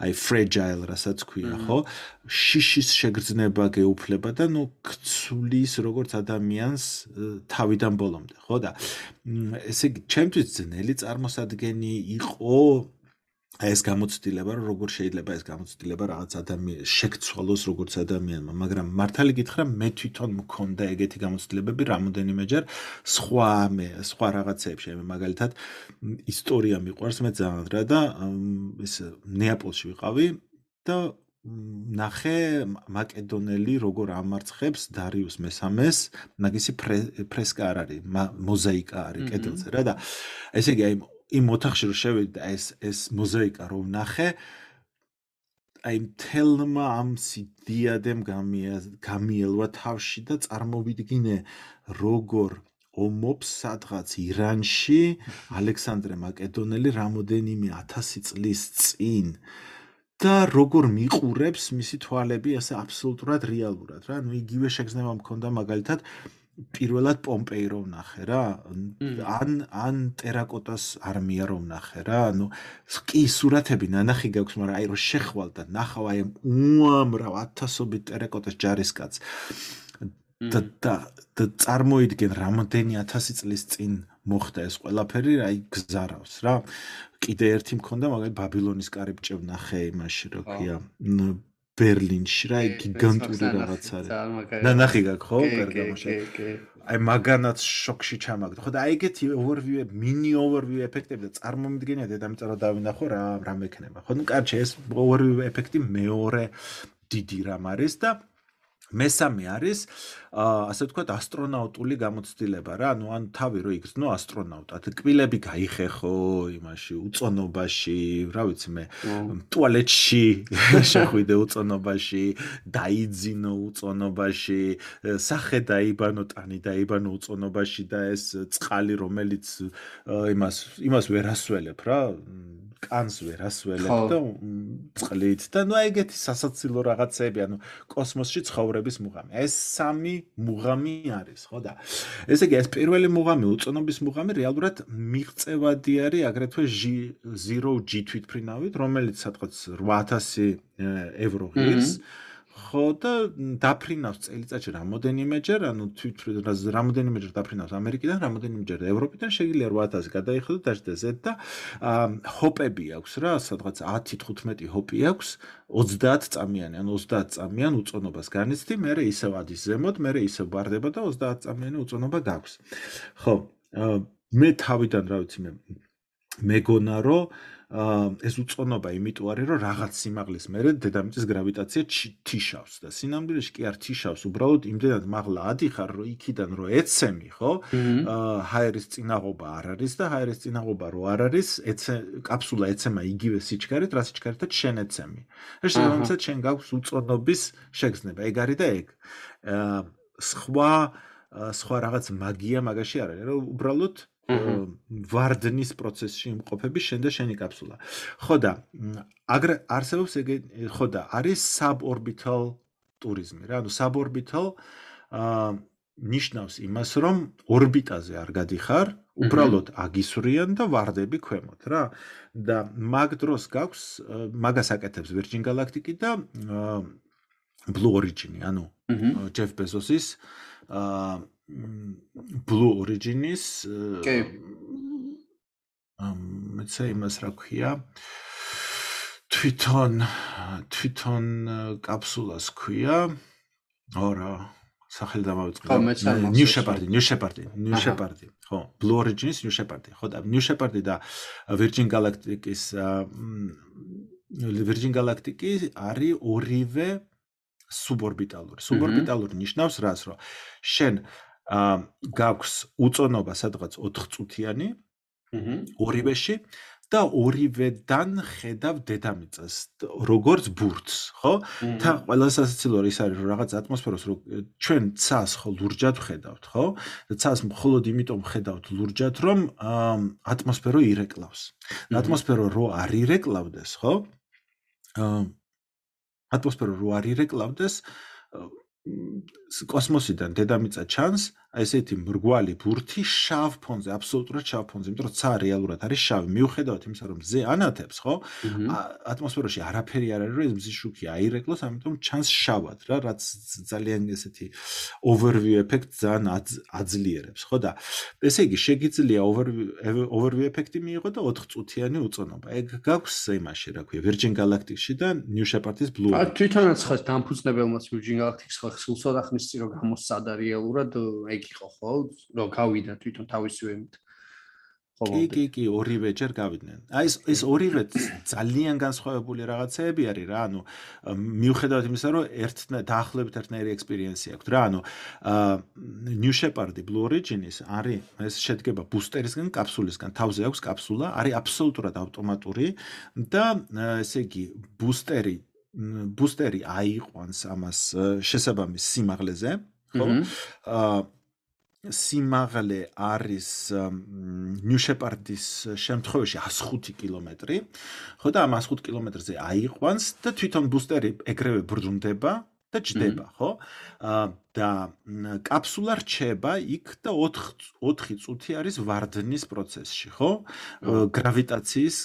აი fragile, რასაც ქვია, ხო? შიშის შეგრძნება გეუფლება და ნუ ქცulis როგორც ადამიანს თავიდან ბოლომდე, ხო და ესე იგი, ჩემთვის ძნელი წარმოსადგენი იყო ეს გამოცდილება რომ როგორ შეიძლება ეს გამოცდილება რაღაც ადამიანს შექცვალოს როგორც ადამიანმა მაგრამ მართალი გითხრა მე თვითონ მქონდა ეგეთი გამოცდილებები რამოდენიმეჯერ სხვა მე სხვა რაღაცებში მე მაგალითად ისტორია მიყვარს მე ძალიან რა და ეს ნეაპოლში ვიყავი და ნახე მაკედონელი როგორ ამარცხებს დარიუს მესამეს მაგისი ფრესკა არ არის მოზაიკა არის კედელზე რა და ესე იგი აი იმ ოთახში რომ შევედი და ეს ეს მოზაიკა რომ ნახე აი თელმა ამ სიდიადემ გამიელვა თავში და წარმოვიდგინე როგორ ომობს სადღაც ირანში ალექსანდრე მაკედონელი რამოდენიმე 1000 წლის წინ და როგორ მიყურებს მისი თვალები ასე აბსოლუტურად რეალურად რა. ნუ იგივე შეგრძნება მქონდა მაგალითად პირველად პომპეი რომ ნახე რა ან ან ტერაკოტას არმია რომ ნახე რა ანუ კი სურათები ნანახი გაქვს მაგრამ აი რომ შეხვალ და ნახავ აი უამრავ ათასობით ტერაკოტას ჯარისკაც. და და და წარმოიდგენ რამდენი 1000 წლის წინ მოხდა ეს ყველაფერი აი გზარავს რა. კიდე ერთი მქონდა მაგალითად ბაბილონის კარიბჭე ვნახე იმაში რა ქვია ბერლინში რა გიგანტური რაღაც არის. და ნახი გაკ ხო? კარგამოშა. აი მაგანაც შოქში ჩამაგდო. ხო და აი ეგეთი overview, mini overview ეფექტები და წარმომიდგენია დედამიწა რა დავინახო რა რა მექნება. ხო ნუ კარჩე ეს overview ეფექტი მეორე დიდი რამ არის და მესამე არის ასე ვთქვათ ასტრონავტული გამოცდილება რა. ანუ ან თავი რო იგრძნო ასტრონავტად კბილები გაიხეხო იმაში უწონობაში რა ვიცი მე ტუალეტში (laughs) შეხვიდე უწონობაში დაიძინო უწონობაში სახე დაიბანო ტანი დაიბანო უწონობაში და ეს წყალი რომელიც იმას იმას ვერ ასველებ რა კანს ვერ ასველებ და წყლით და ნუ ეგეთი სასაცილო რაღაცები ანუ კოსმოსში ცხოვრების მუღამი. ეს სამი მუღამი არის ხო და ესე იგი ეს პირველი მუღამი უწონობის მუღამი რეალურად მიღწევადი არის აგრეთვე G0 G თვითფრინავით რომელიც სადღაც 8000 ევრო ღირს ხო და დაფრინავს წელიწადში რამოდენიმეჯერ, ანუ თვითონ რამოდენიმეჯერ დაფრინავს ამერიკიდან, რამოდენიმეჯერ ევროპიდან, შეიძლება 8000 გადაიხადო დაждდეს ეთ და ჰოპები აქვს რა, სადღაც 10-15 ჰოპი აქვს, 30 წამიანი, ანუ 30 წამიან უწონობას განიცდი, მე ისევ ადის ზემოთ, მე ისევ ბარდება და 30 წამიანი უწონობა გაქვს. ხო, მე თავიდან რა ვიცი მე მეგონა რომ ეს უწონობა იმიტომ არის რომ რაღაც სიმაღლის მერე დედამიწის გრავიტაცია თიშავს და სინამდვილეში კი არ თიშავს. უბრალოდ იმდენად მაღლა ადიხარ რომ იქიდან რომ ეცემი ხო? ჰაერის წინაღობა არ არის და ჰაერის წინაღობა რო არ არის ეცე კაფსულა ეცემა იგივე სიჩქარით რა სიჩქარითაც შენ ეცემი. ეს შემოწმეთ შენ გაქვს უწონობის შეგრძნება. ეგ არის და ეგ. სხვა სხვა რაღაც მაგია მაგაში არ არის. რომ უბრალოდ ვარდნის პროცესში იმყოფები შენ და შენი კაფსულა. ხო და აგრ არსებობს ეგ ხო და არის საბორბიტალ ტურიზმი რა, ანუ საბორბიტალ აა ნიშნავს იმას, რომ ორბიტაზე არ გადიხარ, უბრალოდ აგისვრიან და ვარდები ქვემოთ რა. და მაგ დროს გაქვს მაგას აკეთებს Virgin Galactic და Blue Origin, ანუ Jeff Bezos-ის აა Blue Origin-ის კი ამ მეცე იმას რა ქვია თვითონ თვითონ კაფსულას ქვია. ორა სახელი დამავიწყე. New Shepard, New Shepard, New Shepard. ხო, Blue Origins, New Shepard. ხო და New Shepard და Virgin Galactic-ის Virgin Galactic-ი არის ორივე სუბორბიტალური. სუბორბიტალური ნიშნავს რას, რომ შენ აა გაქვს უწონობა სადღაც 4 წუთიანი. აჰა. ორივეში და ორივედან ხედავ დედამიწას როგორც ბურთს, ხო? თან ყველაზე სასაცილო ის არის რომ რაღაც ატმოსფეროს რო ჩვენ ცას ხო ლურჯად ხედავთ, ხო? და ცას მხოლოდ იმიტომ ხედავთ ლურჯად, რომ ატმოსფერო ირეკლავს. ატმოსფერო რო არ ირეკლავდეს, ხო? აა ატმოსფერო რო არ ირეკლავდეს, კოსმოსიდან დედამიწა ჩანს, აი ესეთი მრგვალი ბურთი შავ ფონზე, აბსოლუტურად შავ ფონზე, იმიტომ რომ ცა რეალურად არის შავი. მიუხედავად იმისა, რომ ზე ანათებს, ხო? ატმოსფეროში არაფერი არ არის, რომ ეს მზის შუქი აირეკლოს, ამიტომ ჩანს შავად რა, რაც ძალიან ესეთი overview effect ძალიან აძლიერებს, ხო და ესე იგი შეგიძლია overview effect-ი მიიღო და 4 წუთიანი უწონობა. ეგ გაქვს იმაში, რა ქვია, Virgin Galactic-ში და New Shepard-ის Blue. ა თვითონაც ხარ დამფუძნებელმაც Virgin Galactic-ს ხო ხსულსა და ხმის წირო გამოსადა რეალურად ეგ იყო ხო? რომ გავიდა თვითონ თავისივე კი კი კი ორივე ჯერ გავიდნენ. აი ეს ეს ორივე ძალიან განსხვავებული რაღაცეები არის რა, ანუ მიუხედავად იმისა, რომ ერთ დაახლოებით ერთნაირი ექსპერიენსი აქვს რა, ანუ New Shepard-ი Blue Origin-ის არის ეს შედგება ბუსტერისგან, კაფსულისგან, თავზე აქვს კაფსულა, არის აბსოლუტურად ავტომატური და ესე იგი ბუსტერი ბუსტერი აიყვანს ამას შესაბამის სიმაღლეზე, ხო? აა სიმაღლე არის Shepard-ის შემთხვევაში 105 კილომეტრი. ხო და ამ 105 კილომეტრზე აიყვანს და თვითონ ბუსტერი ეგრევე ბრუნდება და ჯდება, ხო? აა და კაფსულა რჩება იქ და 4 4 წუთი არის ვარდნის პროცესში, ხო? გრავიტაციის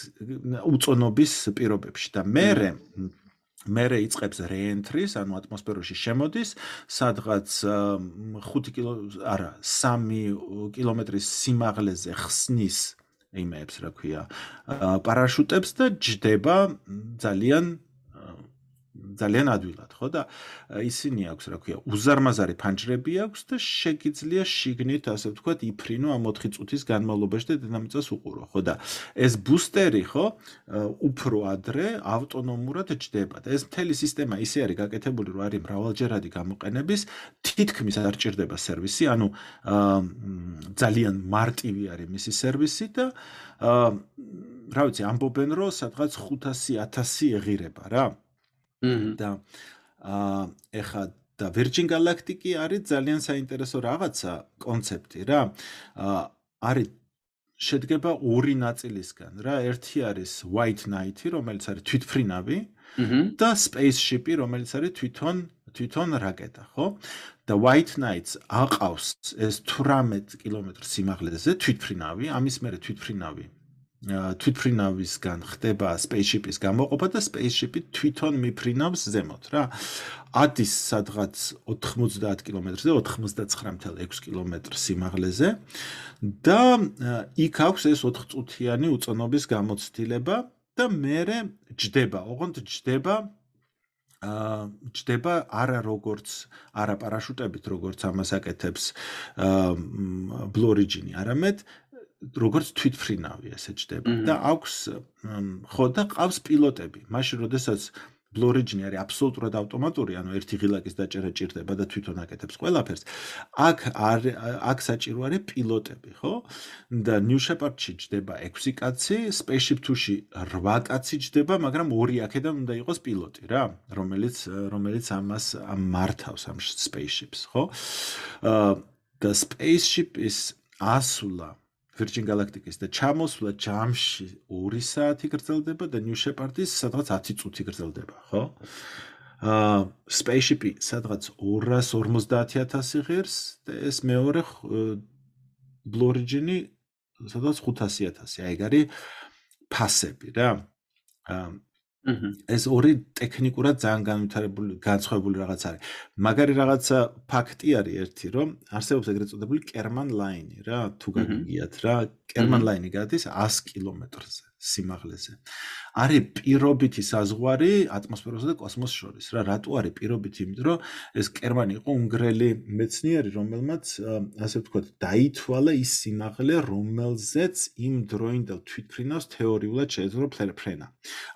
უწონობის პირობებში და მე მერე იწებს რეენტრის, ანუ ატმოსფეროში შემოდის, სადღაც 5 კილო, არა, 3 კილომეტრის სიმაღლეზე ხსნის იმეებს, რა ქვია, პარაშუტებს და ჯდება ძალიან ძალიან ადვილად, ხო და ისინი აქვს, რა ქვია, უზარმაზარი ფანჯრები აქვს და შეგიძლია შიგნით, ასე ვთქვათ, იფრინო ამ 4 წუთის განმავლობაში და დინამიცას უყურო, ხო და ეს ბუსტერი, ხო, უფრო ადრე ავტონომურად ჯდება და ეს მთელი სისტემა ისე არის გაკეთებული, რომ არის მრავალჯერადი გამოყენების, თითქმის არ ჭირდება სერვისი, ანუ ძალიან მარტივი არის მისი სერვისი და აა რა ვიცი, ამბობენ რომ სადღაც 500-1000 ეღირება რა. და აა ეხა და Virgin Galactic-ი არის ძალიან საინტერესო რაღაცა კონცეფტი რა. აა არის შედგება ორი ნაწილისგან რა. ერთი არის White Knight-ი, რომელიც არის თვითფრინავი და Spaceship-ი, რომელიც არის თვითონ თვითონ რაკეტა, ხო? და White Knights აყავს ეს 18 კილომეტრის სიმაღლეზე თვითფრინავი, ამის მერე თვითფრინავი თვითფრინავისგან ხდება spaceship-ის გამოყოფა და spaceship-ი თვითონ მიფრინავს ზემოთ რა. ადის სადღაც 90 კილომეტრზე, 99.6 კილომეტრის სიმაღლეზე და იქ აქვს ეს 4 წუთიანი უწონობის გამოცდილება და მეორე ჯდება, ოღონდ ჯდება აა ჯდება არა როგორც არა პარაშუტებით როგორც ამას აკეთებს აა Origin-ი, არამედ როგორც თვითფრინავი ესე ჭდება და აქვს ხო და ყავს პილოტები. მაშინ როდესაც ბლორიჯინი არის აბსოლუტურად ავტომატური, ანუ ერთი ღილაკის დაჭერა ჭირდება და თვითონ აკეთებს ყველაფერს. აქ არ აქ საჭირო არის პილოტები, ხო? და New Shepard-ში ჭდება 6 კაცი, Spaceship Two-ში 8 კაცი ჭდება, მაგრამ ორი აქედან უნდა იყოს პილოტი რა, რომელიც რომელიც ამას მართავს ამ Spaceships, ხო? და Spaceship is ასულა Virgin Galactic-ის და ჩამოსვლა ჯამში 2 საათი გრძელდება და New Shepard-ის სადღაც 10 წუთი გრძელდება, ხო? აა Spaceship-ი სადღაც 250000 ღირს და ეს მეორე Blue Origin-ი სადღაც 500000. აი, ეგ არის ფასები რა. აა ეს ორი ტექნიკურად ძალიან განვითარებული განსხვავებული რაღაც არის. მაგარი რაღაცა ფაქტი არის ერთი, რომ არსებობს ეგრეთ წოდებული კერმან ლაინი რა, თუ გაგიგიათ რა, კერმან ლაინი გადის 100 კილომეტრზე სიმაღლეზე. არის პირობითი საზღვარი ატმოსფეროსა და კოსმოსს შორის. რა რატო არის პირობითი? იმიტომ რომ ეს კერმანი იყო უნგრელი მეცნიერი, რომელმაც ასე ვთქვათ, დაითვალა ის სიმაღლე, რომელზეც იმ დროინდელ თვითფრინავს თეორიულად შეეძლო ფრენა.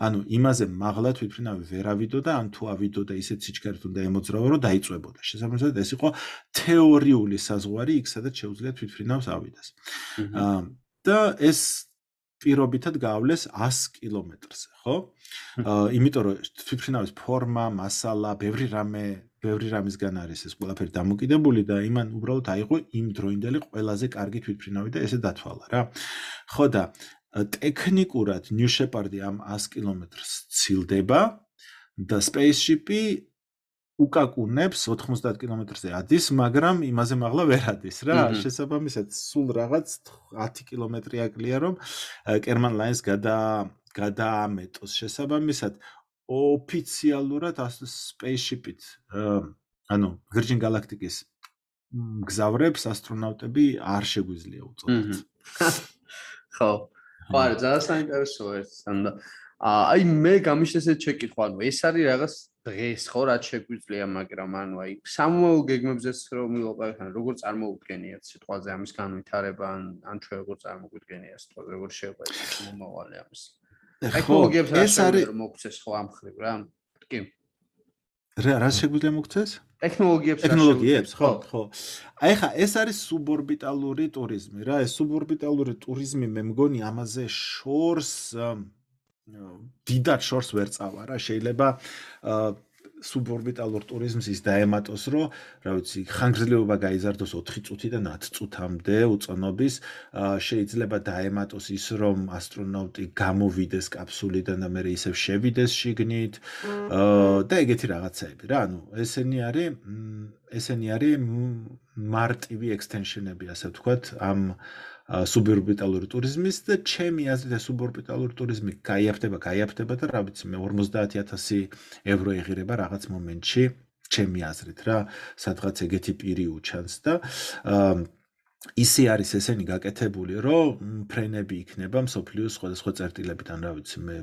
ანუ იმაზე მაღლა თვითფრინავი ვერ ავიდოდა, ან თუ ავიდოდა ისეთ სიჩქარით უნდა ემოძრავა, რომ დაიწვებოდა. შესაბამისად ეს იყო თეორიული საზღვარი, იქ სადაც შეუძლია თვითფრინავს ავიდეს. აა და ეს პირობითად გავლეს 100 კილომეტრზე, ხო? აა იმიტომ რომ თვითფრინავის ფორმა, მასალა, ბევრი რამე, ბევრი რამისგან არის ეს ყველაფერი დამოკიდებული და იმან უბრალოდ აიღო იმ დროინდელი ყველაზე კარგი თვითფრინავი და ესე დათვალა რა. ხო და ტექნიკურად New Shepard-ი ამ 100 კილომეტრს ცილდება და spaceship-ი უკაკუნებს 90 კილომეტრზე ადის, მაგრამ იმაზე მაღლა ვერ ადის რა. შესაბამისად, სულ რაღაც 10 კილომეტრი აკლია რომ კერმან ლაინს გადა გადაამეტოს. შესაბამისად, ოფიციალურად spaceship-ით ანუ Virgin Galactic-ის გზავრებს ასტრონავტები არ შეგვიძლია უწოდოთ. (laughs) ხო. ხო, ძალიან საინტერესოა ეს. აი მე გამიშეს ეს შეკითხვა, ანუ ეს არის რაღაც დღეს ხო რაც შეგვიძლია, მაგრამ ანუ აი სამომავლო გეგმებზეც რომ მივაყენოთ, ანუ როგორ წარმოუდგენიათ სიტყვაზე ამის განვითარება, ან ან ჩვენ როგორ წარმოგვიდგენია სიტყვაზე, როგორ შეგვიძლია მომავალი ამის. ტექნოლოგიებს ეს არის მოგცეს ხო ამ ხრივ რა? კი. რა რა შეგვიძლია მოგცეს? ტექნოლოგიებს ტექნოლოგიებს ხო ხო აი ხა ეს არის სუბორბიტალური ტურიზმი რა ეს სუბორბიტალური ტურიზმი მე მგონი ამაზე შორს დიდად შორს ვერ წავა რა. შეიძლება სუბორბიტალურ ტურიზმს ის დაემატოს რომ რა ვიცი ხანგრძლივობა გაიზარდოს 4 წუთიდან 10 წუთამდე უწონობის შეიძლება დაემატოს ის რომ ასტრონავტი გამოვიდეს კაფსულიდან და მე ისევ შევიდეს შიგნით. და ეგეთი რაღაცაები რა. ანუ ესენი არის ესენი არის მარტივი ექსტენშენები ასე ვთქვათ ამ სუბორბიტალური ტურიზმის და ჩემი აზრით ეს სუბორბიტალური ტურიზმი გაიაფთება, გაიაფთება და რა ვიცი მე 50000 ევრო ეღირება რაღაც მომენტში ჩემი აზრით რა, სადღაც ეგეთი პირი უჩანს და აა ისე არის ესენი გაკეთებული, რომ ფრენები იქნება მსოფლიოს სხვადასხვა წერტილებიდან, რა ვიცი, მე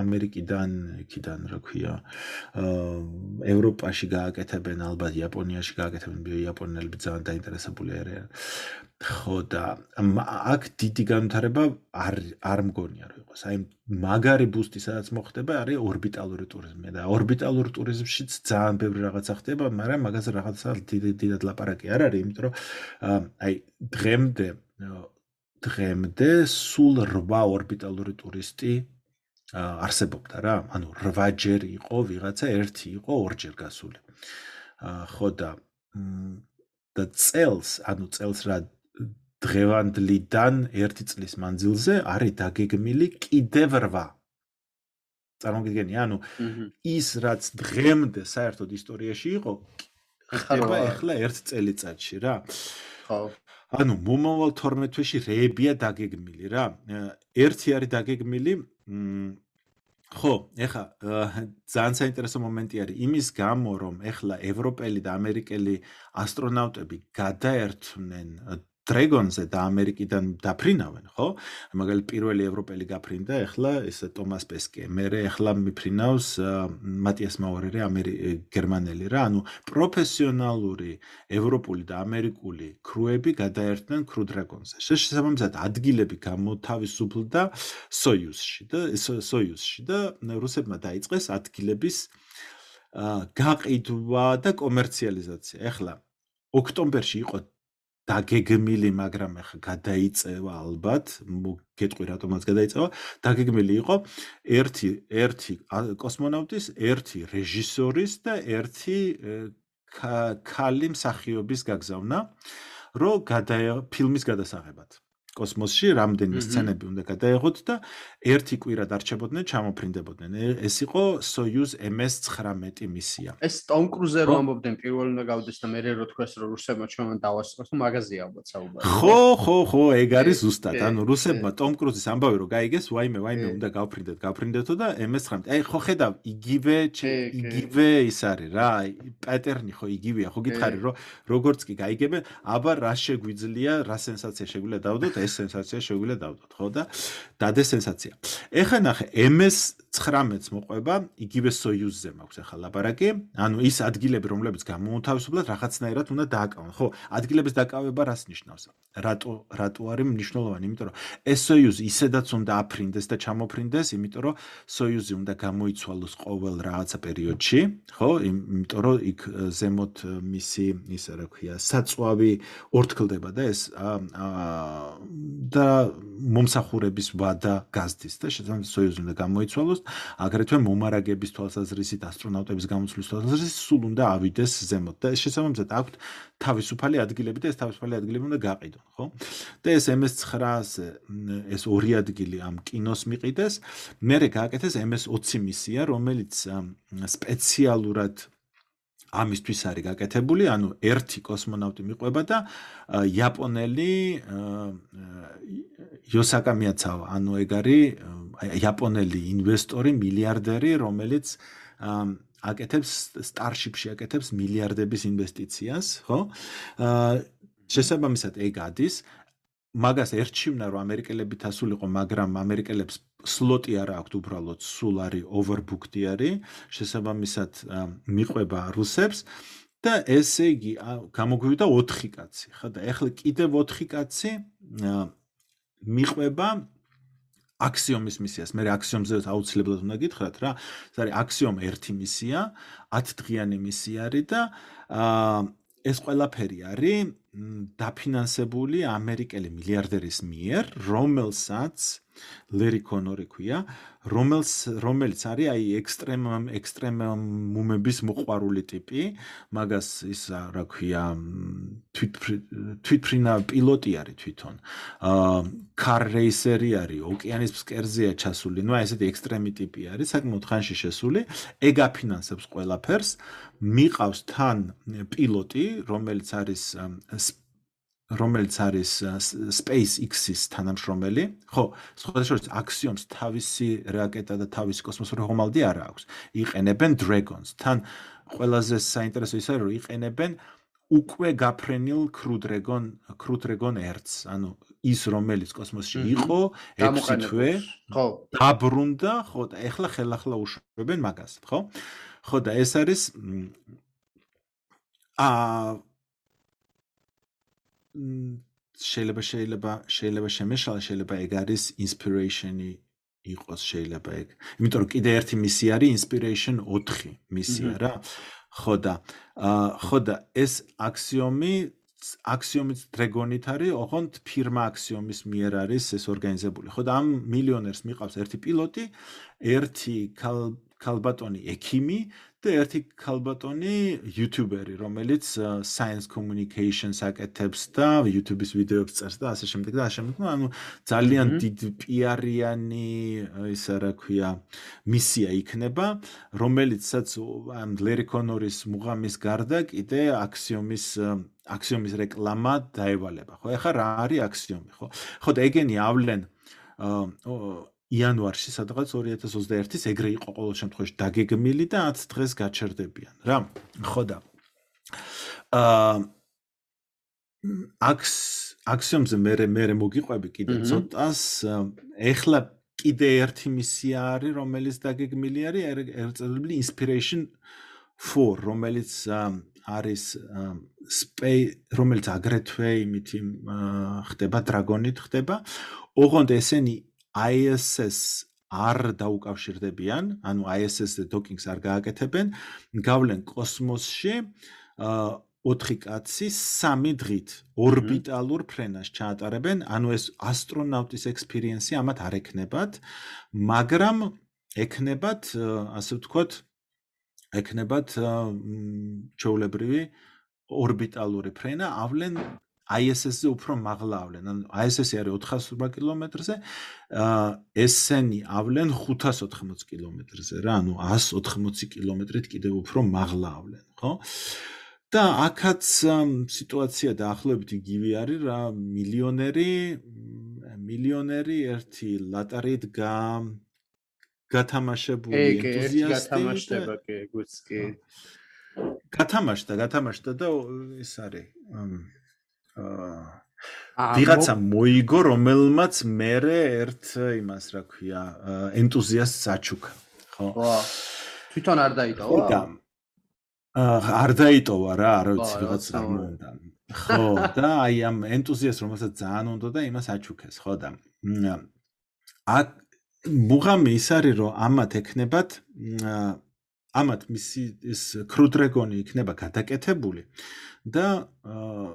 ამერიკიდან, იქიდან, რა ქვია, ევროპაში გააკეთებენ, ალბათ იაპონიაში გააკეთებენ, იაპონელები ძალიან დაინტერესებული არიან. ხო და აქ დიდი განვითარება არ არ მგონია რომ იყოს. აი მაგარი ბუსტი სადაც მოხდება არის ორბიტალური ტურიზმი და ორბიტალურ ტურიზმშიც ძალიან ბევრი რაღაცა ხდება, მაგრამ მაგაზე რაღაცა დიდად ლაპარაკი არ არის, იმიტომ რომ აი დღემდე დღემდე სულ 8 ორბიტალური ტურისტი არსებობდა რა. ანუ 8 ჯერ იყო ვიღაცა, ერთი იყო ორჯერ გასული. ხო და და წელს, ანუ წელს რა დღევანდლიდან 1 წლის მანძილზე არის დაგეგმილი კიდევ 8. წარმოგიდგენი, ანუ ის რაც დღემდე საერთოდ ისტორიაში იყო, ხდება ახლა 1 წელიწადში რა. ხო. ანუ მომავალ 12 თვეში რეებია დაგეგმილი რა. ერთი არის დაგეგმილი, ხო, ეხა ძალიან საინტერესო მომენტი არის იმის გამო, რომ ეხლა ევროპელი და ამერიკელი ასტრონავტები გადაერთვნენ დრეგონზე და ამერიკიდან დაფრინავენ, ხო? მაგალითად პირველი ევროპელი გაფრინდა, ეხლა ეს ტომას პესკე, მე ეხლა მიფრინავს მატიას მაურერი, ამერი გერმანელი რა, ანუ პროფესიონალური ევროპული და ამერიკული კრუები გადაერთნენ კრუ დრეგონზე. შესაბამისად ადგილები გამოთავისუფლდა სოიუსში და სოიუსში და რუსებმა დაიწყეს ადგილების გაყიდვა და კომერციალიზაცია. ეხლა ოქტომბერში იყო დაგეგმილი, მაგრამ ახლა გადაიწევა ალბათ, გეტყვი რატომაც გადაიწევა, დაგეგმილი იყო ერთი ერთი კოსმონავტის, ერთი რეჟისორის და ერთი ქალი მსახიობის გაგზავნა, რომ გადა ფილმის გადასაღებად. კოსმოსში რამდენი სცენები უნდა გადაეღოთ და ერთი კვირა დარჩებოდნენ, ჩამოფრინდებოდნენ. ეს იყო Soyuz MS-19 მისია. ეს Tom Cruise-ზე რომ ამბობდნენ პირველ უნდა გავდეს და მეორე რო თქვეს რომ რუსებმა ჩვენ დავასწროს, თუ მაგაზია ალბათ საუბარი. ხო, ხო, ხო, ეგ არის ზუსტად. ანუ რუსებმა Tom Cruise-ის ამბავი რომ გაიგეს, ვაიმე, ვაიმე უნდა გავფრინდეთ, გავფრინდეთო და MS-19. აი, ხო ხედავ, იგივე, იგივე ის არის რა, პატერნი ხო იგივეა, ხო გითხარი რომ როგორც კი გაიგებენ, აბა რა შეგვიძლია, რა სენსაცია შეგვიძლია დავდოთ ეს სენსაცია შეგვიძლია დავდოთ, ხო და დადეს სენსაცია. ეხლა ნახე, MS-19-ს მოყვება იგივე Soyuz-ზე მაქვს ახლა ლაბარაკი. ანუ ის ადგილები, რომლებიც გამოუთავისუფლად რაღაცნაირად უნდა დააკავონ, ხო? ადგილების დაკავება რას ნიშნავს? რატო რატო არის მნიშვნელოვანი? იმიტომ რომ ეს Soyuz ისედაც უნდა აფრინდეს და ჩამოფრინდეს, იმიტომ რომ Soyuz-ი უნდა გამოიცვალოს ყოველ რაღაცა პერიოდში, ხო? იმიტომ რომ იქ ზემოთ მისი ისა რა ქვია, საწვავი ორთქლდება და ეს და მომსახურების ვადა გაზდის და შესაძლოა Soyuz უნდა გამოიცვალოს, აგრეთვე მომარაგების თვალსაზრისით, ასტრონავტების გამოცვლის თვალსაზრისით სულ უნდა ავიდეს ზემოთ და შესაბამისად აქვთ თავისუფალი ადგილები და ეს თავისუფალი ადგილები უნდა გაყიდონ, ხო? და ეს MS9-ზე ეს ორი ადგილი ამ კინოს მიყიდეს, მერე გააკეთეს MS20 მისია, რომელიც სპეციალურად ამისთვის არის გაკეთებული, ანუ ერთი კოსმონავტი მიყვება და იაპონელი იოსაკა მიაცავა, ანუ ეგ არის იაპონელი ინვესტორი, მილიარდერი, რომელიც აკეთებს Starship-ში აკეთებს მილიარდების ინვესტიციას, ხო? აა შესაბამისად ეგ ადის მაგას ერჩივნა რომ ამერიკელები თასულიყო, მაგრამ ამერიკელებს სლოტი არ აქვთ უბრალოდ სულ არის overbooked არის, შესაბამისად მიყვება რუსებს და ესე იგი გამოგვივიდა 4 კაცი, ხო და ეხლა კიდევ 4 კაცი მიყვება აქსიომის მისიას. მე აქსიომზე აუცილებლად უნდა გითხრათ რა. ეს არის აქსიომ 1 მისია, 10 დღიანი მისია არის და აა ეს ყველაფერი არის დაფინანსებული ამერიკელი მილიარდერის მიერ, რომელსაც ლერი კონორი ქვია, რომელს რომელიც არის აი ექსტრემ ექსტრემუმების მოყვარული ტიპი, მაგას ის რა ქვია თვით თვითფრინა პილოტი არის თვითონ. აა კარ რეისერი არის, ოკეანის ფსკერზეა ჩასული, ну აი ესეთი ექსტრემი ტიპი არის, საკმაოდ ხანში შესული, ეგ აფინანსებს ყველაფერს, მიყავს თან პილოტი, რომელიც არის რომელიც არის SpaceX-ის თანამშრომელი. ხო, სხვადასხვა აქსიომს თავისი რაკეტა და თავისი კოსმოსური ხომალდი არ აქვს. იყენებენ Dragons. თან ყველაზე საინტერესო ისაა, რომ იყენებენ უკვე გაფრენილ Crew Dragon, Crew Dragon Earth, ანუ ის რომელიც კოსმოსში იყო 6 თვე, ხო, დაბრუნდა, ხო, და ეხლა ხელახლა უშვებენ მაგას, ხო? ხო და ეს არის აა შეიძლება შეიძლება შეიძლება შემეშალა შეიძლება ეგ არის inspiration-ი იყოს შეიძლება ეგ. იმიტომ რომ კიდე ერთი მისია არის inspiration 4 მისია რა. ხო და ხო და ეს აქსიომი აქსიომის დრეგონით არის, ოღონდ ფირმა აქსიომის მიერ არის ეს ორგანიზებული. ხო და ამ მილიონერს მიყავს ერთი პილოტი, ერთი ქალბატონი ექიმი და ერთი ქალბატონი იუთუბერი, რომელიც science communications აკეთებს და YouTube-ის ვიდეოებს წერს და ასე შემდეგ და ასე შემდეგ. ანუ ძალიან დიდ პიარიანი ისა რა ქვია, მისია იქნება, რომელიცაც ამ ლერი კონორის მუღამის გარდა კიდე აქსიომის აქსიომის რეკლამა დაევალება. ხო, ეხლა რა არის აქსიომი, ხო? ხო და ეგენი ავლენ იანვარში სადღაც 2021-ის ეგრე იყო ყოველ შემთხვევაში დაგეგმილი და 10 დღეს გაჩერდებიან რა. ხო და. აა აქს აქსიომზე მე მე მოგიყვები კიდე ცოტას ეხლა კიდე ერთი მისია არის რომელიც დაგეგმილი არის ერწელებული inspiration 4 რომელიც არის space რომელიც აგრეთვე იმით ხდება დრაგონით ხდება. ოღონდ ესენი ISS არ დაუკავშირდებიან, ანუ ISS-ზე დოკინგს არ გააკეთებენ, გავლენ კოსმოსში, აა 4 კაცი 3 დღით ორბიტალურ ფრენას ჩაატარებენ, ანუ ეს ასტრონავტის ექსპერიენსი ამათ არ ექნებათ, მაგრამ ექნებათ, ასე ვთქვათ, ექნებათ ჩაოლებრივი ორბიტალური ფრენა, ავლენ ISS-ზე უფრო მაღლა ავლენ. ანუ ISS-ი არის 480 კილომეტრზე, აა ესენი ავლენ 580 კილომეტრზე რა, ანუ 180 კილომეტრით კიდევ უფრო მაღლა ავლენ, ხო? და აქაც სიტუაცია დაახლოებით იგივე არის რა, მილიონერი მილიონერი ერთი ლატარით გა გათამაშებული ენთუზიასტი გათამაშება კი, გუც კი. გათამაშდა, გათამაშდა და ეს არის ვიღაცა მოიგო, რომელმაც მეરે ერთ იმას, რა ქვია, ენტუზიასტს აჩუქა, ხო? თვითონ არ დაიტოვა? და არ დაიტოვა რა, არ ვიცი, ვიღაც არ მომდა. ხო, და აი ამ ენტუზიასტს რომელსაც ძალიან უნდა და იმას აჩუქეს, ხო და ა მუღამი ის არის რომ ამათ ეკნებათ ამათ მისი ეს კრუდრეგონი იქნება გადაკეთებული და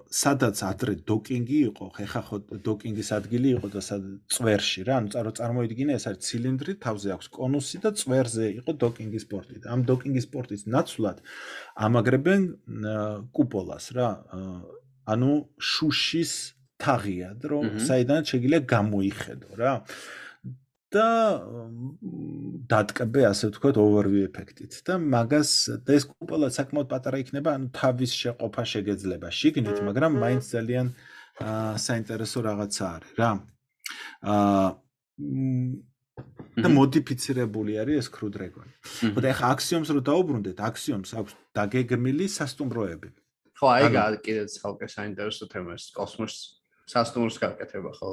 სადაც ადრე დოკინგი იყო, ხეხა ხო დოკინგის ადგილი იყო და სად წვერში რა, ანუ წარო წარმოიდგინე ეს არის ცილინდრი, თავზე აქვს კონუსი და წვერზე იყო დოკინგის პორტი და ამ დოკინგის პორტის ნაცვლად ამაგრებენ კუპოლას რა. ანუ შუშის თაღია, რომ საიდანაც შეგიძლია გამოიხედო რა. და დატკბე ასე ვთქვათ overview ეფექტით და მაგას და ეს კუპოლა საკმაოდ პატარა იქნება ანუ თავის შეყოფა შეგეძლება შიგნით მაგრამ მაინც ძალიან საინტერესო რაღაცა არის რა აა და მოდიფიცირებული არის ეს კრუდრეგონი. ხო და ეხა აქსიომს რო დაუბრუნდეთ, აქსიომს აქვს დაგეგმილი სასტუმროები. ხო, აი კიდეც ხალხი საინტერესო თემა ეს კოსმოსს სასტუმროს გაკეთება, ხო?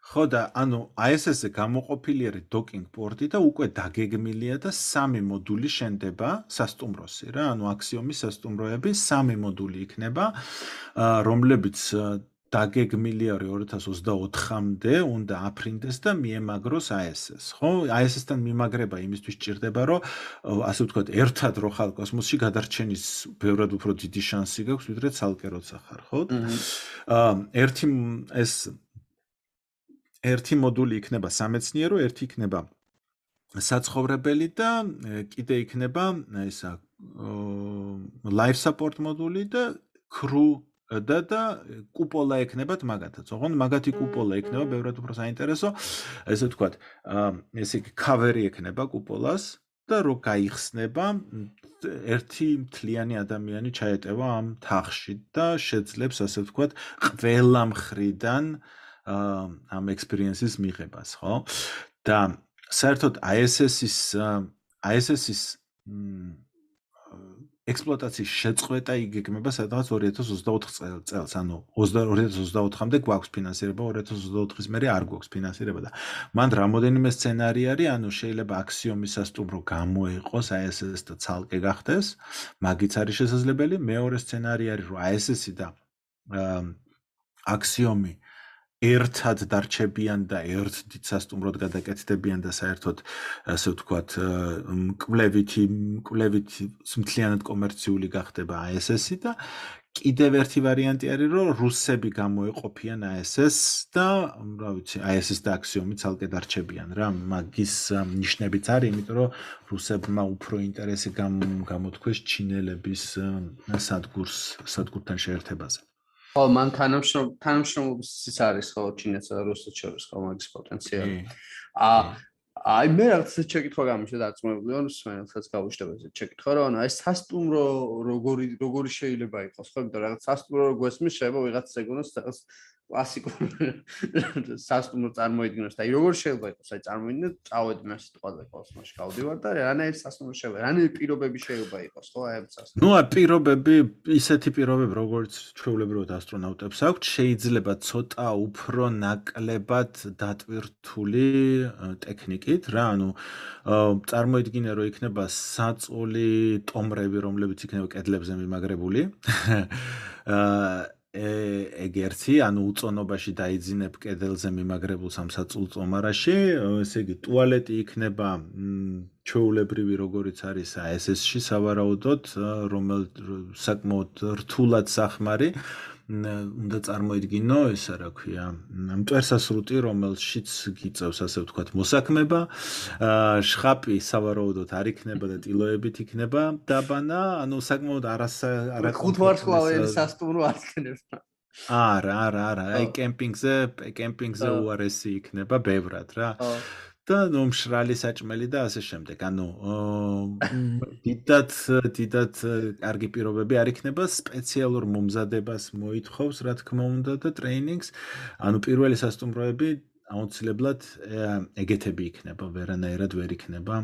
ხო და ანუ ISS-ზე გამოყოფილი არის docking port-ი და უკვე დაგეგმილია და სამი მოდული შენდება სასტუმროსი რა, ანუ Axiom-ის სასტუმროები სამი მოდული იქნება, რომლებიც დაგეგმილი არის 2024-მდე, უნდა აფრინდეს და მიემაგროს ISS, ხო? ISS-თან მიმაგრება იმისთვის ჭირდება, რომ ასე ვთქვათ, ერთად რო ხალ კოსმოსში გადარჩენის ბევრად უფრო დიდი შანსი გაქვს, ვიდრე ცალკე როცა ხარ, ხო? აა ერთი ეს ერთი მოდული იქნება სამეცნიერო, ერთი იქნება საცხოვრებელი და კიდე იქნება ისა life support მოდული და crew და და კუპოლა ექნებათ მაგათაც. ოღონდ მაგათი კუპოლა ექნება ბევრად უფრო საინტერესო. ესე ვთქვათ, ესე იგი cover-ი ექნება კუპოლას და რო გაიხსნება ერთი მთლიანი ადამიანი ჩაეტევა ამ თაღში და შეძლებს ასე ვთქვათ ყველა მხრიდან ამ ექსპერიენსის მიღებას, ხო? და საერთოდ ISS-ის ISS-ის ექსპლუატაციის შეწყვეტა იგეგმება სადღაც 2024 წელს, ანუ 2024-მდე გვაქვს ფინანსირება, 2024-ის მერე არ გვაქვს ფინანსირება და მან რამოდენიმე სცენარი არის, ანუ შეიძლება აქსიომის სასტუმრო გამოიყოს ISS და ცალკე გახდეს, მაგიც არის შესაძლებელი. მეორე სცენარი არის, რომ ISS-ი და აქსიომი ერთად დარჩებიან და ერთ დიდ სასტუმროდ გადაკეთდებიან და საერთოდ ასე ვთქვათ მკვლევითი მკვლევითი მთლიანად კომერციული გახდება ASS-ი და კიდევ ერთი ვარიანტი არის რომ რუსები გამოეყოფიან ASS და რა ვიცი ASS და აქსიომი ცალკე დარჩებიან რა. მაგის ნიშნებიც არის იმიტომ რომ რუსებმა უფრო ინტერესი გამოთქვეს ჩინელების სადგურს სადგურთან შეერთებაზე ხო, მან თანამშრომ თანამშრომლობისიც არის ხო ჩინეთსა და რუსეთს შორის ხო მაგის პოტენციალი. აა აი მე რაღაცა შეკითხვა გამიშა დაწმებული ვარ სვენელსაც გავუშვებ ეს შეკითხვა რომ აი სასტუმრო როგორი როგორი შეიძლება იყოს ხო იმიტომ რაღაც სასტუმრო რო გვესმის შეიძლება ვიღაც ეგონოს რაღაც კლასიკურ სასტუმრო წარმოიდგინოს და აი როგორ შეიძლება იყოს აი წარმოიდგინე წავედი მე სიტყვაზე კოსმოსში გავდივარ და რანაირ სასტუმრო შეიძლება რანაირ პირობები შეიძლება იყოს ხო აი სასტუმრო ნუ აი პირობები ისეთი პირობები როგორც ჩვეულებრივად ასტრონავტებს აქვს შეიძლება ცოტა უფრო ნაკლებად დატვირთული ტექნიკით რა ანუ წარმოიდგინე რომ იქნება საწოლი ტომრები რომლებიც იქნება კედლებზე მიმაგრებული. (laughs) აა ეგ ერთი, ანუ უწონობაში დაიძინებ კედელზე მიმაგრებულ სამსაწულ წომარაში, ესე იგი ტუალეტი იქნება ჩეულებრივი როგორიც არის ASS-ში სავარაუდოდ, რომელ საკმაოდ რთულად სახმარი, უნდა წარმოიდგინო ესა რა ქვია მტვერსასრუტი რომელშიც გიწევს ასე ვთქვათ მოსაქმება. შხაპი სავარაუდოდ არ იქნება და ტილოებით იქნება დაბანა. ანუ საკმაოდ არასა არა ხუთვარსკვლავიანი სასტუმრო არ იქნება არა არა. არა აი კემპინგზე კემპინგზე უარესი იქნება ბევრად რა და ნუ მშრალი საჭმელი და ასე შემდეგ. ანუ დიდად დიდად კარგი პირობები არ იქნება სპეციალურ მომზადებას მოითხოვს, რა თქმა უნდა და ტრეინინგს. ანუ პირველი სასტუმროები აუცილებლად ეგეთები იქნება, ვერანაირად ვერ იქნება.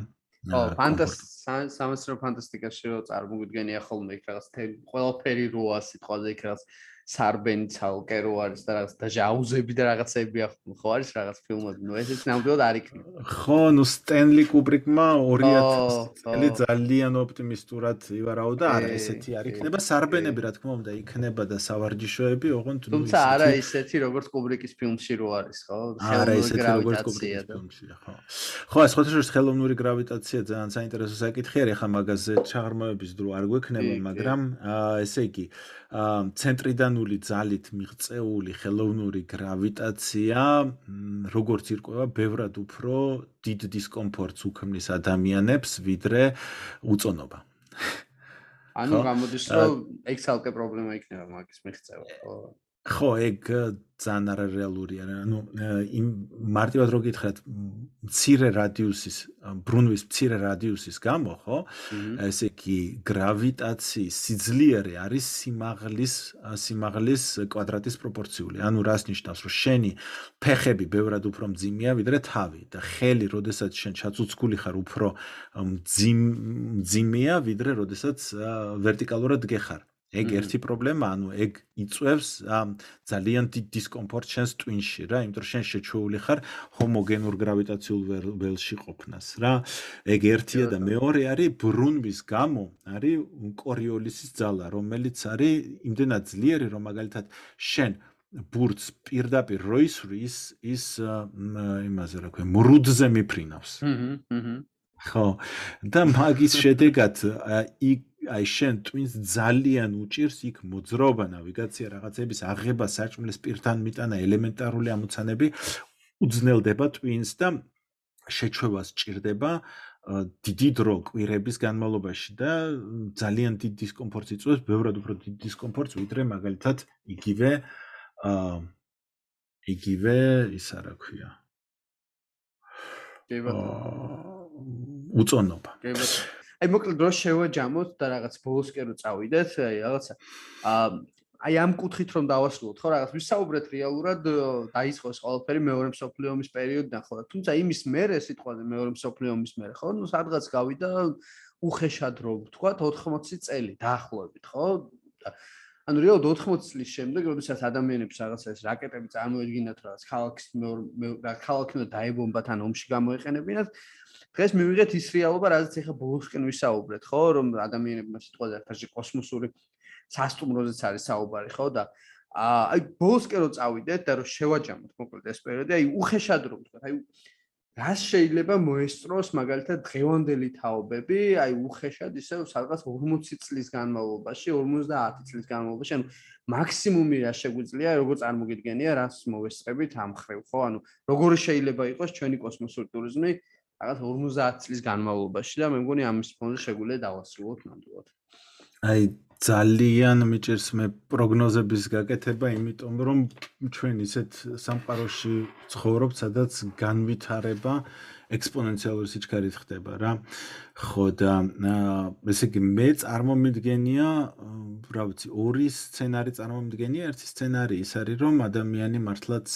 ო, ფანტასტიკა, სამეცნიერო ფანტასტიკაში რო წარმოგიდგენია ხოლმე იქ რაღაც ყველაფერი როა სიტყვაზე იქ რაღაც სარბენი ცალკე რო არის და რაღაც და ჟაუზები და რაღაცები ხო არის რაღაც ფილმები. ნუ ესეც ნამდვილად არ იქნება. ხო ნუ სტენლი კუბრიკმა 2000 წელი ძალიან ოპტიმისტურად ივარაუდა არა ესეთი არ იქნება. სარბენები რა თქმა უნდა იქნება და სავარჯიშოები ოღონდ ნუ თუმცა არა ისეთი როგორც კუბრიკის ფილმში რო არის ხო? არა ესეთი როგორც კუბრიკის ფილმში ხო. ხო ეს ხოთაშორ ხელოვნური გრავიტაცია ძალიან საინტერესო საკითხი არის ხა მაგაზე ჩაღრმავების დრო არ გვექნება მაგრამ ესე იგი ცენტრიდანული ძალით მიღწეული ხელოვნური გრავიტაცია როგორც ირკვევა ბევრად უფრო დიდ დისკომფორტს უქმნის ადამიანებს ვიდრე უწონობა (laughs) ანუ გამოდის რომ ეგ ცალკე პრობლემა იქნება მაგის მიღწევა ხო ხო ეგ ძალიან არარეალურია რა. ანუ იმ მარტივად რო გითხრათ, მცირე რადიუსის ბრუნვის მცირე რადიუსის გამო, ხო? ესე იგი, გრავიტაციის სიძლიერე არის სიმაღლის სიმაღლის კვადრატის პროპორციული. ანუ რას ნიშნავს, რომ შენი ფეხები ბევრად უფრო მძიმეა ვიდრე თავი და ხელი, როდესაც შენ ჩაწუცკული ხარ, უფრო მძიმეა ვიდრე როდესაც ვერტიკალურად გეხარ. ეგ ერთი პრობლემა, ანუ ეგ იწევს ძალიან დიდ დისკომფორტს შენს ტვინში რა, იმიტომ რომ შენ შეჩეული ხარ ჰომოგენურ გრავიტაციულ ველში ყოფნას რა. ეგ ერთია და მეორე არის ბრუნვის გამო, არის კორიოლისის ძალა, რომელიც არის იმდენად ძლიერი, რომ მაგალითად შენ ბურთს პირდაპირ როისრის ის იმაზე რა ქვია, მრუდზე მიფრინავს. აჰა, აჰა. ხო. და მაგის შედეგად იქ აი შენ twins ძალიან უჭირს იქ მოძრობა ნავიგაცია რაღაცების აღება საჭმლის პირთან მიტანა ელემენტარული ამოცანები უძნელდება twins და შეჩვევა სჭირდება დიდი დრო კვირების განმავლობაში და ძალიან დიდ დისკომფორტს იწვევს, ბევრად უფრო დიდ დისკომფორტს ვიდრე მაგალითად იგივე აა იგივე ისა რა ქვია. კი ბატონო. უწონობა. აი მოკლედ რო შევაჯამოთ და რაღაც ბოლოსკერო წავიდეთ, აი რაღაცა აა აი ამ კუთხით რომ დავასრულოთ, ხო რაღაც ვისაუბრეთ რეალურად დაიწყო ეს ყველაფერი მეორე მსოფლიო ომის პერიოდიდან, ხო და თუმცა იმის მერე სიტყვაზე მეორე მსოფლიო ომის მერე, ხო, ნუ სადღაც გავიდა უხეშად რო ვთქვა 80 წელი დაახლოებით, ხო? ანუ რეალოდ 80 წლის შემდეგ, როდესაც ადამიანებს რაღაცა ეს რაკეტები წარმოედგინათ, რაღაც ქალაქის მეორე ქალაქი უნდა დაებომბათ ან ომში გამოეყენებინათ, დღეს მივიღეთ ის რეალობა, რაზეც ახლა ბოლოსკენ ვისაუბრეთ, ხო, რომ ადამიანებმა სიტყვაზე ფაში კოსმოსური სასტუმროზეც არის საუბარი, ხო? და აი ბოლოსკენ რო წავიდეთ და რო შევაჯამოთ მოკლედ ეს პერიოდი, აი უხეშად რომ ვთქვა, აი რას შეიძლება მოესწროს მაგალითად დღევანდელი თაობები, აი უხეშად ისე სადღაც 40 წლის განმავლობაში, 50 წლის განმავლობაში, ანუ მაქსიმუმი რა შეგვიძლია, როგორ წარმოგიდგენია, რას მოვესწრებით ამ ხრევ, ხო? ანუ როგორი შეიძლება იყოს ჩვენი კოსმოსური ტურიზმი რაღაც 50 წლის განმავლობაში და მე მგონი ამის ფონზე შეგვიძლია დავასრულოთ ნამდვილად. აი ძალიან მიჭირს მე პროგნოზების გაკეთება, იმიტომ რომ ჩვენ ისეთ სამყაროში ცხოვრობთ, სადაც განვითარება ექსპონენციალური სიჩქარით ხდება რა. ხო და ესე იგი მე წარმომიდგენია, რა ვიცი, ორი სცენარი წარმომიდგენია. ერთი სცენარი ის არის, რომ ადამიანი მართლაც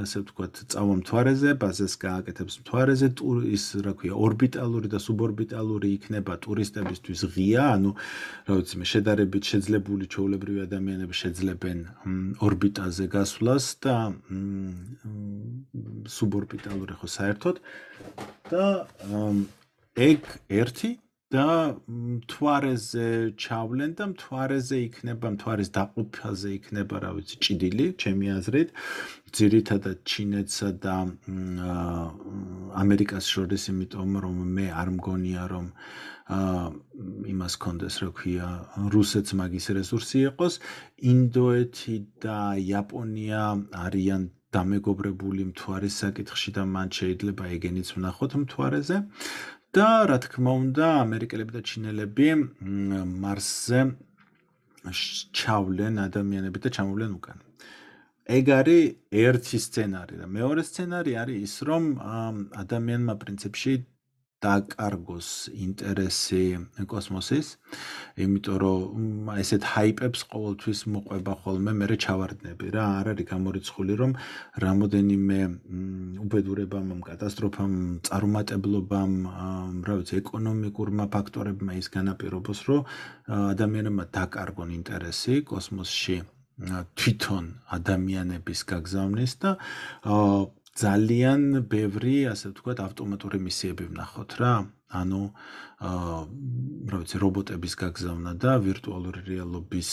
ასე ვთქვათ, წავა მთვარეზე, ბაზას გააკეთებს მთვარეზე, ის რა ქვია, ორბიტალური და სუბორბიტალური იქნება ტურისტებისთვის ღია, ანუ რა ვიცი, მე შედარებით შეძლებული ჩაოლებრივი ადამიანები შეძლებენ ორბიტაზე გასვლას და სუბორბიტალური ხო საერთოდ და ეგ ერთი და მთვარეზე ჩავლენ და მთვარეზე იქნება მთვარის დაყოფაზე იქნება რა ვიცი ჭიდილი ჩემი აზრით. ძირითადად ჩინეთსა და ამერიკას შორის იმიტომ რომ მე არ მგონია რომ აა იმას კონდეს რა ქვია რუსეთს მაგის რესურსი იყოს. ინდოეთი და იაპონია არიან დამეგობრებული მთვარის საკითხში და მან შეიძლება ეგენიც ვნახოთ მთვარეზე და რა თქმა უნდა ამერიკელები და ჩინელები მარსზე ჩავლენ ადამიანები და ჩამოვლენ უკან. ეგ არის ერთი სცენარი და მეორე სცენარი არის ის რომ ადამიანმა პრინციპში დაკარგოს ინტერესი კოსმოსის, იმიტომ რომ ესეთ ჰაიპებს ყოველთვის მოყვება ხოლმე მე ჩავარდნები რა, არ არის გამორიცხული რომ რამოდენიმე უბედურებამ, კატასტროფამ, წარუმატებლობამ, რა ვიცი, ეკონომიკურმა ფაქტორებმა ის განაპირობოს, რომ ადამიანებმა დაკარგონ ინტერესი კოსმოსში თვითონ ადამიანების გაგზავნის და ძალიან ბევრი, ასე ვთქვათ, ავტომატური მისიები ვნახოთ რა. ანუ აა რა ვიცი, რობოტების გაგზავნა და ვირტუალური რეალობის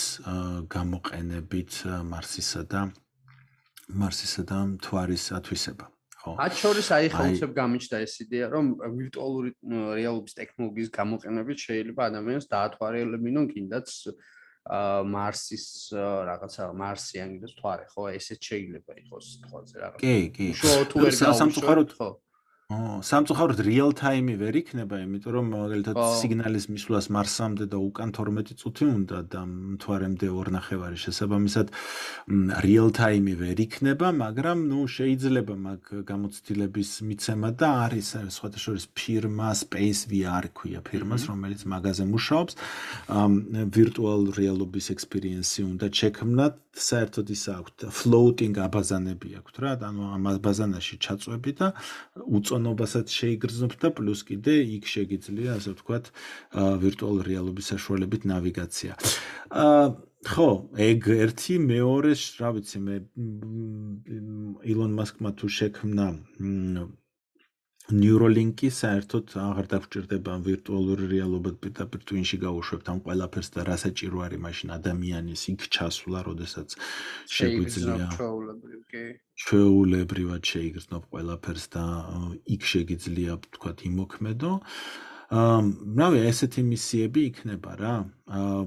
გამოყენებით მარსისა და მარსისა და მთვარის ათვისება. ხო? მათ შორის აი ხა უცებ გამიჩნდა ეს იდეა, რომ ვირტუალური რეალობის ტექნოლოგიის გამოყენებით შეიძლება ადამიანს დაათვალიერებინონ კიდაც მარსის რაღაცა მარსიანი და თვარე, ხო? ესეც შეიძლება იყოს თვალზე რაღაც. კი, კი. შო თუ ვერ გავუშავოთ, ხო? სამწუხაროდ real time-ი ვერ იქნება, იმიტომ რომ მაგალითად სიგნალის მისვლას მარსამდე და უკან 12 წუთი უნდა და მთვარემდე ორნახევარი შესაბამისად real time-ი ვერ იქნება, მაგრამ ნუ შეიძლება მაგ გამოცდილების მიცემა და არის შორის ფირმა Space VR ქვია ფირმას, რომელიც მაგაზე მუშაობს. virtual რეალობის experience-ი უნდა შექმნათ, საერთოდ ის აქვს floating აბაზანები აქვს რა, ანუ ამ აბაზანაში ჩაწვევი და უწ მოწონებასაც შეიგრძნობთ და პლუს კიდე იქ შეგიძლია ასე ვთქვათ ვირტუალურ რეალობის საშუალებით ნავიგაცია. აა ხო, ეგ ერთი, მეორე, რა ვიცი, მე ილონ მასკმა თუ შექმნა Neuralink-ი საერთოდ აღარ დაგჭირდება ვირტუალური რეალობად პირდაპირ twin-ში გაუშვებთ ამ ყველაფერს და რა საჭირო არის მაშინ ადამიანის იქ ჩასვლა, როდესაც შეგვიძლია ჩვეულებრივად შეიგრძნობ ყველაფერს და იქ შეგიძლია თქვა იმოქმედო. აა, რავი, ესეთი მისიები იქნება რა. აა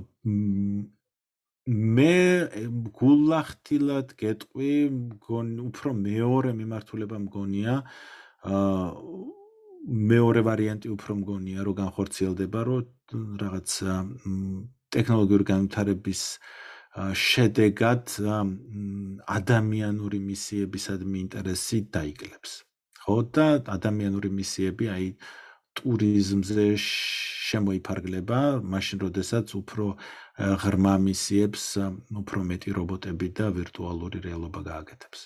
მე გულახtildeლად გეტყვი, უფრო მეორე მიმართულება მგონია. მეორე ვარიანტი უფრო მგონია რომ განხორციელდება რომ რაღაც ტექნოლოგიური განვითარების შედეგად ადამიანური მისიებისადმი ინტერესი დაიკლებს. ხო და ადამიანური მისიები აი ტურიზმზე შემოიფარგლება, მაშინ როდესაც უფრო ღრმა მისიებს უფრო მეტი რობოტები და ვირტუალური რეალობა გააკეთებს.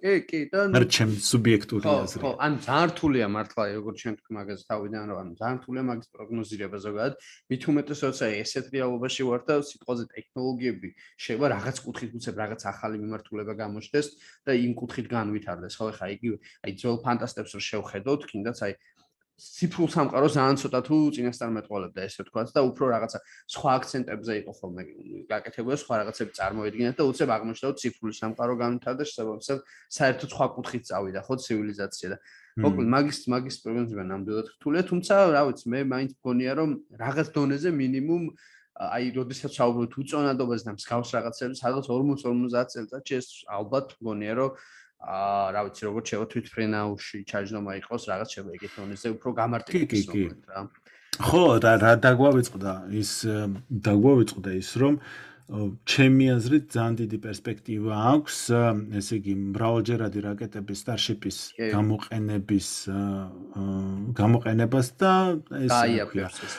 კი, კი, და ნუ ჩემ სუბიექტური აზრი. ხო, ან ძალიან რთულია მართლა, როგორც ჩვენ თქვი მაგაზე თავიდან, რომ ანუ ძალიან რთულია მაგის პროგნოზირება ზოგადად. მით უმეტეს როცა ესეთ რეალობაში ვარ და სიტყვაზე ტექნოლოგიები შეიძლება რაღაც კუთხით უცებ რაღაც ახალი მიმართულება გამოჩნდეს და იმ კუთხით განვითარდეს. ხო, ხა იგივე, აი ძველ ფანტასტებს რო შევხედოთ, კიდაც აი ციფრულ სამყაროს ძალიან ცოტა თუ წინასწარ მეტყოლებდა ესე ვთქვა და უფრო რაღაცა სხვა აქცენტებზე იყო ხოლმე გაკეთებული სხვა რაღაცები წარმოედგინათ და უცებ აღმოჩნდა რომ ციფრული სამყარო განვითარდა შესაბამისად საერთოდ სხვა კუთხით წავიდა ხო ცივილიზაცია და მოკლედ მაგის მაგის პრობლემები ნამდვილად რთულია თუმცა რა ვიცი მე მაინც მგონია რომ რაღაც დონეზე მინიმუმ აი როდესაც საუბრობთ უწონადობაზე და მსგავს რაღაცებზე სადღაც 40-50 წელიწადში ეს ალბათ მგონია რომ აა რა ვიცი როგორც შევა თვითფრენაუში ჩაჯნომა იყოს რაღაც შევა ეგეთონეზე უფრო გამარტივი რა. ხო და რა დაგვავიწყდა ის დაგვავიწყდა ის რომ ჩემი აზრით ძალიან დიდი პერსპექტივა აქვს ესე იგი მრავალჯერადი რაკეტების Starship-ის გამოყენების გამოყენებას და ეს გაიაფებს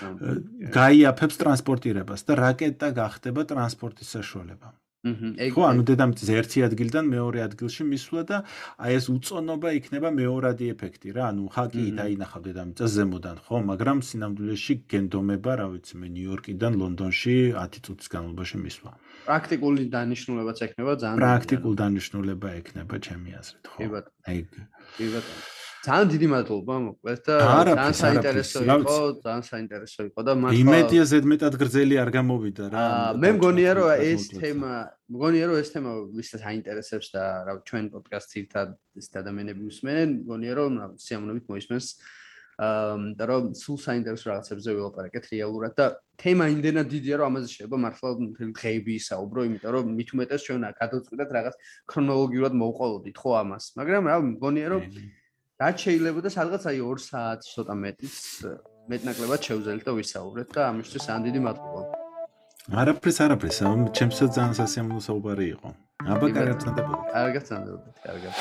გაიაფებს ტრანსპორტირებას და რაკეტა გახდება ტრანსპორტის საშუალება. ხო, ანუ დედამიწის ერთი ადგილიდან მეორე ადგილში მისვლა და აი ეს უწონობა იქნება მეორადი ეფექტი რა, ანუ ხაკი დაინახავ დედამიწას ზემოდან, ხო, მაგრამ სინამდვილეში გენდომება, რა ვიცი მე, ნიუ-იორკიდან ლონდონში 10 წუთის განმავლობაში მისვლა. პრაქტიკული დანიშნულებაც ექნება ძალიან პრაქტიკულ დანიშნულება ექნება ჩემი აზრით, ხო? კი ბატონო. აი, კი ბატონო. ძალიან დიდი მადლობა მოკლედ და ძალიან საინტერესო იყო, ძალიან საინტერესო იყო და მართლა იმედია ზედმეტად გრძელი არ გამოვიდა რა. მე მგონია რომ ეს თემა, მგონია რომ ეს თემა ვისაც აინტერესებს და რა ჩვენ პოდკასტს ერთად ეს ადამიანები უსმენენ, მგონია რომ სიამოვნებით მოისმენს და რომ სულ საინტერესო რაღაცებზე ვილაპარაკეთ რეალურად და თემა იმდენად დიდია რომ ამაზე შეიძლება მართლა დღეები ისაუბრო, იმიტომ რომ მით უმეტეს ჩვენ გადავწყვიტეთ რაღაც ქრონოლოგიურად მოვყოლოდით ხო ამას. მაგრამ რა მგონია რომ რაც შეიძლება და სადღაც აი 2 საათი ცოტა მეტიც მეტნაკლებად შევძელით და ვისაუბრეთ და ამისთვის ძალიან დიდი მადლობა. არაფერს არაფერს, ჩემსაც ძალიან სასიამოვნო საუბარი იყო. აბა კარგად წანდებოდეთ. კარგად წანდებოდეთ, კარგად.